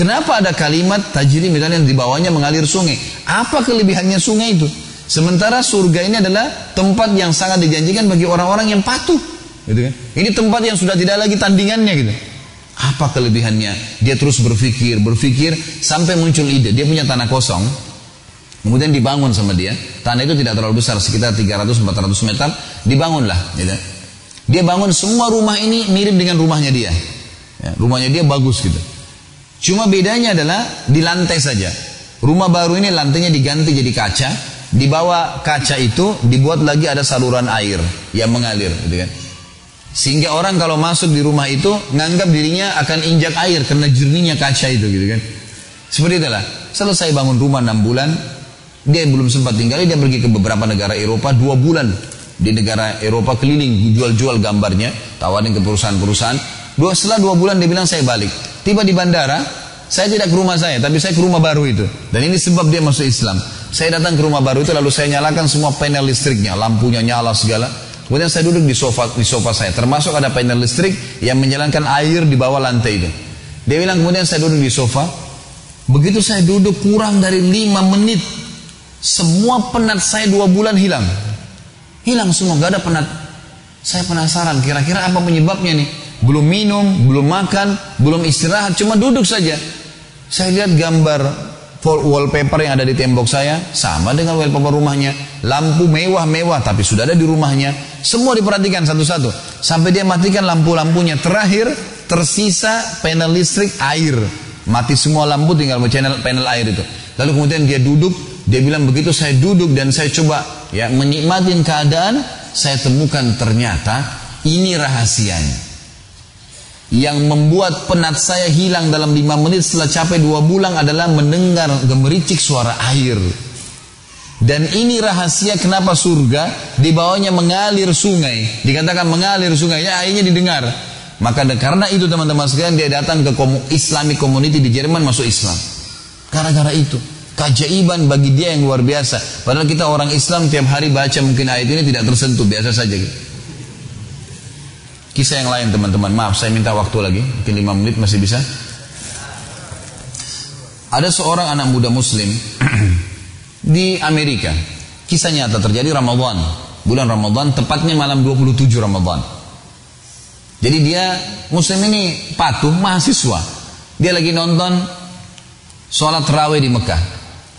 Kenapa ada kalimat tajri misalnya di bawahnya mengalir sungai? Apa kelebihannya sungai itu? Sementara surga ini adalah tempat yang sangat dijanjikan bagi orang-orang yang patuh. Gitu kan? Ini tempat yang sudah tidak lagi tandingannya gitu. Apa kelebihannya? Dia terus berpikir, berpikir sampai muncul ide. Dia punya tanah kosong, kemudian dibangun sama dia. Tanah itu tidak terlalu besar, sekitar 300-400 meter. Dibangunlah. Gitu. Dia bangun semua rumah ini mirip dengan rumahnya dia. Ya, rumahnya dia bagus gitu. Cuma bedanya adalah di lantai saja. Rumah baru ini lantainya diganti jadi kaca. Di bawah kaca itu dibuat lagi ada saluran air yang mengalir, gitu kan. Sehingga orang kalau masuk di rumah itu nganggap dirinya akan injak air karena jernihnya kaca itu gitu kan. Seperti itulah. Selesai bangun rumah 6 bulan, dia belum sempat tinggal, dia pergi ke beberapa negara Eropa dua bulan di negara Eropa keliling jual-jual gambarnya, tawarin ke perusahaan-perusahaan. Dua setelah dua bulan dia bilang saya balik. Tiba di bandara, saya tidak ke rumah saya, tapi saya ke rumah baru itu. Dan ini sebab dia masuk Islam. Saya datang ke rumah baru itu lalu saya nyalakan semua panel listriknya, lampunya nyala segala. Kemudian saya duduk di sofa di sofa saya, termasuk ada panel listrik yang menjalankan air di bawah lantai itu. Dia bilang kemudian saya duduk di sofa. Begitu saya duduk kurang dari lima menit, semua penat saya dua bulan hilang. Hilang semua, gak ada penat. Saya penasaran kira-kira apa penyebabnya nih. Belum minum, belum makan, belum istirahat, cuma duduk saja. Saya lihat gambar wallpaper yang ada di tembok saya sama dengan wallpaper rumahnya. Lampu mewah-mewah tapi sudah ada di rumahnya. Semua diperhatikan satu-satu. Sampai dia matikan lampu-lampunya. Terakhir tersisa panel listrik air. Mati semua lampu tinggal panel, panel air itu. Lalu kemudian dia duduk. Dia bilang begitu saya duduk dan saya coba ya menikmati keadaan. Saya temukan ternyata ini rahasianya yang membuat penat saya hilang dalam lima menit setelah capek dua bulan adalah mendengar gemericik suara air. Dan ini rahasia kenapa surga di bawahnya mengalir sungai. Dikatakan mengalir sungai, ya airnya didengar. Maka karena itu teman-teman sekalian dia datang ke Islamic community di Jerman masuk Islam. Gara-gara itu. Keajaiban bagi dia yang luar biasa. Padahal kita orang Islam tiap hari baca mungkin ayat ini tidak tersentuh, biasa saja gitu. Kisah yang lain teman-teman, maaf saya minta waktu lagi, mungkin 5 menit masih bisa. Ada seorang anak muda muslim di Amerika. Kisah nyata terjadi Ramadan. Bulan Ramadan, tepatnya malam 27 Ramadan. Jadi dia muslim ini patuh mahasiswa. Dia lagi nonton sholat terawih di Mekah.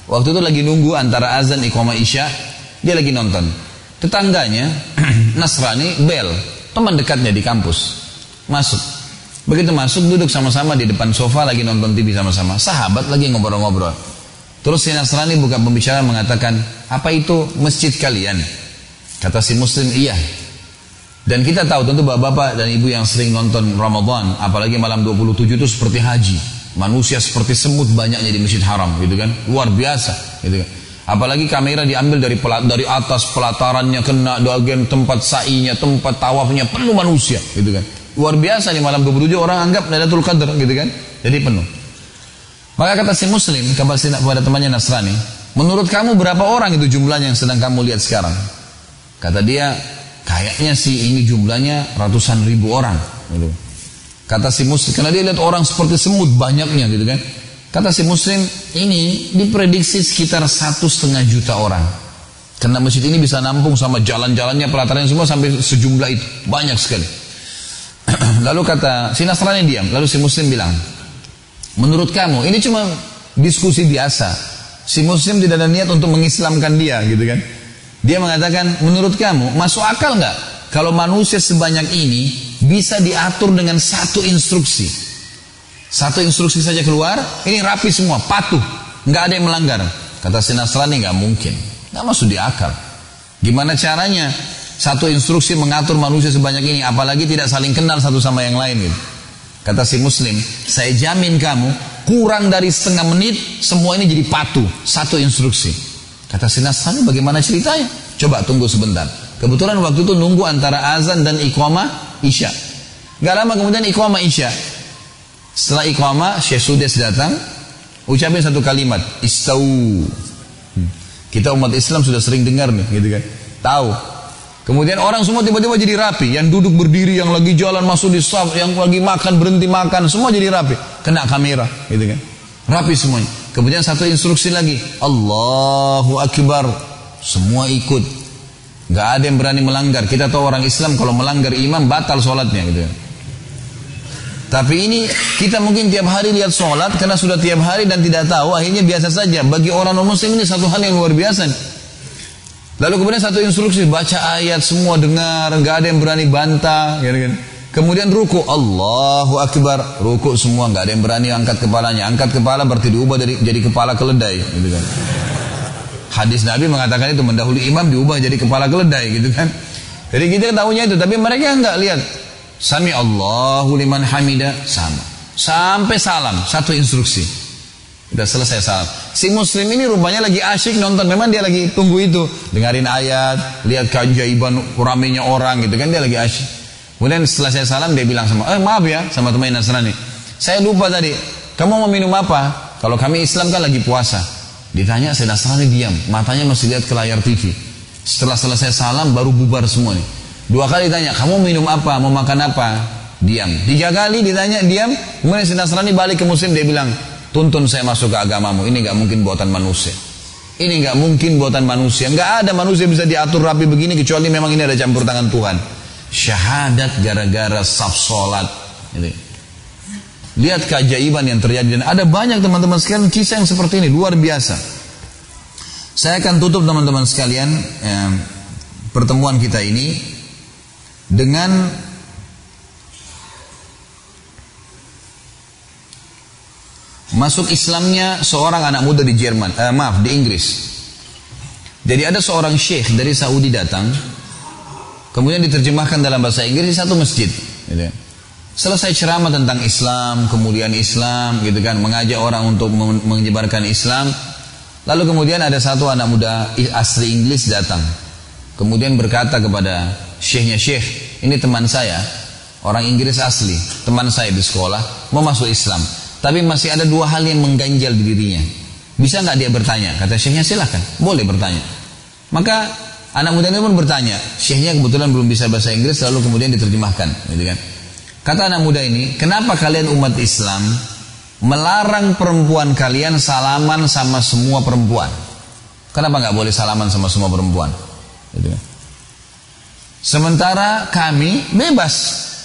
Waktu itu lagi nunggu antara azan iqamah isya, dia lagi nonton. Tetangganya Nasrani bel, teman dekatnya di kampus. Masuk. Begitu masuk duduk sama-sama di depan sofa lagi nonton TV sama-sama. Sahabat lagi ngobrol-ngobrol. Terus si Nasrani buka pembicaraan mengatakan apa itu masjid kalian? Kata si muslim iya. Dan kita tahu tentu bapak-bapak dan ibu yang sering nonton Ramadan apalagi malam 27 itu seperti haji. Manusia seperti semut banyaknya di masjid haram gitu kan? Luar biasa gitu kan Apalagi kamera diambil dari pelat, dari atas pelatarannya kena bagian tempat sa'inya, tempat tawafnya penuh manusia, gitu kan. Luar biasa nih malam 27 orang anggap Lailatul Qadar gitu kan. Jadi penuh. Maka kata si muslim kepada temannya Nasrani, menurut kamu berapa orang itu jumlahnya yang sedang kamu lihat sekarang? Kata dia, kayaknya sih ini jumlahnya ratusan ribu orang. Gitu. Kata si muslim, karena dia lihat orang seperti semut banyaknya gitu kan. Kata si muslim, ini diprediksi sekitar satu setengah juta orang. Karena masjid ini bisa nampung sama jalan-jalannya, pelataran semua sampai sejumlah itu. Banyak sekali. lalu kata, si Nasrani diam. Lalu si muslim bilang, menurut kamu, ini cuma diskusi biasa. Si muslim tidak ada niat untuk mengislamkan dia gitu kan. Dia mengatakan, menurut kamu, masuk akal nggak? Kalau manusia sebanyak ini bisa diatur dengan satu instruksi. Satu instruksi saja keluar, ini rapi semua, patuh, nggak ada yang melanggar. Kata si Nasrani nggak mungkin, nggak masuk di akal. Gimana caranya? Satu instruksi mengatur manusia sebanyak ini, apalagi tidak saling kenal satu sama yang lain. Gitu. Kata si Muslim, saya jamin kamu kurang dari setengah menit semua ini jadi patuh, satu instruksi. Kata si Nasrani, bagaimana ceritanya? Coba tunggu sebentar. Kebetulan waktu itu nunggu antara azan dan iqamah isya. Gak lama kemudian iqamah isya. Setelah iqamah, Syekh Sudes datang, ucapin satu kalimat, istau. Hmm. Kita umat Islam sudah sering dengar nih, gitu kan. Tahu. Kemudian orang semua tiba-tiba jadi rapi. Yang duduk berdiri, yang lagi jalan masuk di saf, yang lagi makan berhenti makan, semua jadi rapi. Kena kamera, gitu kan. Rapi semuanya. Kemudian satu instruksi lagi, Allahu Akbar. Semua ikut. Gak ada yang berani melanggar. Kita tahu orang Islam kalau melanggar imam batal sholatnya gitu. Tapi ini kita mungkin tiap hari lihat sholat karena sudah tiap hari dan tidak tahu akhirnya biasa saja. Bagi orang non muslim ini satu hal yang luar biasa. Lalu kemudian satu instruksi baca ayat semua dengar, nggak ada yang berani bantah, gitu kan. Kemudian ruku Allahu Akbar, ruku semua nggak ada yang berani angkat kepalanya. Angkat kepala berarti diubah dari jadi kepala keledai, gitu kan. Hadis Nabi mengatakan itu mendahului imam diubah jadi kepala keledai, gitu kan. Jadi kita tahunya itu, tapi mereka nggak lihat. Sami Allahu liman hamida sama. Sampai salam, satu instruksi. Udah selesai salam. Si muslim ini rupanya lagi asyik nonton. Memang dia lagi tunggu itu. Dengarin ayat, lihat keajaiban ramenya orang gitu kan. Dia lagi asyik. Kemudian setelah saya salam dia bilang sama, eh maaf ya sama teman Nasrani. Saya lupa tadi, kamu mau minum apa? Kalau kami Islam kan lagi puasa. Ditanya saya Nasrani diam, matanya masih lihat ke layar TV. Setelah selesai salam baru bubar semua nih. Dua kali ditanya, kamu minum apa, mau makan apa? Diam. Tiga kali ditanya, diam. Kemudian si Nasrani balik ke muslim, dia bilang, tuntun saya masuk ke agamamu. Ini nggak mungkin buatan manusia. Ini nggak mungkin buatan manusia. Nggak ada manusia bisa diatur rapi begini kecuali memang ini ada campur tangan Tuhan. Syahadat gara-gara saf solat. Ini. Lihat keajaiban yang terjadi dan ada banyak teman-teman sekalian kisah yang seperti ini luar biasa. Saya akan tutup teman-teman sekalian eh, pertemuan kita ini dengan masuk Islamnya seorang anak muda di Jerman, eh, maaf di Inggris. Jadi ada seorang syekh dari Saudi datang, kemudian diterjemahkan dalam bahasa Inggris di satu masjid. Gitu. Ya. Selesai ceramah tentang Islam, kemudian Islam, gitu kan, mengajak orang untuk menyebarkan Islam. Lalu kemudian ada satu anak muda asli Inggris datang, kemudian berkata kepada syekhnya syekh, ini teman saya, orang Inggris asli, teman saya di sekolah, mau masuk Islam. Tapi masih ada dua hal yang mengganjal di dirinya. Bisa nggak dia bertanya? Kata syekhnya silahkan, boleh bertanya. Maka anak muda ini pun bertanya. Syekhnya kebetulan belum bisa bahasa Inggris, lalu kemudian diterjemahkan. Gitu kan. Kata anak muda ini, kenapa kalian umat Islam melarang perempuan kalian salaman sama semua perempuan? Kenapa nggak boleh salaman sama semua perempuan? Gitu. Sementara kami bebas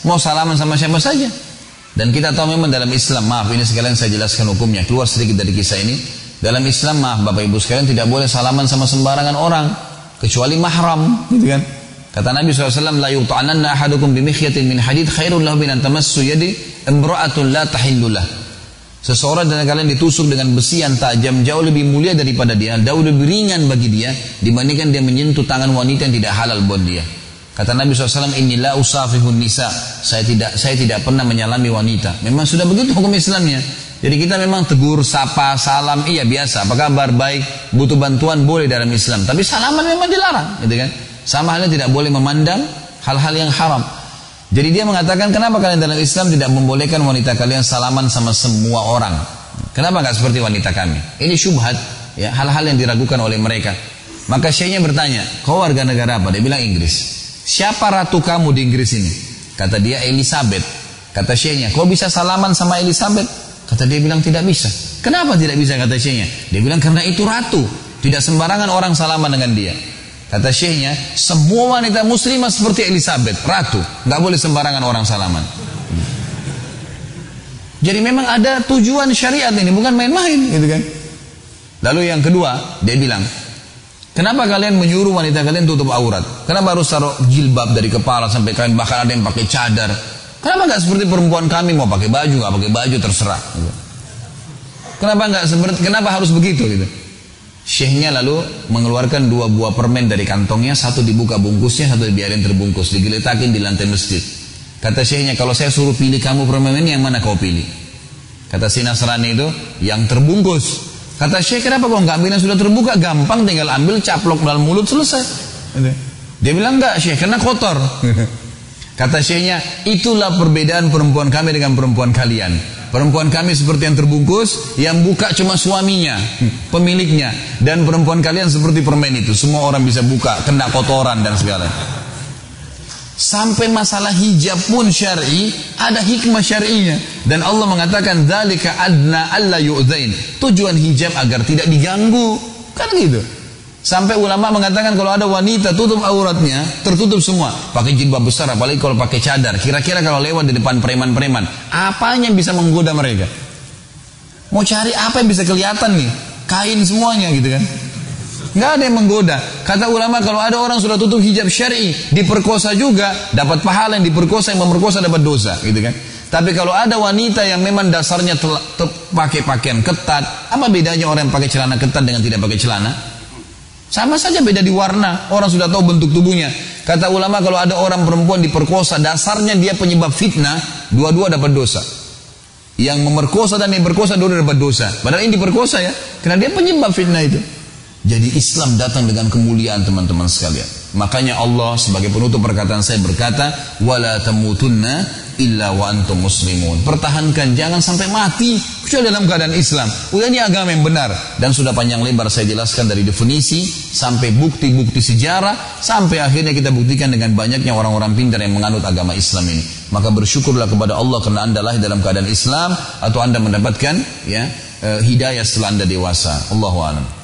mau salaman sama siapa saja. Dan kita tahu memang dalam Islam, maaf ini sekalian saya jelaskan hukumnya, keluar sedikit dari kisah ini. Dalam Islam, maaf Bapak Ibu sekalian tidak boleh salaman sama sembarangan orang kecuali mahram, gitu kan? Kata Nabi SAW, La yuta'ananna ahadukum bimikhyatin min hadid khairun lahu bin yadi la tahillullah. Seseorang dari kalian ditusuk dengan besi yang tajam jauh lebih mulia daripada dia, jauh lebih ringan bagi dia dibandingkan dia menyentuh tangan wanita yang tidak halal buat dia. Kata Nabi SAW, inilah usafihun nisa. Saya tidak saya tidak pernah menyalami wanita. Memang sudah begitu hukum Islamnya. Jadi kita memang tegur, sapa, salam, iya biasa. Apa kabar, baik, butuh bantuan boleh dalam Islam. Tapi salaman memang dilarang, gitu kan? Sama halnya tidak boleh memandang hal-hal yang haram. Jadi dia mengatakan, kenapa kalian dalam Islam tidak membolehkan wanita kalian salaman sama semua orang? Kenapa nggak seperti wanita kami? Ini syubhat, ya hal-hal yang diragukan oleh mereka. Maka syekhnya bertanya, kau warga negara apa? Dia bilang Inggris. Siapa ratu kamu di Inggris ini? Kata dia Elizabeth. Kata syekhnya, kau bisa salaman sama Elizabeth? Kata dia bilang tidak bisa. Kenapa tidak bisa kata syekhnya? Dia bilang karena itu ratu. Tidak sembarangan orang salaman dengan dia. Kata syekhnya, semua wanita muslimah seperti Elizabeth, ratu. Gak boleh sembarangan orang salaman. Jadi memang ada tujuan syariat ini, bukan main-main gitu kan. Lalu yang kedua, dia bilang, Kenapa kalian menyuruh wanita kalian tutup aurat? Kenapa harus taruh jilbab dari kepala sampai kain bahkan ada yang pakai cadar? Kenapa nggak seperti perempuan kami mau pakai baju nggak pakai baju terserah. Kenapa nggak seperti kenapa harus begitu gitu? Syekhnya lalu mengeluarkan dua buah permen dari kantongnya, satu dibuka bungkusnya, satu dibiarin terbungkus, digeletakin di lantai masjid. Kata syekhnya, kalau saya suruh pilih kamu permen ini, yang mana kau pilih? Kata si Nasrani itu, yang terbungkus. Kata syekh, kenapa kau nggak ambil yang sudah terbuka? Gampang, tinggal ambil, caplok dalam mulut, selesai. Dia bilang, enggak syekh, karena kotor. Kata syekhnya, itulah perbedaan perempuan kami dengan perempuan kalian. Perempuan kami seperti yang terbungkus, yang buka cuma suaminya, pemiliknya. Dan perempuan kalian seperti permen itu, semua orang bisa buka, kena kotoran dan segala. Sampai masalah hijab pun syar'i, ada hikmah syar'inya. Dan Allah mengatakan, adna alla yu'zain. Tujuan hijab agar tidak diganggu. Kan gitu. Sampai ulama mengatakan kalau ada wanita tutup auratnya, tertutup semua. Pakai jilbab besar, apalagi kalau pakai cadar. Kira-kira kalau lewat di depan preman-preman, apa yang bisa menggoda mereka? Mau cari apa yang bisa kelihatan nih? Kain semuanya gitu kan. Nggak ada yang menggoda. Kata ulama kalau ada orang sudah tutup hijab syari, diperkosa juga, dapat pahala yang diperkosa, yang memerkosa dapat dosa gitu kan. Tapi kalau ada wanita yang memang dasarnya pakai pakaian ketat, apa bedanya orang yang pakai celana ketat dengan tidak pakai celana? Sama saja beda di warna. Orang sudah tahu bentuk tubuhnya. Kata ulama kalau ada orang perempuan diperkosa, dasarnya dia penyebab fitnah, dua-dua dapat dosa. Yang memerkosa dan yang berkosa dua dapat dosa. Padahal ini diperkosa ya, karena dia penyebab fitnah itu. Jadi Islam datang dengan kemuliaan teman-teman sekalian. Makanya Allah sebagai penutup perkataan saya berkata, "Wala tamutunna illa wa antum muslimun. Pertahankan jangan sampai mati kecuali dalam keadaan Islam. Udah ini agama yang benar dan sudah panjang lebar saya jelaskan dari definisi sampai bukti-bukti sejarah sampai akhirnya kita buktikan dengan banyaknya orang-orang pintar yang menganut agama Islam ini. Maka bersyukurlah kepada Allah karena Anda lahir dalam keadaan Islam atau Anda mendapatkan ya eh, hidayah setelah Anda dewasa. Allahu a'lam.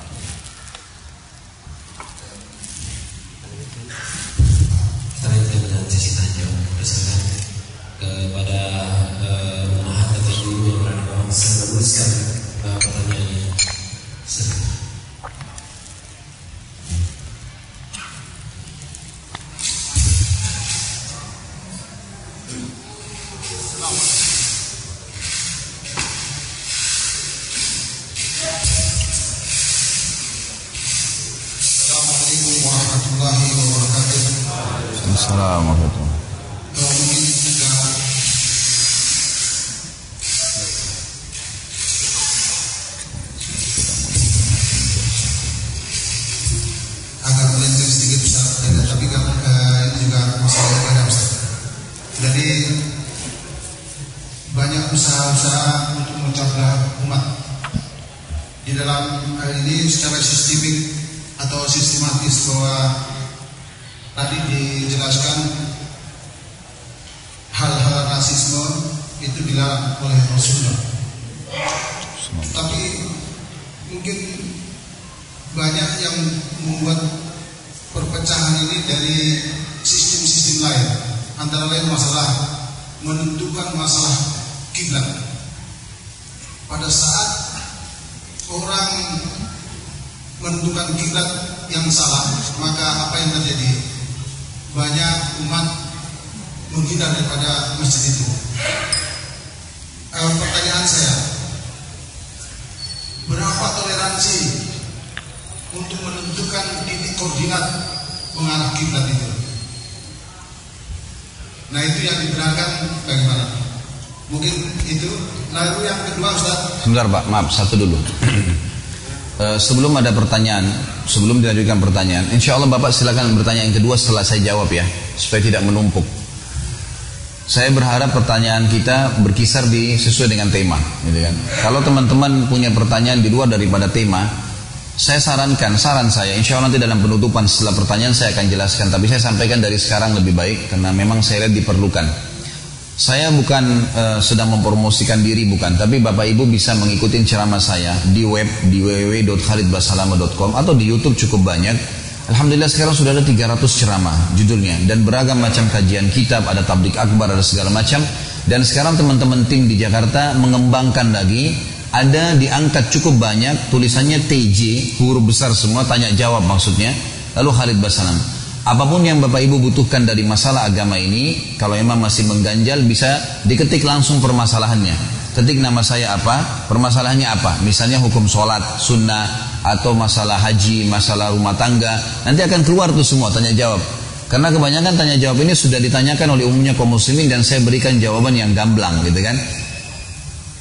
Sebentar Pak, maaf satu dulu. Eh, sebelum ada pertanyaan, sebelum dilanjutkan pertanyaan, insya Allah Bapak silakan bertanya yang kedua setelah saya jawab ya, supaya tidak menumpuk. Saya berharap pertanyaan kita berkisar di sesuai dengan tema, gitu kan. Kalau teman-teman punya pertanyaan di luar daripada tema, saya sarankan, saran saya, insya Allah nanti dalam penutupan setelah pertanyaan saya akan jelaskan, tapi saya sampaikan dari sekarang lebih baik karena memang saya lihat diperlukan. Saya bukan uh, sedang mempromosikan diri bukan, tapi Bapak Ibu bisa mengikuti ceramah saya di web di www.khalidbasalama.com atau di YouTube cukup banyak. Alhamdulillah sekarang sudah ada 300 ceramah judulnya dan beragam macam kajian kitab, ada tablik akbar, ada segala macam. Dan sekarang teman-teman tim di Jakarta mengembangkan lagi ada diangkat cukup banyak tulisannya TJ huruf besar semua tanya jawab maksudnya lalu Khalid Basalam Apa pun yang Bapak Ibu butuhkan dari masalah agama ini, kalau memang masih mengganjal bisa diketik langsung permasalahannya. Ketik nama saya apa, permasalahannya apa. Misalnya hukum sholat, sunnah, atau masalah haji, masalah rumah tangga. Nanti akan keluar tuh semua tanya jawab. Karena kebanyakan tanya jawab ini sudah ditanyakan oleh umumnya kaum muslimin dan saya berikan jawaban yang gamblang gitu kan.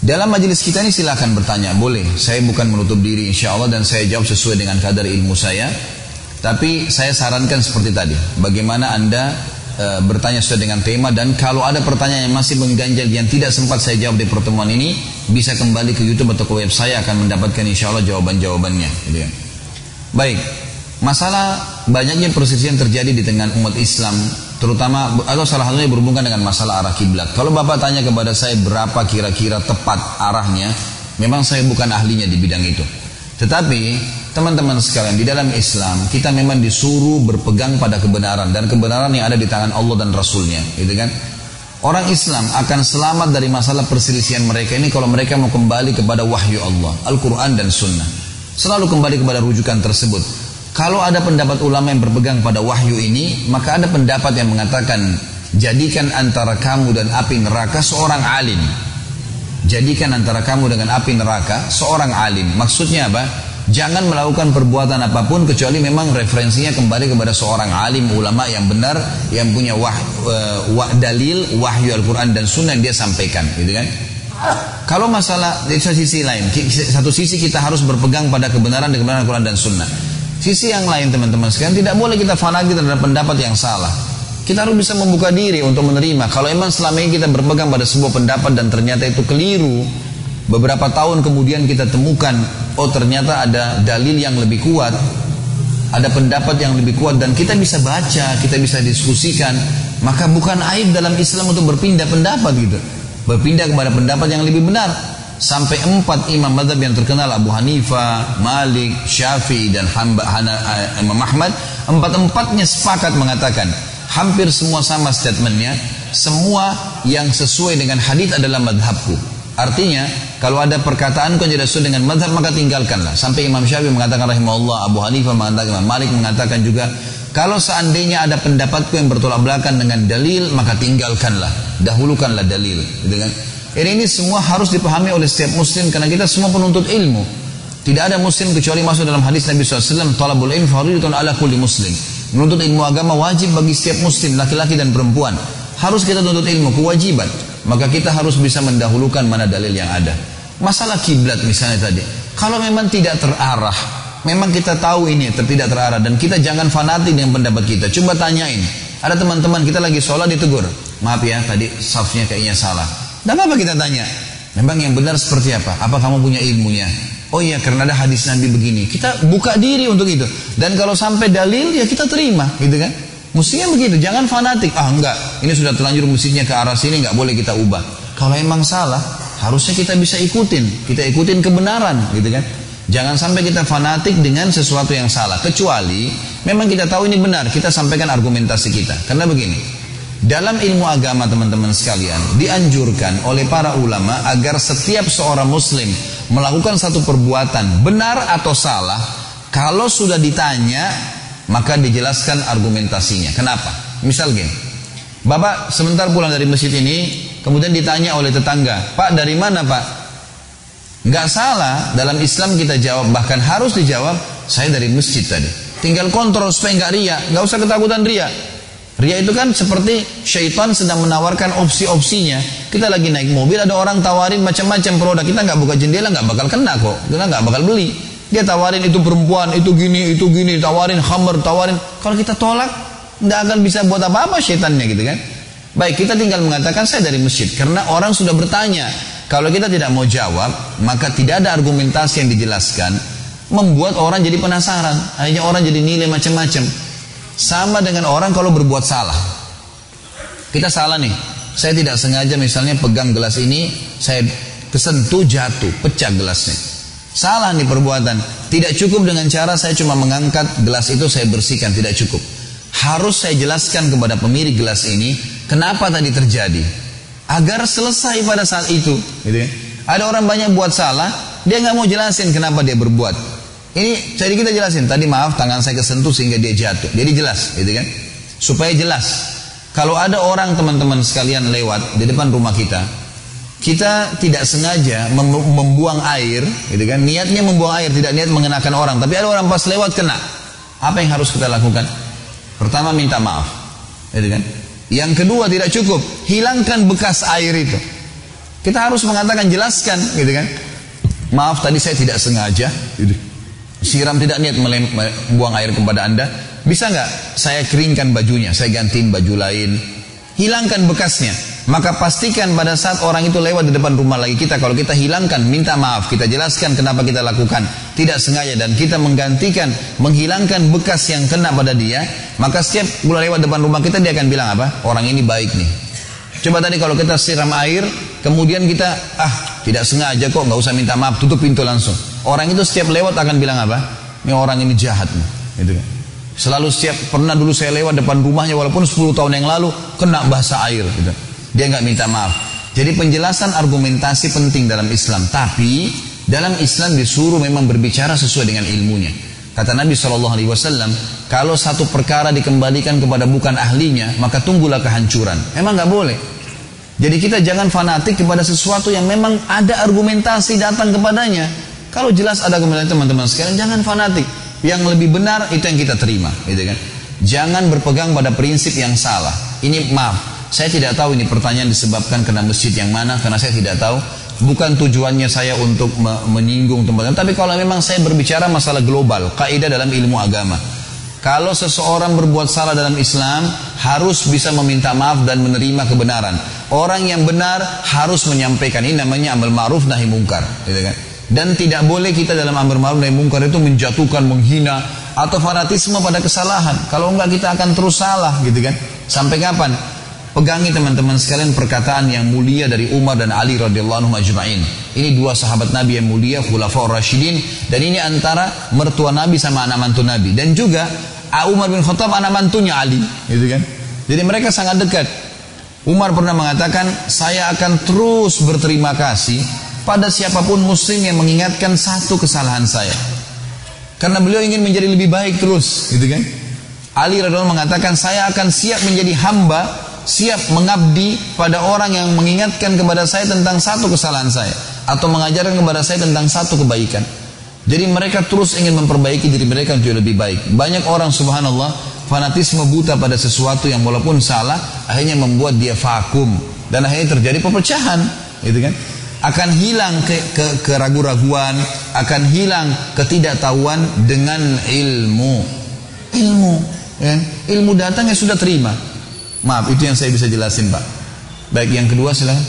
Dalam majelis kita ini silahkan bertanya, boleh. Saya bukan menutup diri insya Allah dan saya jawab sesuai dengan kadar ilmu saya. Tapi saya sarankan seperti tadi, bagaimana Anda e, bertanya sesuai dengan tema dan kalau ada pertanyaan yang masih mengganjal yang tidak sempat saya jawab di pertemuan ini, bisa kembali ke YouTube atau ke web saya akan mendapatkan insya Allah jawaban-jawabannya. Gitu ya. Baik, masalah banyaknya persisian terjadi di tengah umat Islam, terutama atau salah satunya berhubungan dengan masalah arah kiblat. Kalau Bapak tanya kepada saya berapa kira-kira tepat arahnya, memang saya bukan ahlinya di bidang itu. Tetapi teman-teman sekalian di dalam Islam kita memang disuruh berpegang pada kebenaran dan kebenaran yang ada di tangan Allah dan Rasulnya, gitu kan? Orang Islam akan selamat dari masalah perselisihan mereka ini kalau mereka mau kembali kepada wahyu Allah, Al-Quran dan Sunnah. Selalu kembali kepada rujukan tersebut. Kalau ada pendapat ulama yang berpegang pada wahyu ini, maka ada pendapat yang mengatakan jadikan antara kamu dan api neraka seorang alim. Jadikan antara kamu dengan api neraka seorang alim. Maksudnya apa? Jangan melakukan perbuatan apa pun kecuali memang referensinya kembali kepada seorang alim ulama yang benar yang punya wah, uh, wah dalil wahyu Al-Qur'an dan sunnah yang dia sampaikan, gitu kan? Kalau masalah di sisi lain, satu sisi kita harus berpegang pada kebenaran kebenaran Al-Quran dan Sunnah. Sisi yang lain teman-teman sekalian tidak boleh kita fanatik terhadap pendapat yang salah. Kita harus bisa membuka diri untuk menerima. Kalau emang selama ini kita berpegang pada sebuah pendapat dan ternyata itu keliru, beberapa tahun kemudian kita temukan, oh ternyata ada dalil yang lebih kuat, ada pendapat yang lebih kuat dan kita bisa baca, kita bisa diskusikan, maka bukan aib dalam Islam untuk berpindah pendapat gitu. Berpindah kepada pendapat yang lebih benar. Sampai empat imam madhab yang terkenal Abu Hanifah, Malik, Syafi'i dan Hamba, Hana, eh, Imam Ahmad, empat-empatnya sepakat mengatakan hampir semua sama statementnya. Semua yang sesuai dengan hadis adalah madhabku. Artinya kalau ada perkataan yang tidak sesuai dengan madhab maka tinggalkanlah. Sampai Imam Syafi'i mengatakan rahimahullah. Abu Hanifah mengatakan Malik mengatakan juga kalau seandainya ada pendapatku yang bertolak belakang dengan dalil maka tinggalkanlah. Dahulukanlah dalil. Gitu kan? Ini, semua harus dipahami oleh setiap muslim karena kita semua penuntut ilmu. Tidak ada muslim kecuali masuk dalam hadis Nabi SAW talabul ilm faridatun ala kulli muslim Menuntut ilmu agama wajib bagi setiap muslim, laki-laki dan perempuan. Harus kita tuntut ilmu, kewajiban. Maka kita harus bisa mendahulukan mana dalil yang ada. Masalah kiblat misalnya tadi. Kalau memang tidak terarah, memang kita tahu ini tidak terarah dan kita jangan fanatik dengan pendapat kita. Coba tanyain. Ada teman-teman kita lagi sholat ditegur. Maaf ya, tadi safnya kayaknya salah. Dan apa kita tanya? Memang yang benar seperti apa? Apa kamu punya ilmunya? Oh iya karena ada hadis Nabi begini. Kita buka diri untuk itu. Dan kalau sampai dalil ya kita terima gitu kan. Mestinya begitu, jangan fanatik. Ah enggak, ini sudah terlanjur musiknya ke arah sini, enggak boleh kita ubah. Kalau emang salah, harusnya kita bisa ikutin. Kita ikutin kebenaran gitu kan. Jangan sampai kita fanatik dengan sesuatu yang salah. Kecuali memang kita tahu ini benar, kita sampaikan argumentasi kita. Karena begini, dalam ilmu agama teman-teman sekalian dianjurkan oleh para ulama agar setiap seorang muslim melakukan satu perbuatan benar atau salah, kalau sudah ditanya maka dijelaskan argumentasinya. Kenapa? Misal gini, Bapak sebentar pulang dari masjid ini, kemudian ditanya oleh tetangga, Pak dari mana Pak? Nggak salah, dalam Islam kita jawab, bahkan harus dijawab, saya dari masjid tadi. Tinggal kontrol supaya nggak ria, nggak usah ketakutan ria. Ria itu kan seperti syaitan sedang menawarkan opsi-opsinya. Kita lagi naik mobil, ada orang tawarin macam-macam produk. Kita nggak buka jendela, nggak bakal kena kok. Kita nggak bakal beli. Dia tawarin itu perempuan, itu gini, itu gini, tawarin hammer, tawarin. Kalau kita tolak, nggak akan bisa buat apa-apa syaitannya gitu kan. Baik, kita tinggal mengatakan saya dari masjid. Karena orang sudah bertanya. Kalau kita tidak mau jawab, maka tidak ada argumentasi yang dijelaskan. Membuat orang jadi penasaran. Akhirnya orang jadi nilai macam-macam. Sama dengan orang kalau berbuat salah. Kita salah nih. Saya tidak sengaja misalnya pegang gelas ini, saya kesentuh jatuh, pecah gelasnya. Salah nih perbuatan. Tidak cukup dengan cara saya cuma mengangkat gelas itu saya bersihkan, tidak cukup. Harus saya jelaskan kepada pemilik gelas ini kenapa tadi terjadi. Agar selesai pada saat itu. Gitu ya. Ada orang banyak buat salah, dia nggak mau jelasin kenapa dia berbuat. Ini jadi kita jelasin. Tadi maaf tangan saya kesentuh sehingga dia jatuh. Jadi jelas, gitu kan? Supaya jelas. Kalau ada orang teman-teman sekalian lewat di depan rumah kita, kita tidak sengaja mem membuang air, gitu kan? Niatnya membuang air, tidak niat mengenakan orang. Tapi ada orang pas lewat kena. Apa yang harus kita lakukan? Pertama minta maaf, gitu kan? Yang kedua tidak cukup, hilangkan bekas air itu. Kita harus mengatakan jelaskan, gitu kan? Maaf tadi saya tidak sengaja, gitu siram tidak niat buang air kepada anda, bisa nggak saya keringkan bajunya, saya gantiin baju lain, hilangkan bekasnya. Maka pastikan pada saat orang itu lewat di depan rumah lagi kita, kalau kita hilangkan, minta maaf, kita jelaskan kenapa kita lakukan, tidak sengaja dan kita menggantikan, menghilangkan bekas yang kena pada dia, maka setiap mulai lewat depan rumah kita dia akan bilang apa? Orang ini baik nih. Coba tadi kalau kita siram air, kemudian kita ah tidak sengaja kok, nggak usah minta maaf, tutup pintu langsung. Orang itu setiap lewat akan bilang apa? Ini orang ini jahat. Gitu kan. Selalu setiap pernah dulu saya lewat depan rumahnya walaupun 10 tahun yang lalu kena bahasa air gitu. Dia nggak minta maaf. Jadi penjelasan argumentasi penting dalam Islam. Tapi dalam Islam disuruh memang berbicara sesuai dengan ilmunya. Kata Nabi Wasallam, kalau satu perkara dikembalikan kepada bukan ahlinya, maka tunggulah kehancuran. Emang nggak boleh. Jadi kita jangan fanatik kepada sesuatu yang memang ada argumentasi datang kepadanya. Kalau jelas ada kemudian teman-teman sekalian, jangan fanatik. Yang lebih benar itu yang kita terima, gitu kan? Jangan berpegang pada prinsip yang salah. Ini maaf, saya tidak tahu ini pertanyaan disebabkan karena masjid yang mana, karena saya tidak tahu. Bukan tujuannya saya untuk menyinggung teman-teman, tapi kalau memang saya berbicara masalah global, kaidah dalam ilmu agama. Kalau seseorang berbuat salah dalam Islam, harus bisa meminta maaf dan menerima kebenaran. Orang yang benar harus menyampaikan ini namanya amal ma'ruf nahi mungkar, gitu kan? Dan tidak boleh kita dalam amar ma'ruf nahi mungkar itu menjatuhkan, menghina atau fanatisme pada kesalahan. Kalau enggak kita akan terus salah gitu kan. Sampai kapan? Pegangi teman-teman sekalian perkataan yang mulia dari Umar dan Ali radhiyallahu anhu. Ini dua sahabat Nabi yang mulia, khulafaur rasyidin dan ini antara mertua Nabi sama anak mantu Nabi dan juga Umar bin Khattab anak mantunya Ali, gitu kan. Jadi mereka sangat dekat. Umar pernah mengatakan, "Saya akan terus berterima kasih pada siapa pun muslim yang mengingatkan satu kesalahan saya. Karena beliau ingin menjadi lebih baik terus, gitu kan? Ali radhiallahu mengatakan saya akan siap menjadi hamba, siap mengabdi pada orang yang mengingatkan kepada saya tentang satu kesalahan saya atau mengajarkan kepada saya tentang satu kebaikan. Jadi mereka terus ingin memperbaiki diri mereka untuk lebih baik. Banyak orang subhanallah fanatisme buta pada sesuatu yang walaupun salah akhirnya membuat dia vakum dan akhirnya terjadi perpecahan, gitu kan? Akan hilang ke, ke keraguan-raguan, akan hilang ketidaktahuan dengan ilmu. Ilmu, ya. ilmu datang ya sudah terima. Maaf, itu yang saya bisa jelasin, Pak. Baik, yang kedua silakan.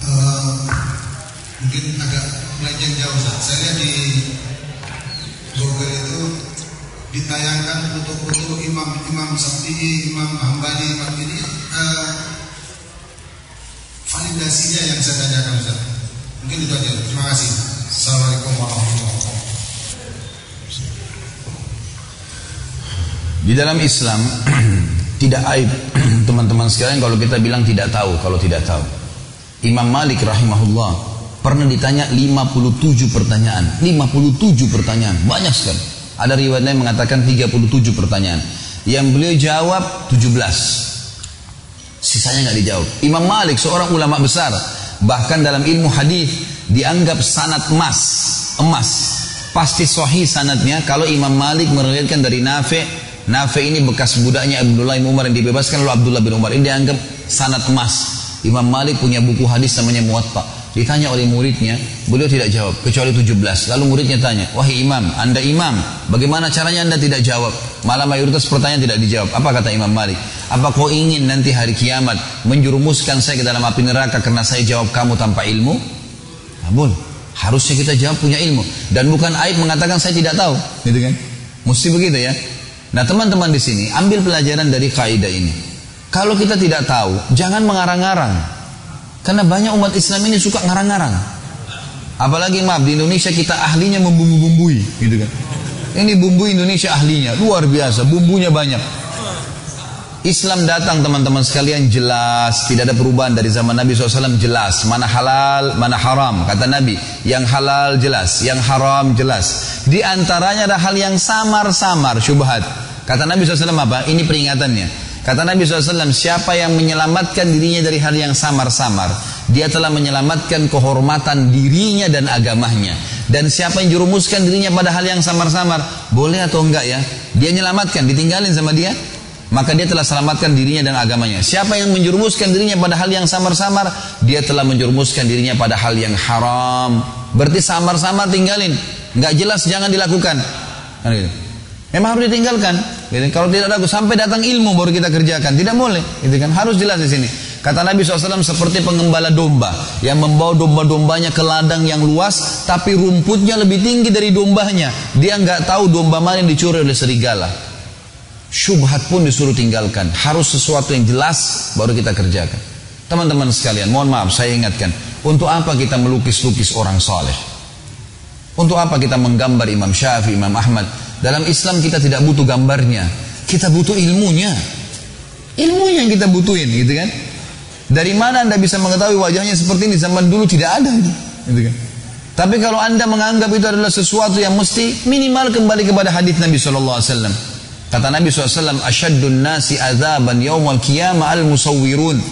Uh, mungkin agak melenceng jauh, Saya lihat di Google itu ditayangkan foto-foto imam imam Syafi'i, imam Hambali, imam ini uh, validasinya yang saya tanyakan Ustaz. Mungkin itu aja. Terima kasih. Assalamualaikum warahmatullahi wabarakatuh. Di dalam Islam tidak aib teman-teman sekalian kalau kita bilang tidak tahu kalau tidak tahu. Imam Malik rahimahullah pernah ditanya 57 pertanyaan. 57 pertanyaan, banyak sekali. Ada riwayat yang mengatakan 37 pertanyaan. Yang beliau jawab 17. Sisanya nggak dijawab. Imam Malik seorang ulama besar, bahkan dalam ilmu hadis dianggap sanat emas, emas. Pasti sahih sanatnya kalau Imam Malik meriwayatkan dari Nafi, Nafi ini bekas budaknya Abdullah bin Umar yang dibebaskan oleh Abdullah bin Umar. Ini dianggap sanat emas. Imam Malik punya buku hadis namanya Muwatta. Ditanya oleh muridnya, beliau tidak jawab, kecuali 17. Lalu muridnya tanya, wahai imam, anda imam, bagaimana caranya anda tidak jawab? Malah mayoritas pertanyaan tidak dijawab. Apa kata Imam Malik? Apa kau ingin nanti hari kiamat menjurumuskan saya ke dalam api neraka karena saya jawab kamu tanpa ilmu? Namun, harusnya kita jawab punya ilmu. Dan bukan aib mengatakan saya tidak tahu. Gitu kan? Mesti begitu ya. Nah teman-teman di sini, ambil pelajaran dari kaidah ini. Kalau kita tidak tahu, jangan mengarang-arang. Karena banyak umat Islam ini suka ngarang-ngarang. Apalagi maaf di Indonesia kita ahlinya membumbu-bumbui, gitu kan. Ini bumbu Indonesia ahlinya, luar biasa, bumbunya banyak. Islam datang teman-teman sekalian jelas, tidak ada perubahan dari zaman Nabi SAW jelas. Mana halal, mana haram. Kata Nabi, yang halal jelas, yang haram jelas. Di antaranya ada hal yang samar-samar, syubhat. Kata Nabi SAW apa? Ini peringatannya. Kata Nabi SAW, siapa yang menyelamatkan dirinya dari hal yang samar-samar, dia telah menyelamatkan kehormatan dirinya dan agamanya. Dan siapa yang jurumuskan dirinya pada hal yang samar-samar, boleh atau enggak ya? Dia menyelamatkan, ditinggalin sama dia, maka dia telah selamatkan dirinya dan agamanya. Siapa yang menjerumuskan dirinya pada hal yang samar-samar, dia telah menjerumuskan dirinya pada hal yang haram. Berarti samar-samar tinggalin, nggak jelas jangan dilakukan. Kan gitu. Memang harus ditinggalkan. Gitu. Kalau tidak ragu sampai datang ilmu baru kita kerjakan, tidak boleh. Gitu kan harus jelas di sini. Kata Nabi SAW seperti pengembala domba yang membawa domba-dombanya ke ladang yang luas, tapi rumputnya lebih tinggi dari dombanya. Dia nggak tahu domba mana yang dicuri oleh serigala. Syubhat pun disuruh tinggalkan. Harus sesuatu yang jelas baru kita kerjakan. Teman-teman sekalian, mohon maaf saya ingatkan. Untuk apa kita melukis-lukis orang soleh? Untuk apa kita menggambar Imam Syafi'i, Imam Ahmad? Dalam Islam kita tidak butuh gambarnya. Kita butuh ilmunya. Ilmunya yang kita butuhin gitu kan. Dari mana anda bisa mengetahui wajahnya seperti ini? Zaman dulu tidak ada gitu, kan. Tapi kalau anda menganggap itu adalah sesuatu yang mesti minimal kembali kepada hadis Nabi Shallallahu Alaihi Wasallam. Kata Nabi SAW, Asyadun nasi azaban yawmal qiyamah al musawwirun.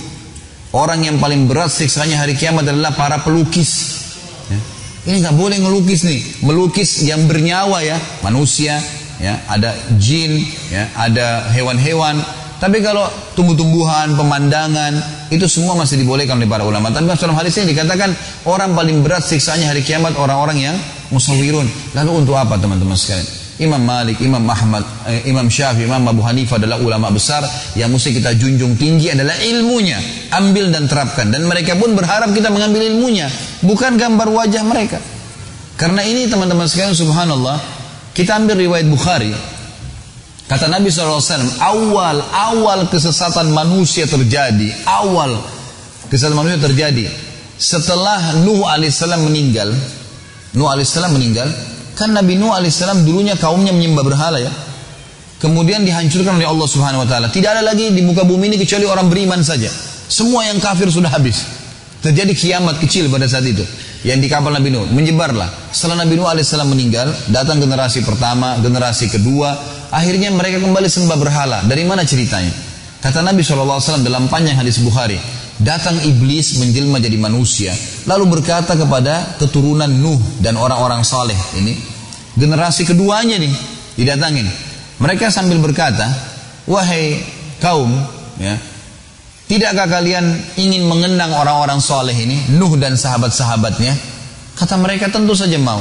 Orang yang paling berat siksanya hari kiamat adalah para pelukis. Ini nggak boleh ngelukis nih, melukis yang bernyawa ya, manusia, ya, ada jin, ya, ada hewan-hewan. Tapi kalau tumbuh-tumbuhan, pemandangan, itu semua masih dibolehkan oleh para ulama. Tapi dalam hadis ini dikatakan orang paling berat siksanya hari kiamat orang-orang yang musawirun. Lalu untuk apa teman-teman sekalian? Imam Malik, Imam Ahmad, eh, Imam Syafi'i, Imam Abu Hanifah adalah ulama besar yang mesti kita junjung tinggi adalah ilmunya. Ambil dan terapkan. Dan mereka pun berharap kita mengambil ilmunya. Bukan gambar wajah mereka. Karena ini teman-teman sekalian subhanallah. Kita ambil riwayat Bukhari. Kata Nabi SAW, awal, awal kesesatan manusia terjadi. Awal kesesatan manusia terjadi. Setelah Nuh alaihissalam meninggal, Nuh alaihissalam meninggal, Kan Nabi Nuh alaihissalam dulunya kaumnya menyembah berhala ya. Kemudian dihancurkan oleh Allah Subhanahu wa taala. Tidak ada lagi di muka bumi ini kecuali orang beriman saja. Semua yang kafir sudah habis. Terjadi kiamat kecil pada saat itu. Yang di kapal Nabi Nuh menyebarlah. Setelah Nabi Nuh alaihissalam meninggal, datang generasi pertama, generasi kedua, akhirnya mereka kembali sembah berhala. Dari mana ceritanya? Kata Nabi SAW dalam panjang hadis Bukhari, datang iblis menjelma jadi manusia, lalu berkata kepada keturunan Nuh dan orang-orang saleh ini, generasi keduanya nih didatangin. Mereka sambil berkata, wahai kaum, ya, tidakkah kalian ingin mengenang orang-orang saleh ini, Nuh dan sahabat-sahabatnya? Kata mereka tentu saja mau.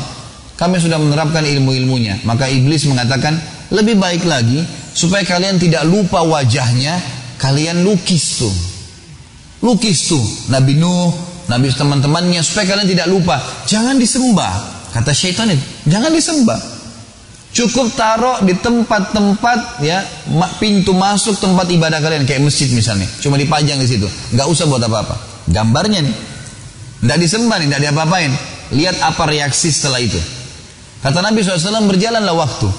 Kami sudah menerapkan ilmu-ilmunya. Maka iblis mengatakan, lebih baik lagi supaya kalian tidak lupa wajahnya, kalian lukis tuh. Lukis tuh Nabi Nuh, Nabi teman-temannya supaya kalian tidak lupa. Jangan disembah. Kata syaitan itu, jangan disembah. Cukup taruh di tempat-tempat ya pintu masuk tempat ibadah kalian kayak masjid misalnya. Cuma dipajang di situ. Nggak usah buat apa-apa. Gambarnya nih. Nggak disembah nih, nggak diapa-apain. Lihat apa reaksi setelah itu. Kata Nabi SAW berjalanlah waktu.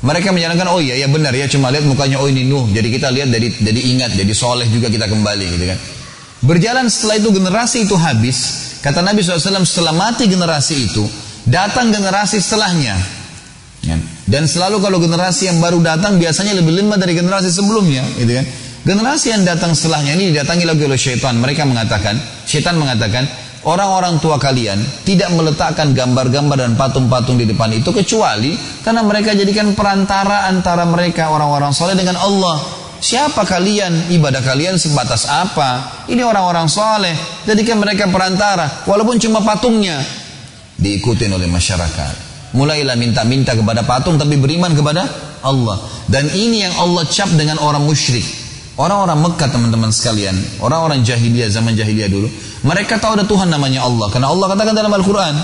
Mereka menjalankan oh iya ya benar ya cuma lihat mukanya oh ini Nuh. Jadi kita lihat jadi jadi ingat jadi soleh juga kita kembali gitu kan. Berjalan setelah itu generasi itu habis. Kata Nabi SAW setelah mati generasi itu datang generasi setelahnya. Ya. Dan selalu kalau generasi yang baru datang biasanya lebih lemah dari generasi sebelumnya, gitu kan? Generasi yang datang setelahnya ini didatangi lagi oleh syaitan. Mereka mengatakan, syaitan mengatakan, orang-orang tua kalian tidak meletakkan gambar-gambar dan patung-patung di depan itu kecuali karena mereka jadikan perantara antara mereka orang-orang soleh dengan Allah. Siapa kalian? Ibadah kalian sebatas apa? Ini orang-orang soleh. Jadikan mereka perantara. Walaupun cuma patungnya. Diikutin oleh masyarakat. Mulailah minta-minta kepada patung tapi beriman kepada Allah. Dan ini yang Allah cap dengan orang musyrik. Orang-orang Mekah teman-teman sekalian. Orang-orang jahiliyah zaman jahiliyah dulu mereka tahu ada Tuhan namanya Allah. Karena Allah katakan dalam Al-Quran.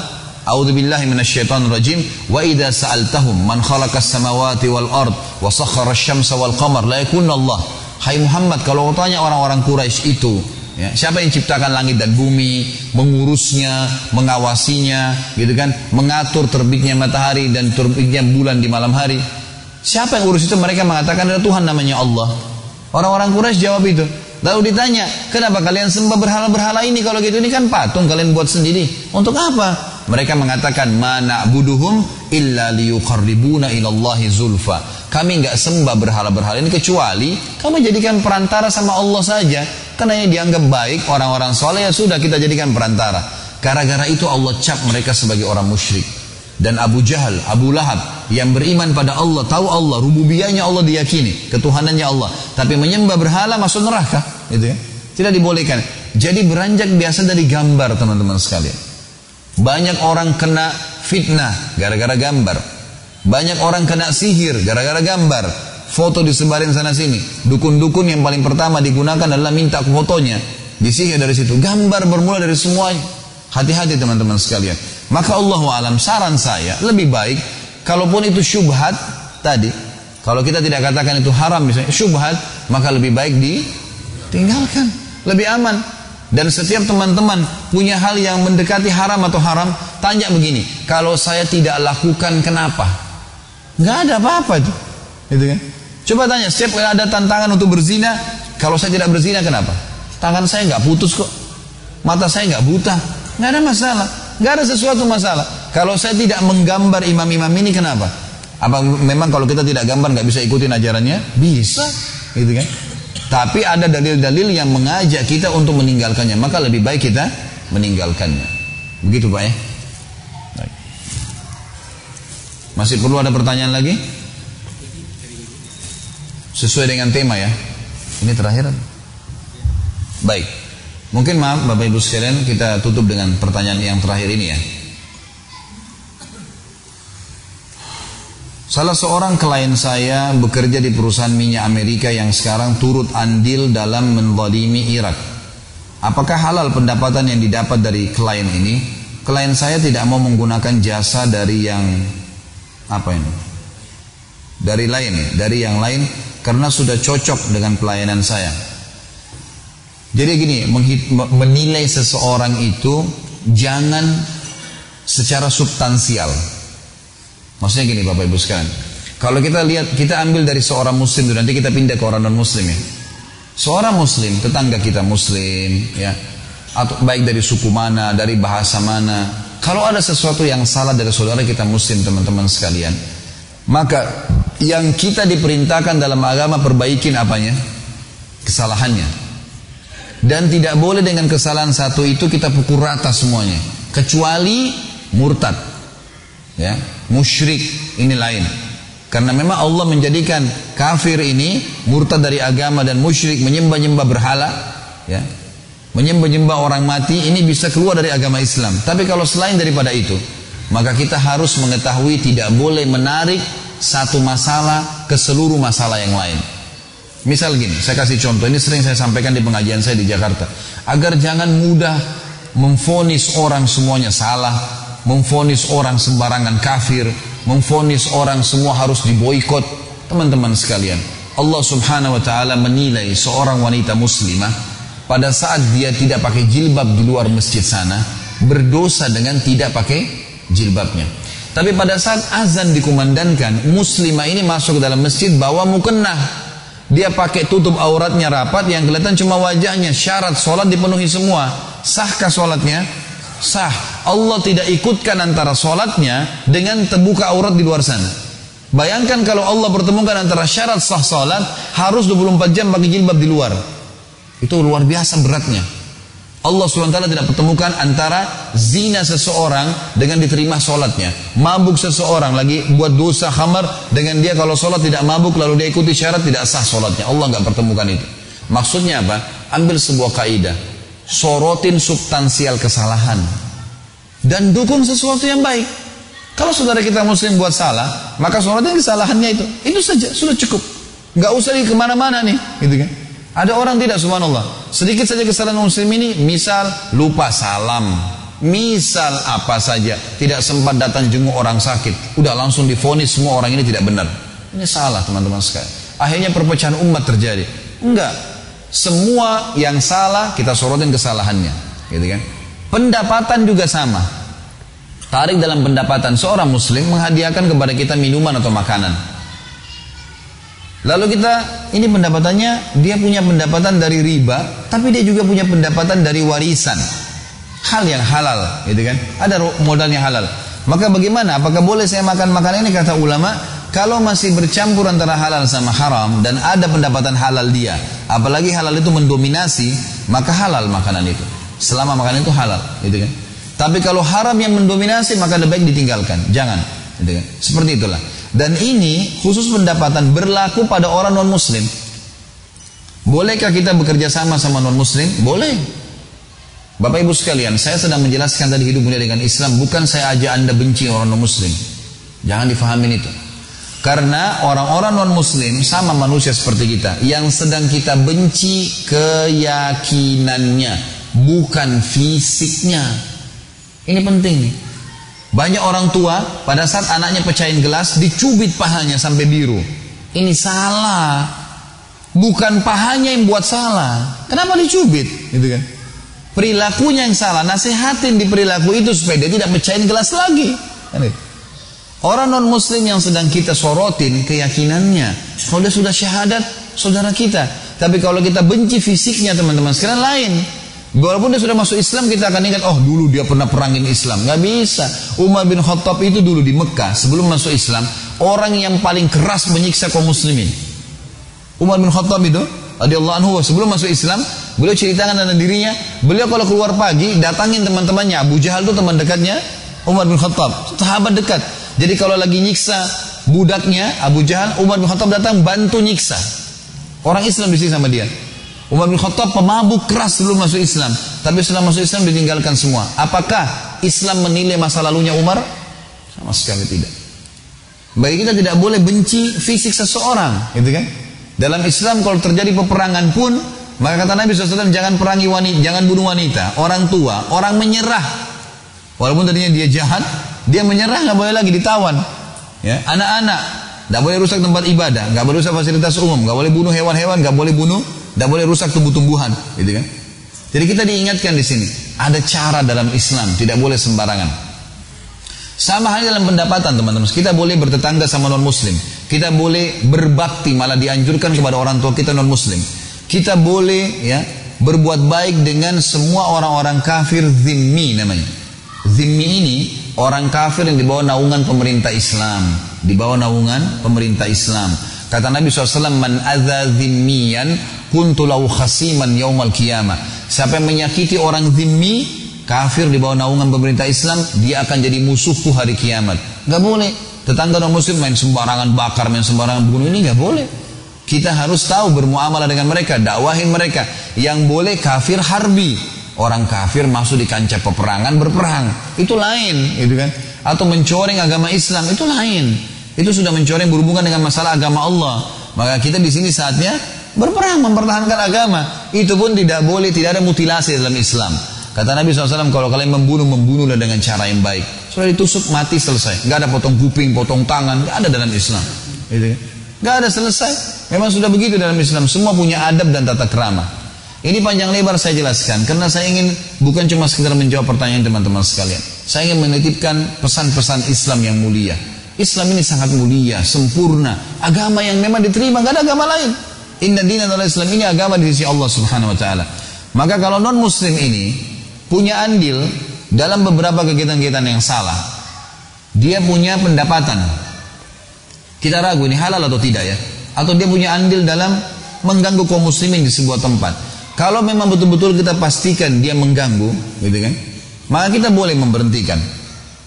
A'udhu billahi minasyaitanir rajim. Wa idha sa'altahum man khalaqas samawati wal ard wa sakhara syamsa wal qamar la Allah. Hai Muhammad, kalau tanya orang-orang Quraisy itu, ya, siapa yang ciptakan langit dan bumi, mengurusnya, mengawasinya, gitu kan, mengatur terbitnya matahari dan terbitnya bulan di malam hari. Siapa yang urus itu? Mereka mengatakan ada Tuhan namanya Allah. Orang-orang Quraisy jawab itu. Lalu ditanya, kenapa kalian sembah berhala-berhala ini kalau gitu ini kan patung kalian buat sendiri. Untuk apa? Mereka mengatakan mana buduhum illa liyuqarribuna ilallahi zulfa. Kami nggak sembah berhala-berhala ini kecuali kami jadikan perantara sama Allah saja. Karena yang dianggap baik orang-orang soleh ya sudah kita jadikan perantara. Gara-gara itu Allah cap mereka sebagai orang musyrik. Dan Abu Jahal, Abu Lahab yang beriman pada Allah, tahu Allah, rububiyahnya Allah diyakini, ketuhanannya Allah. Tapi menyembah berhala masuk neraka, gitu ya. Tidak dibolehkan. Jadi beranjak biasa dari gambar teman-teman sekalian. Banyak orang kena fitnah gara-gara gambar. Banyak orang kena sihir gara-gara gambar. Foto disebarin sana sini. Dukun-dukun yang paling pertama digunakan adalah minta fotonya. Disihir dari situ. Gambar bermula dari semuanya. Hati-hati teman-teman sekalian. Maka Allah alam saran saya lebih baik kalaupun itu syubhat tadi kalau kita tidak katakan itu haram misalnya syubhat maka lebih baik ditinggalkan lebih aman dan setiap teman-teman punya hal yang mendekati haram atau haram tanya begini kalau saya tidak lakukan kenapa? Nggak ada apa-apa itu. Gitu kan? Coba tanya setiap kali ada tantangan untuk berzina? Kalau saya tidak berzina kenapa? Tangan saya nggak putus kok. Mata saya nggak buta. Nggak ada masalah. Gak ada sesuatu masalah. Kalau saya tidak menggambar imam-imam ini kenapa? Apa memang kalau kita tidak gambar nggak bisa ikutin ajarannya? Bisa, gitu kan? Tapi ada dalil-dalil yang mengajak kita untuk meninggalkannya. Maka lebih baik kita meninggalkannya. Begitu Pak ya? Baik. Masih perlu ada pertanyaan lagi? Sesuai dengan tema ya. Ini terakhir. Baik. Mungkin maaf Bapak Ibu sekalian kita tutup dengan pertanyaan yang terakhir ini ya. Salah seorang klien saya bekerja di perusahaan minyak Amerika yang sekarang turut andil dalam menzalimi Irak. Apakah halal pendapatan yang didapat dari klien ini? Klien saya tidak mau menggunakan jasa dari yang apa ini? Dari lain, dari yang lain karena sudah cocok dengan pelayanan saya. Jadi gini, menilai seseorang itu jangan secara substansial. Maksudnya gini Bapak Ibu sekalian. Kalau kita lihat, kita ambil dari seorang muslim, nanti kita pindah ke orang non muslim ya. Seorang muslim, tetangga kita muslim, ya, atau baik dari suku mana, dari bahasa mana. Kalau ada sesuatu yang salah dari saudara kita muslim teman-teman sekalian, maka yang kita diperintahkan dalam agama perbaikin apanya? Kesalahannya. Dan tidak boleh dengan kesalahan satu itu kita pukul rata semuanya. Kecuali murtad. Ya, musyrik ini lain. Karena memang Allah menjadikan kafir ini murtad dari agama dan musyrik menyembah-nyembah berhala, ya. Menyembah-nyembah orang mati ini bisa keluar dari agama Islam. Tapi kalau selain daripada itu, maka kita harus mengetahui tidak boleh menarik satu masalah ke seluruh masalah yang lain. Misal gini, saya kasih contoh, ini sering saya sampaikan di pengajian saya di Jakarta. Agar jangan mudah memfonis orang semuanya salah, memfonis orang sembarangan kafir, memfonis orang semua harus diboikot. Teman-teman sekalian, Allah subhanahu wa ta'ala menilai seorang wanita muslimah pada saat dia tidak pakai jilbab di luar masjid sana, berdosa dengan tidak pakai jilbabnya. Tapi pada saat azan dikumandangkan, muslimah ini masuk ke dalam masjid bawa mukennah dia pakai tutup auratnya rapat yang kelihatan cuma wajahnya. Syarat sholat dipenuhi semua. Sahkah sholatnya? Sah. Allah tidak ikutkan antara sholatnya dengan terbuka aurat di luar sana. Bayangkan kalau Allah pertemukan antara syarat sah sholat harus 24 jam pakai jilbab di luar. Itu luar biasa beratnya. Allah SWT tidak pertemukan antara zina seseorang dengan diterima sholatnya. Mabuk seseorang lagi buat dosa khamar dengan dia kalau sholat tidak mabuk lalu dia ikuti syarat tidak sah sholatnya. Allah nggak pertemukan itu. Maksudnya apa? Ambil sebuah kaidah. Sorotin substansial kesalahan. Dan dukung sesuatu yang baik. Kalau saudara kita muslim buat salah, maka sorotin kesalahannya itu. Itu saja, sudah cukup. Nggak usah di ke mana-mana nih. Gitu kan? Ada orang tidak subhanallah. Sedikit saja kesalahan muslim ini, misal lupa salam. Misal apa saja, tidak sempat datang jenguk orang sakit. Udah langsung difonis semua orang ini tidak benar. Ini salah teman-teman sekalian. Akhirnya perpecahan umat terjadi. Enggak. Semua yang salah kita sorotin kesalahannya. Gitu kan? Pendapatan juga sama. Tarik dalam pendapatan seorang muslim menghadiahkan kepada kita minuman atau makanan. Lalu kita ini pendapatannya dia punya pendapatan dari riba, tapi dia juga punya pendapatan dari warisan. Hal yang halal, gitu kan? Ada modalnya halal. Maka bagaimana? Apakah boleh saya makan makanan ini? Kata ulama, kalau masih bercampur antara halal sama haram dan ada pendapatan halal dia, apalagi halal itu mendominasi, maka halal makanan itu. Selama makanan itu halal, gitu kan? Tapi kalau haram yang mendominasi, maka lebih baik ditinggalkan. Jangan, gitu kan? Seperti itulah. Dan ini khusus pendapatan berlaku pada orang non muslim. Bolehkah kita bekerja sama sama non muslim? Boleh. Bapak ibu sekalian, saya sedang menjelaskan tadi hidup mulia dengan Islam, bukan saya ajak anda benci orang non muslim. Jangan difahamin itu. Karena orang-orang non muslim sama manusia seperti kita, yang sedang kita benci keyakinannya, bukan fisiknya. Ini penting nih. Banyak orang tua pada saat anaknya pecahin gelas dicubit pahanya sampai biru. Ini salah. Bukan pahanya yang buat salah. Kenapa dicubit? Gitu kan. Perilakunya yang salah. Nasihatin di perilaku itu supaya dia tidak pecahin gelas lagi. Kan orang non muslim yang sedang kita sorotin keyakinannya. Kalau dia sudah syahadat, saudara kita. Tapi kalau kita benci fisiknya teman-teman sekarang lain. Walaupun dia sudah masuk Islam kita akan ingat oh dulu dia pernah perangin Islam. Nggak bisa. Umar bin Khattab itu dulu di Mekah sebelum masuk Islam orang yang paling keras menyiksa kaum muslimin. Umar bin Khattab itu radhiyallahu anhu sebelum masuk Islam beliau ceritakan tentang dirinya beliau kalau keluar pagi datangin teman-temannya Abu Jahal itu teman dekatnya Umar bin Khattab sahabat dekat jadi kalau lagi nyiksa budaknya Abu Jahal Umar bin Khattab datang bantu nyiksa orang Islam di sini sama dia Umar bin Khattab pemabuk keras sebelum masuk Islam. Tapi setelah masuk Islam ditinggalkan semua. Apakah Islam menilai masa lalunya Umar? Sama sekali tidak. Bagi kita tidak boleh benci fisik seseorang, gitu kan? Dalam Islam kalau terjadi peperangan pun, maka kata Nabi SAW jangan perangi wanita, jangan bunuh wanita, orang tua, orang menyerah. Walaupun tadinya dia jahat, dia menyerah nggak boleh lagi ditawan. Ya, anak-anak nggak boleh rusak tempat ibadah, nggak boleh rusak fasilitas umum, nggak boleh bunuh hewan-hewan, nggak boleh bunuh tidak boleh rusak tumbuh-tumbuhan, gitu kan? Jadi kita diingatkan di sini, ada cara dalam Islam, tidak boleh sembarangan. Sama halnya dalam pendapatan teman-teman. Kita boleh bertetangga sama non muslim. Kita boleh berbakti malah dianjurkan kepada orang tua kita non muslim. Kita boleh ya berbuat baik dengan semua orang-orang kafir zimmi namanya. Zimmi ini orang kafir yang dibawa naungan pemerintah Islam, dibawa naungan pemerintah Islam. Kata Nabi SAW, Man adha zimmiyan kuntu lau khasiman yaumal qiyamah. Siapa yang menyakiti orang zimmi, kafir di bawah naungan pemerintah Islam, dia akan jadi musuhku hari kiamat. Gak boleh. Tetangga non muslim main sembarangan bakar, main sembarangan bunuh ini gak boleh. Kita harus tahu bermuamalah dengan mereka, dakwahin mereka. Yang boleh kafir harbi. Orang kafir masuk di kancah peperangan berperang. Itu lain, gitu kan? Atau mencoreng agama Islam, itu lain. Itu sudah mencoreng berhubungan dengan masalah agama Allah. Maka kita di sini saatnya berperang mempertahankan agama. Itu pun tidak boleh, tidak ada mutilasi dalam Islam. Kata Nabi SAW, kalau kalian membunuh, membunuhlah dengan cara yang baik. Sudah ditusuk, mati, selesai. Gak ada potong kuping, potong tangan, gak ada dalam Islam. Gitu. Gak ada selesai. Memang sudah begitu dalam Islam. Semua punya adab dan tata kerama. Ini panjang lebar saya jelaskan. Karena saya ingin bukan cuma sekedar menjawab pertanyaan teman-teman sekalian. Saya ingin menitipkan pesan-pesan Islam yang mulia. Islam ini sangat mulia, sempurna. Agama yang memang diterima, gak ada agama lain. Inna dina adalah Islam ini agama di sisi Allah subhanahu wa ta'ala. Maka kalau non muslim ini punya andil dalam beberapa kegiatan-kegiatan yang salah. Dia punya pendapatan. Kita ragu ini halal atau tidak ya. Atau dia punya andil dalam mengganggu kaum muslimin di sebuah tempat. Kalau memang betul-betul kita pastikan dia mengganggu, gitu kan? Maka kita boleh memberhentikan.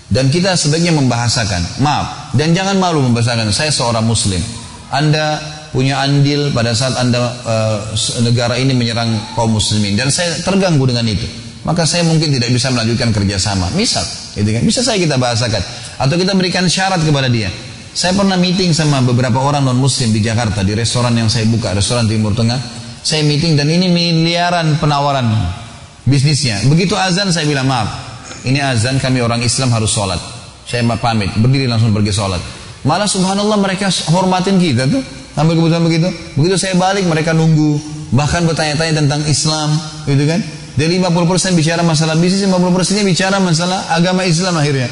Dan kita sebaiknya membahasakan, maaf, dan jangan malu membahasakan, saya seorang muslim. Anda punya andil pada saat Anda uh, negara ini menyerang kaum muslimin dan saya terganggu dengan itu. Maka saya mungkin tidak bisa melanjutkan kerjasama. Misal, gitu kan? Bisa saya kita bahasakan atau kita berikan syarat kepada dia. Saya pernah meeting sama beberapa orang non muslim di Jakarta di restoran yang saya buka, restoran Timur Tengah. Saya meeting dan ini miliaran penawaran bisnisnya. Begitu azan saya bilang maaf, ini azan kami orang Islam harus sholat. Saya pamit, berdiri langsung pergi sholat. Malah subhanallah mereka hormatin kita tuh. Sampai keputusan begitu. Begitu saya balik mereka nunggu. Bahkan bertanya-tanya tentang Islam. Gitu kan. Dari 50% bicara masalah bisnis, 50% nya bicara masalah agama Islam akhirnya.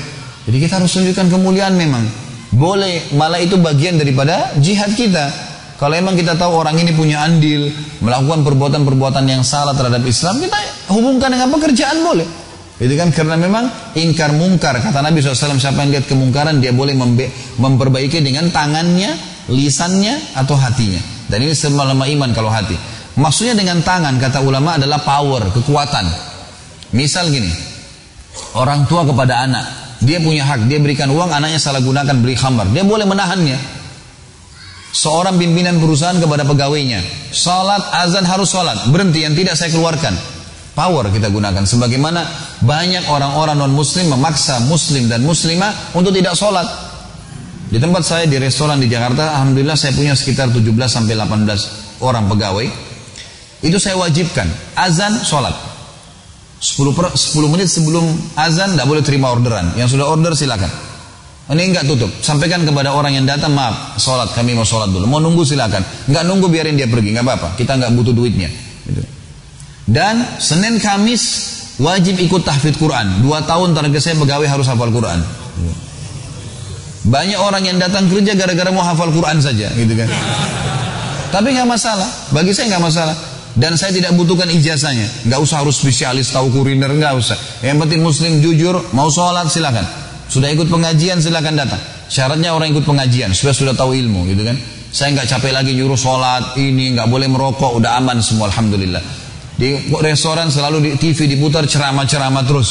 Jadi kita harus tunjukkan kemuliaan memang. Boleh, malah itu bagian daripada jihad kita. Kalau emang kita tahu orang ini punya andil, melakukan perbuatan-perbuatan yang salah terhadap Islam, kita hubungkan dengan pekerjaan boleh. Itu kan karena memang ingkar mungkar kata Nabi SAW siapa yang lihat kemungkaran dia boleh memperbaiki dengan tangannya, lisannya atau hatinya. Dan ini semua lemah iman kalau hati. Maksudnya dengan tangan kata ulama adalah power, kekuatan. Misal gini, orang tua kepada anak, dia punya hak, dia berikan uang, anaknya salah gunakan beli khamar, dia boleh menahannya. Seorang pimpinan perusahaan kepada pegawainya, salat azan harus salat, berhenti yang tidak saya keluarkan. Power kita gunakan. Sebagaimana banyak orang-orang non muslim memaksa muslim dan muslimah untuk tidak sholat. Di tempat saya di restoran di Jakarta, Alhamdulillah saya punya sekitar 17 sampai 18 orang pegawai. Itu saya wajibkan. Azan, sholat. 10, per, 10 menit sebelum azan tidak boleh terima orderan. Yang sudah order silakan. Ini enggak tutup. Sampaikan kepada orang yang datang, maaf, sholat, kami mau sholat dulu. Mau nunggu silakan. Enggak nunggu biarin dia pergi, enggak apa-apa. Kita enggak butuh duitnya. Gitu. Dan Senin Kamis wajib ikut tahfidz Quran. Dua tahun target saya pegawai harus hafal Quran. Banyak orang yang datang kerja gara-gara mau hafal Quran saja, gitu kan. Tapi nggak masalah, bagi saya nggak masalah. Dan saya tidak butuhkan ijazahnya, nggak usah harus spesialis tahu kuliner, nggak usah. Yang penting Muslim jujur, mau sholat silakan. Sudah ikut pengajian silakan datang. Syaratnya orang ikut pengajian, sudah sudah tahu ilmu, gitu kan. Saya nggak capek lagi nyuruh sholat, ini nggak boleh merokok, udah aman semua, alhamdulillah. Di restoran selalu di TV diputar ceramah-ceramah terus.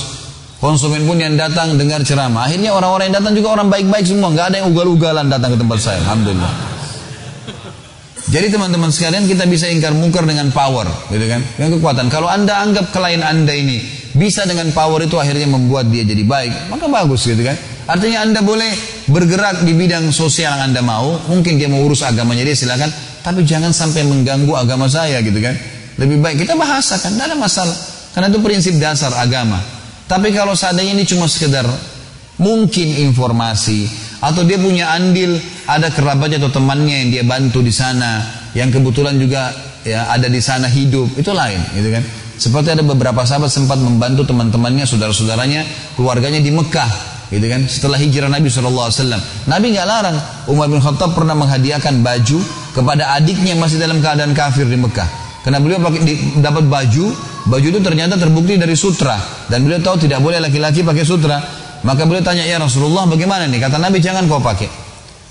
Konsumen pun yang datang dengar ceramah. Akhirnya orang-orang yang datang juga orang baik-baik semua. Nggak ada yang ugal-ugalan datang ke tempat saya. Alhamdulillah. Jadi teman-teman sekalian kita bisa ingkar mungkar dengan power, gitu kan? Dengan kekuatan. Kalau anda anggap klien anda ini bisa dengan power itu akhirnya membuat dia jadi baik, maka bagus, gitu kan? Artinya anda boleh bergerak di bidang sosial yang anda mau. Mungkin dia mau urus agamanya dia silakan, tapi jangan sampai mengganggu agama saya, gitu kan? Lebih baik kita bahasakan, tidak ada masalah. Karena itu prinsip dasar agama. Tapi kalau seandainya ini cuma sekedar mungkin informasi atau dia punya andil ada kerabatnya atau temannya yang dia bantu di sana yang kebetulan juga ya ada di sana hidup itu lain gitu kan seperti ada beberapa sahabat sempat membantu teman-temannya saudara-saudaranya keluarganya di Mekah gitu kan setelah hijrah Nabi SAW Nabi nggak larang Umar bin Khattab pernah menghadiahkan baju kepada adiknya masih dalam keadaan kafir di Mekah karena beliau pakai dapat baju, baju itu ternyata terbukti dari sutra dan beliau tahu tidak boleh laki-laki pakai sutra. Maka beliau tanya ya Rasulullah bagaimana nih? Kata Nabi jangan kau pakai.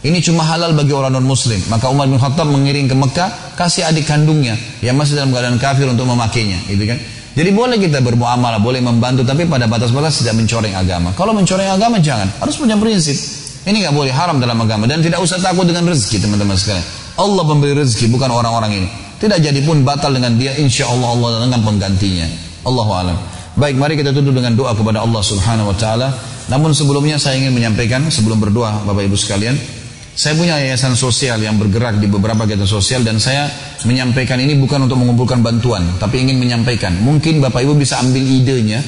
Ini cuma halal bagi orang non muslim. Maka Umar bin Khattab mengiring ke Mekah kasih adik kandungnya yang masih dalam keadaan kafir untuk memakainya, gitu kan? Jadi boleh kita bermuamalah, boleh membantu, tapi pada batas-batas tidak mencoreng agama. Kalau mencoreng agama jangan, harus punya prinsip. Ini nggak boleh haram dalam agama dan tidak usah takut dengan rezeki teman-teman sekalian. Allah memberi rezeki bukan orang-orang ini. Tidak jadi pun batal dengan dia, insya Allah Allah dengan penggantinya. Allahu alam. Baik, mari kita tutup dengan doa kepada Allah Subhanahu wa taala. Namun sebelumnya saya ingin menyampaikan sebelum berdoa Bapak Ibu sekalian, saya punya yayasan sosial yang bergerak di beberapa kegiatan sosial dan saya menyampaikan ini bukan untuk mengumpulkan bantuan, tapi ingin menyampaikan. Mungkin Bapak Ibu bisa ambil idenya,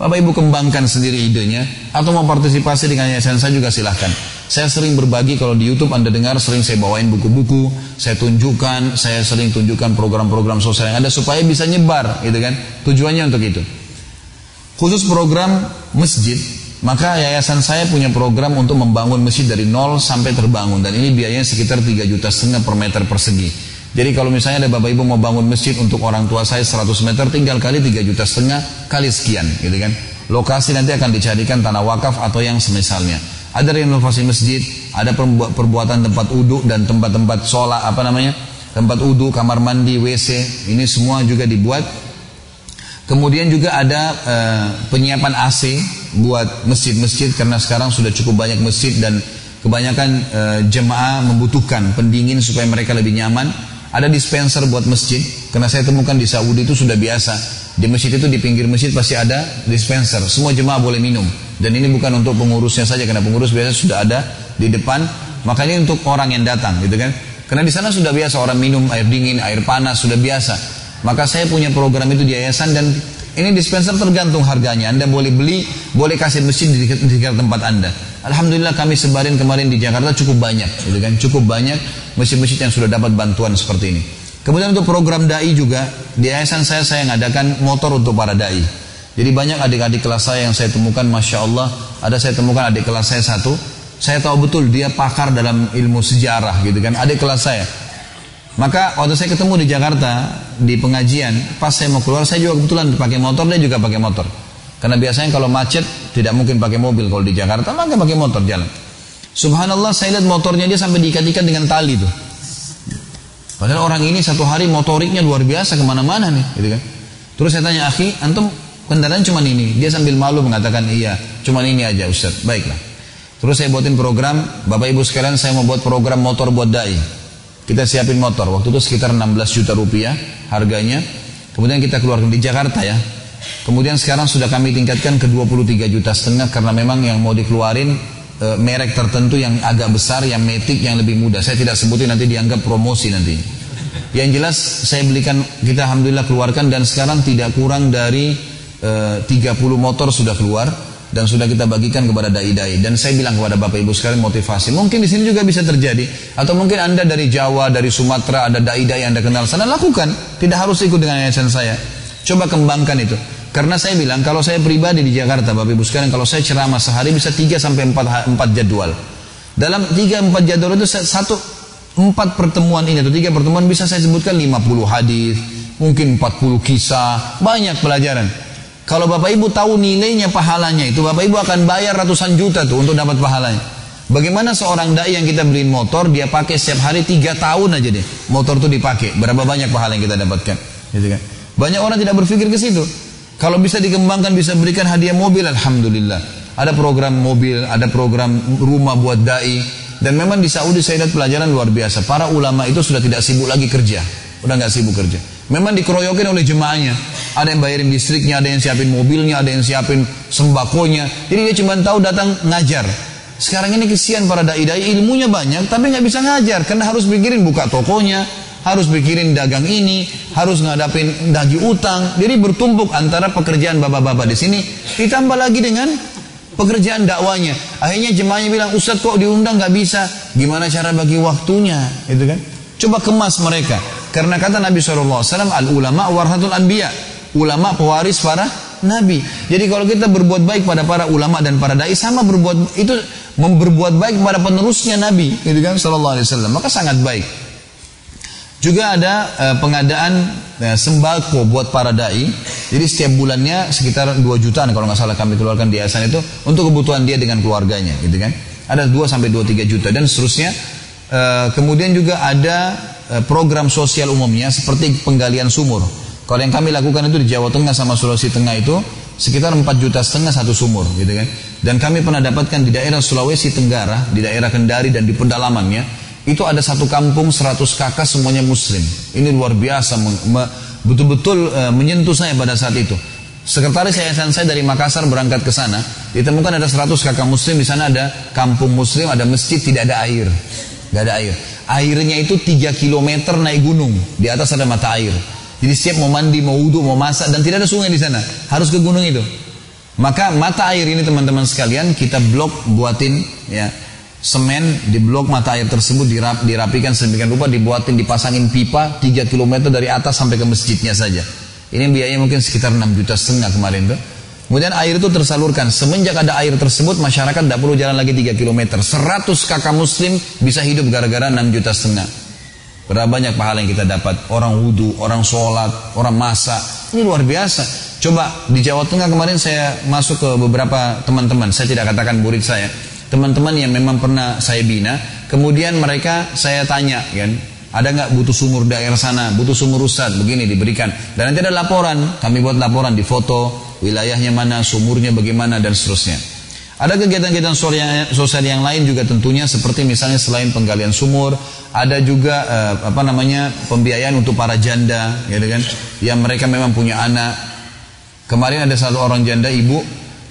Bapak Ibu kembangkan sendiri idenya, atau mau partisipasi dengan yayasan saya juga silahkan. Saya sering berbagi kalau di YouTube Anda dengar sering saya bawain buku-buku, saya tunjukkan, saya sering tunjukkan program-program sosial yang ada supaya bisa nyebar, gitu kan? Tujuannya untuk itu. Khusus program masjid, maka yayasan saya punya program untuk membangun masjid dari nol sampai terbangun dan ini biayanya sekitar 3 juta setengah per meter persegi. Jadi kalau misalnya ada bapak ibu mau bangun masjid untuk orang tua saya 100 meter tinggal kali 3 juta setengah kali sekian, gitu kan? Lokasi nanti akan dicarikan tanah wakaf atau yang semisalnya. Ada renovasi masjid, ada perbuatan tempat uduk dan tempat-tempat sholat apa namanya, tempat uduk, kamar mandi, WC, ini semua juga dibuat. Kemudian juga ada uh, penyiapan AC buat masjid-masjid karena sekarang sudah cukup banyak masjid dan kebanyakan uh, jemaah membutuhkan pendingin supaya mereka lebih nyaman. Ada dispenser buat masjid karena saya temukan di Saudi itu sudah biasa. Di masjid itu di pinggir masjid pasti ada dispenser. Semua jemaah boleh minum. Dan ini bukan untuk pengurusnya saja karena pengurus biasa sudah ada di depan. Makanya untuk orang yang datang gitu kan. Karena di sana sudah biasa orang minum air dingin, air panas sudah biasa. Maka saya punya program itu di yayasan dan ini dispenser tergantung harganya. Anda boleh beli, boleh kasih mesin di dekat tempat Anda. Alhamdulillah kami sebarin kemarin di Jakarta cukup banyak, gitu kan? Cukup banyak mesin-mesin yang sudah dapat bantuan seperti ini. Kemudian untuk program dai juga di yayasan saya saya mengadakan motor untuk para dai. Jadi banyak adik-adik kelas saya yang saya temukan, masya Allah, ada saya temukan adik kelas saya satu, saya tahu betul dia pakar dalam ilmu sejarah gitu kan, adik kelas saya. Maka waktu saya ketemu di Jakarta di pengajian, pas saya mau keluar saya juga kebetulan pakai motor, dia juga pakai motor. Karena biasanya kalau macet tidak mungkin pakai mobil kalau di Jakarta, maka pakai motor jalan. Subhanallah saya lihat motornya dia sampai diikat-ikat dengan tali tuh. Padahal orang ini satu hari motoriknya luar biasa ke mana-mana nih, gitu kan. Terus saya tanya, akhi, antum kendaraan cuma ini? Dia sambil malu mengatakan, iya, cuma ini aja Ustaz. Baiklah. Terus saya buatin program, Bapak Ibu sekalian saya mau buat program motor buat da'i. Kita siapin motor. Waktu itu sekitar 16 juta rupiah harganya. Kemudian kita keluarkan di Jakarta ya. Kemudian sekarang sudah kami tingkatkan ke 23 juta setengah karena memang yang mau dikeluarin e, merek tertentu yang agak besar, yang metik, yang lebih mudah. Saya tidak sebutin nanti dianggap promosi nanti. Yang jelas saya belikan kita alhamdulillah keluarkan dan sekarang tidak kurang dari e, 30 motor sudah keluar dan sudah kita bagikan kepada dai-dai. Dan saya bilang kepada Bapak Ibu sekalian motivasi. Mungkin di sini juga bisa terjadi. Atau mungkin Anda dari Jawa, dari Sumatera, ada dai-dai yang Anda kenal sana, lakukan. Tidak harus ikut dengan yayasan saya. Coba kembangkan itu. Karena saya bilang, kalau saya pribadi di Jakarta, Bapak Ibu sekalian, kalau saya ceramah sehari bisa 3 sampai 4, 4 jadwal. Dalam 3-4 jadwal itu satu empat pertemuan ini atau tiga pertemuan bisa saya sebutkan 50 hadis, mungkin 40 kisah, banyak pelajaran. Kalau Bapak Ibu tahu nilainya pahalanya itu, Bapak Ibu akan bayar ratusan juta tuh untuk dapat pahalanya. Bagaimana seorang dai yang kita beliin motor, dia pakai setiap hari tiga tahun aja deh. Motor tuh dipakai, berapa banyak pahala yang kita dapatkan. Gitu kan? Banyak orang tidak berpikir ke situ. Kalau bisa dikembangkan, bisa berikan hadiah mobil, Alhamdulillah. Ada program mobil, ada program rumah buat dai. Dan memang di Saudi saya lihat pelajaran luar biasa. Para ulama itu sudah tidak sibuk lagi kerja. Udah nggak sibuk kerja. Memang dikeroyokin oleh jemaahnya. Ada yang bayarin listriknya, ada yang siapin mobilnya, ada yang siapin sembakonya. Jadi dia cuma tahu datang ngajar. Sekarang ini kesian para dai-dai ilmunya banyak tapi nggak bisa ngajar karena harus pikirin buka tokonya, harus pikirin dagang ini, harus ngadapin dagi utang. Jadi bertumpuk antara pekerjaan bapak-bapak di sini ditambah lagi dengan pekerjaan dakwanya. Akhirnya jemaahnya bilang, Ustadz kok diundang nggak bisa? Gimana cara bagi waktunya? Itu kan? Coba kemas mereka. Karena kata Nabi SAW, al ulama warhatul anbiya ulama pewaris para nabi. Jadi kalau kita berbuat baik pada para ulama dan para dai sama berbuat itu berbuat baik kepada penerusnya nabi, gitu kan sallallahu alaihi wasallam. Maka sangat baik. Juga ada uh, pengadaan uh, sembako buat para dai. Jadi setiap bulannya sekitar 2 jutaan kalau nggak salah kami keluarkan di yayasan itu untuk kebutuhan dia dengan keluarganya, gitu kan. Ada 2 sampai 2 3 juta dan seterusnya. Uh, kemudian juga ada program sosial umumnya seperti penggalian sumur. Kalau yang kami lakukan itu di Jawa Tengah sama Sulawesi Tengah itu sekitar 4 juta setengah satu sumur gitu kan. Dan kami pernah dapatkan di daerah Sulawesi Tenggara, di daerah Kendari dan di pedalamannya itu ada satu kampung 100 kakak semuanya muslim. Ini luar biasa betul-betul uh, menyentuh saya pada saat itu. Sekretaris yayasan saya dari Makassar berangkat ke sana, ditemukan ada 100 kakak muslim di sana ada kampung muslim, ada masjid tidak ada air. Tidak ada air. Airnya itu 3 km naik gunung, di atas ada mata air. Jadi setiap mau mandi, mau wudhu, mau masak dan tidak ada sungai di sana. Harus ke gunung itu. Maka mata air ini teman-teman sekalian kita blok buatin ya semen di blok mata air tersebut dirap, dirapikan sedemikian rupa dibuatin dipasangin pipa 3 km dari atas sampai ke masjidnya saja. Ini biayanya mungkin sekitar 6 juta setengah kemarin tuh. Kemudian air itu tersalurkan. Semenjak ada air tersebut, masyarakat tidak perlu jalan lagi 3 km. 100 kakak muslim bisa hidup gara-gara 6 juta setengah. Berapa banyak pahala yang kita dapat? Orang wudhu, orang sholat, orang masak. Ini luar biasa. Coba di Jawa Tengah kemarin saya masuk ke beberapa teman-teman. Saya tidak katakan murid saya. Teman-teman yang memang pernah saya bina Kemudian mereka saya tanya kan ada nggak butuh sumur daerah sana, butuh sumur rusat, begini diberikan. Dan nanti ada laporan, kami buat laporan di foto, wilayahnya mana, sumurnya bagaimana, dan seterusnya. Ada kegiatan-kegiatan sosial yang lain juga tentunya seperti misalnya selain penggalian sumur, ada juga eh, apa namanya pembiayaan untuk para janda, gitu kan, yang mereka memang punya anak. Kemarin ada satu orang janda ibu,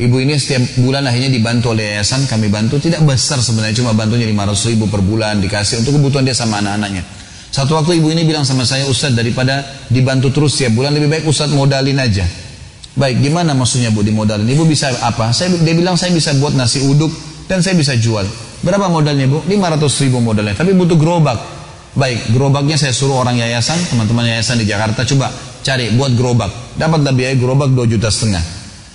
ibu ini setiap bulan akhirnya dibantu oleh yayasan, kami bantu tidak besar sebenarnya cuma bantunya 500 ribu per bulan dikasih untuk kebutuhan dia sama anak-anaknya. Satu waktu ibu ini bilang sama saya, Ustadz daripada dibantu terus setiap bulan lebih baik Ustadz modalin aja. Baik, gimana maksudnya Bu dimodalin? Ibu bisa apa? Saya, dia bilang saya bisa buat nasi uduk dan saya bisa jual. Berapa modalnya Bu? 500 ribu modalnya, tapi butuh gerobak. Baik, gerobaknya saya suruh orang yayasan, teman-teman yayasan di Jakarta coba cari buat gerobak. Dapatlah biaya gerobak 2 juta setengah.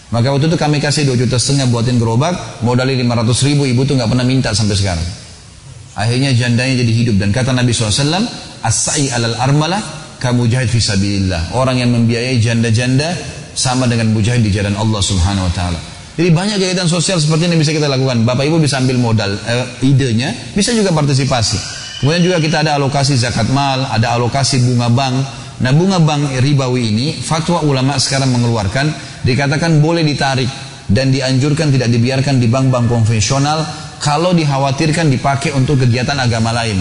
Maka waktu itu kami kasih 2 juta setengah buatin gerobak, modalnya 500 ribu, ibu tuh nggak pernah minta sampai sekarang. Akhirnya jandanya jadi hidup dan kata Nabi SAW, as-sa'i alal armalah kamu mujahid fisabilillah. Orang yang membiayai janda-janda sama dengan mujahid di jalan Allah Subhanahu wa taala. Jadi banyak kegiatan sosial seperti ini bisa kita lakukan. Bapak Ibu bisa ambil modal eh, idenya, bisa juga partisipasi. Kemudian juga kita ada alokasi zakat mal, ada alokasi bunga bank. Nah bunga bank ribawi ini fatwa ulama sekarang mengeluarkan dikatakan boleh ditarik dan dianjurkan tidak dibiarkan di bank-bank konvensional kalau dikhawatirkan dipakai untuk kegiatan agama lain.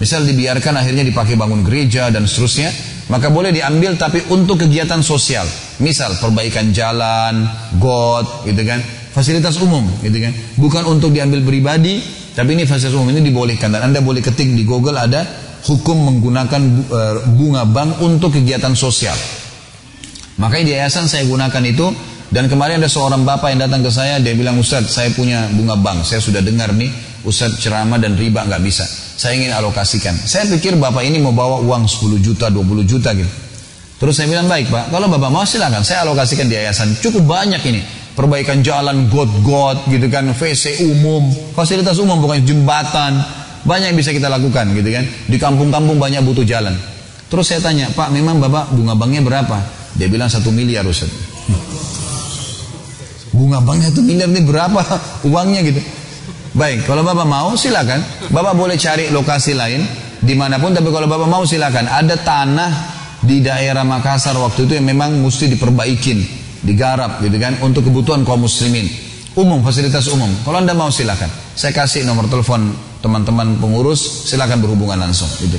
Misal dibiarkan akhirnya dipakai bangun gereja dan seterusnya, maka boleh diambil tapi untuk kegiatan sosial. Misal perbaikan jalan, got, gitu kan, fasilitas umum, gitu kan. Bukan untuk diambil pribadi, tapi ini fasilitas umum ini dibolehkan dan Anda boleh ketik di Google ada hukum menggunakan eh, bunga bank untuk kegiatan sosial. Makanya di yayasan saya gunakan itu dan kemarin ada seorang bapak yang datang ke saya dia bilang Ustaz saya punya bunga bank saya sudah dengar nih Ustaz ceramah dan riba nggak bisa. Saya ingin alokasikan. Saya pikir bapak ini mau bawa uang 10 juta 20 juta gitu. Terus saya bilang baik pak. Kalau bapak mau silakan. Saya alokasikan di yayasan. Cukup banyak ini. Perbaikan jalan got-got gitu kan. WC umum fasilitas umum bukan jembatan. Banyak yang bisa kita lakukan gitu kan. Di kampung-kampung banyak butuh jalan. Terus saya tanya pak memang bapak bunga banknya berapa? Dia bilang satu miliar Ustaz. Bunga banknya itu miliar ini berapa uangnya gitu baik kalau bapak mau silakan. Bapak boleh cari lokasi lain di mana pun tapi kalau bapak mau silakan. Ada tanah di daerah Makassar waktu itu yang memang mesti diperbaikin digarap gitu kan untuk kebutuhan kaum muslimin. Umum fasilitas umum. Kalau anda mau silakan. Saya kasih nomor telepon teman-teman pengurus silakan berhubungan langsung gitu.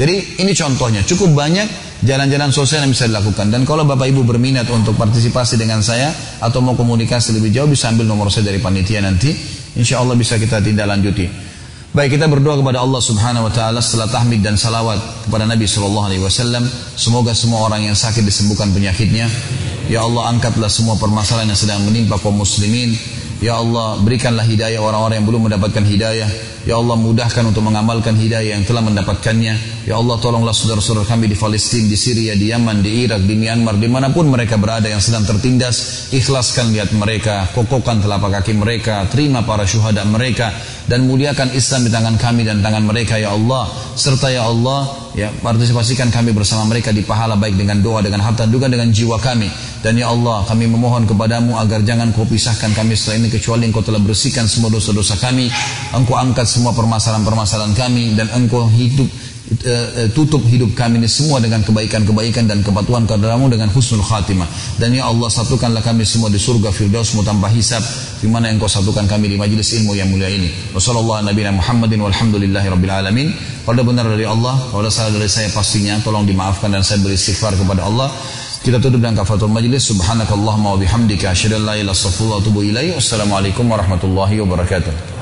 Jadi ini contohnya. Cukup banyak jalan-jalan sosial yang bisa dilakukan. Dan kalau bapak ibu berminat untuk partisipasi dengan saya atau mau komunikasi lebih jauh bisa ambil nomor saya dari panitia nanti insya Allah bisa kita tindak lanjuti Baik kita berdoa kepada Allah Subhanahu wa taala setelah tahmid dan salawat kepada Nabi sallallahu alaihi wasallam, semoga semua orang yang sakit disembuhkan penyakitnya. Ya Allah angkatlah semua permasalahan yang sedang menimpa kaum muslimin. Ya Allah berikanlah hidayah orang-orang yang belum mendapatkan hidayah. Ya Allah mudahkan untuk mengamalkan hidayah yang telah mendapatkannya. Ya Allah tolonglah saudara-saudara kami di Palestina, di Syria, di Yaman, di Irak, di Myanmar, di mana pun mereka berada yang sedang tertindas. Ikhlaskan lihat mereka, kokohkan telapak kaki mereka, terima para syuhada mereka dan muliakan Islam di tangan kami dan tangan mereka ya Allah serta ya Allah ya partisipasikan kami bersama mereka di pahala baik dengan doa dengan harta juga dengan jiwa kami dan ya Allah kami memohon kepadamu agar jangan kau pisahkan kami setelah ini kecuali engkau telah bersihkan semua dosa-dosa kami engkau angkat semua permasalahan-permasalahan kami dan engkau hidup Eh, eh, tutup hidup kami ini semua dengan kebaikan-kebaikan dan kepatuhan kepadamu dengan husnul khatimah. Dan ya Allah satukanlah kami semua di surga firdausmu tanpa hisab di mana engkau satukan kami di majlis ilmu yang mulia ini. Wassalamualaikum Nabi Muhammadin walhamdulillahi rabbil alamin. Kalau benar dari Allah, kalau salah dari saya pastinya tolong dimaafkan dan saya beristighfar kepada Allah. Kita tutup dengan kafatul majlis. Subhanakallahumma wa bihamdika asyhadu an la ilaha illa anta astaghfiruka wa atubu ilaik. Wassalamualaikum warahmatullahi wabarakatuh.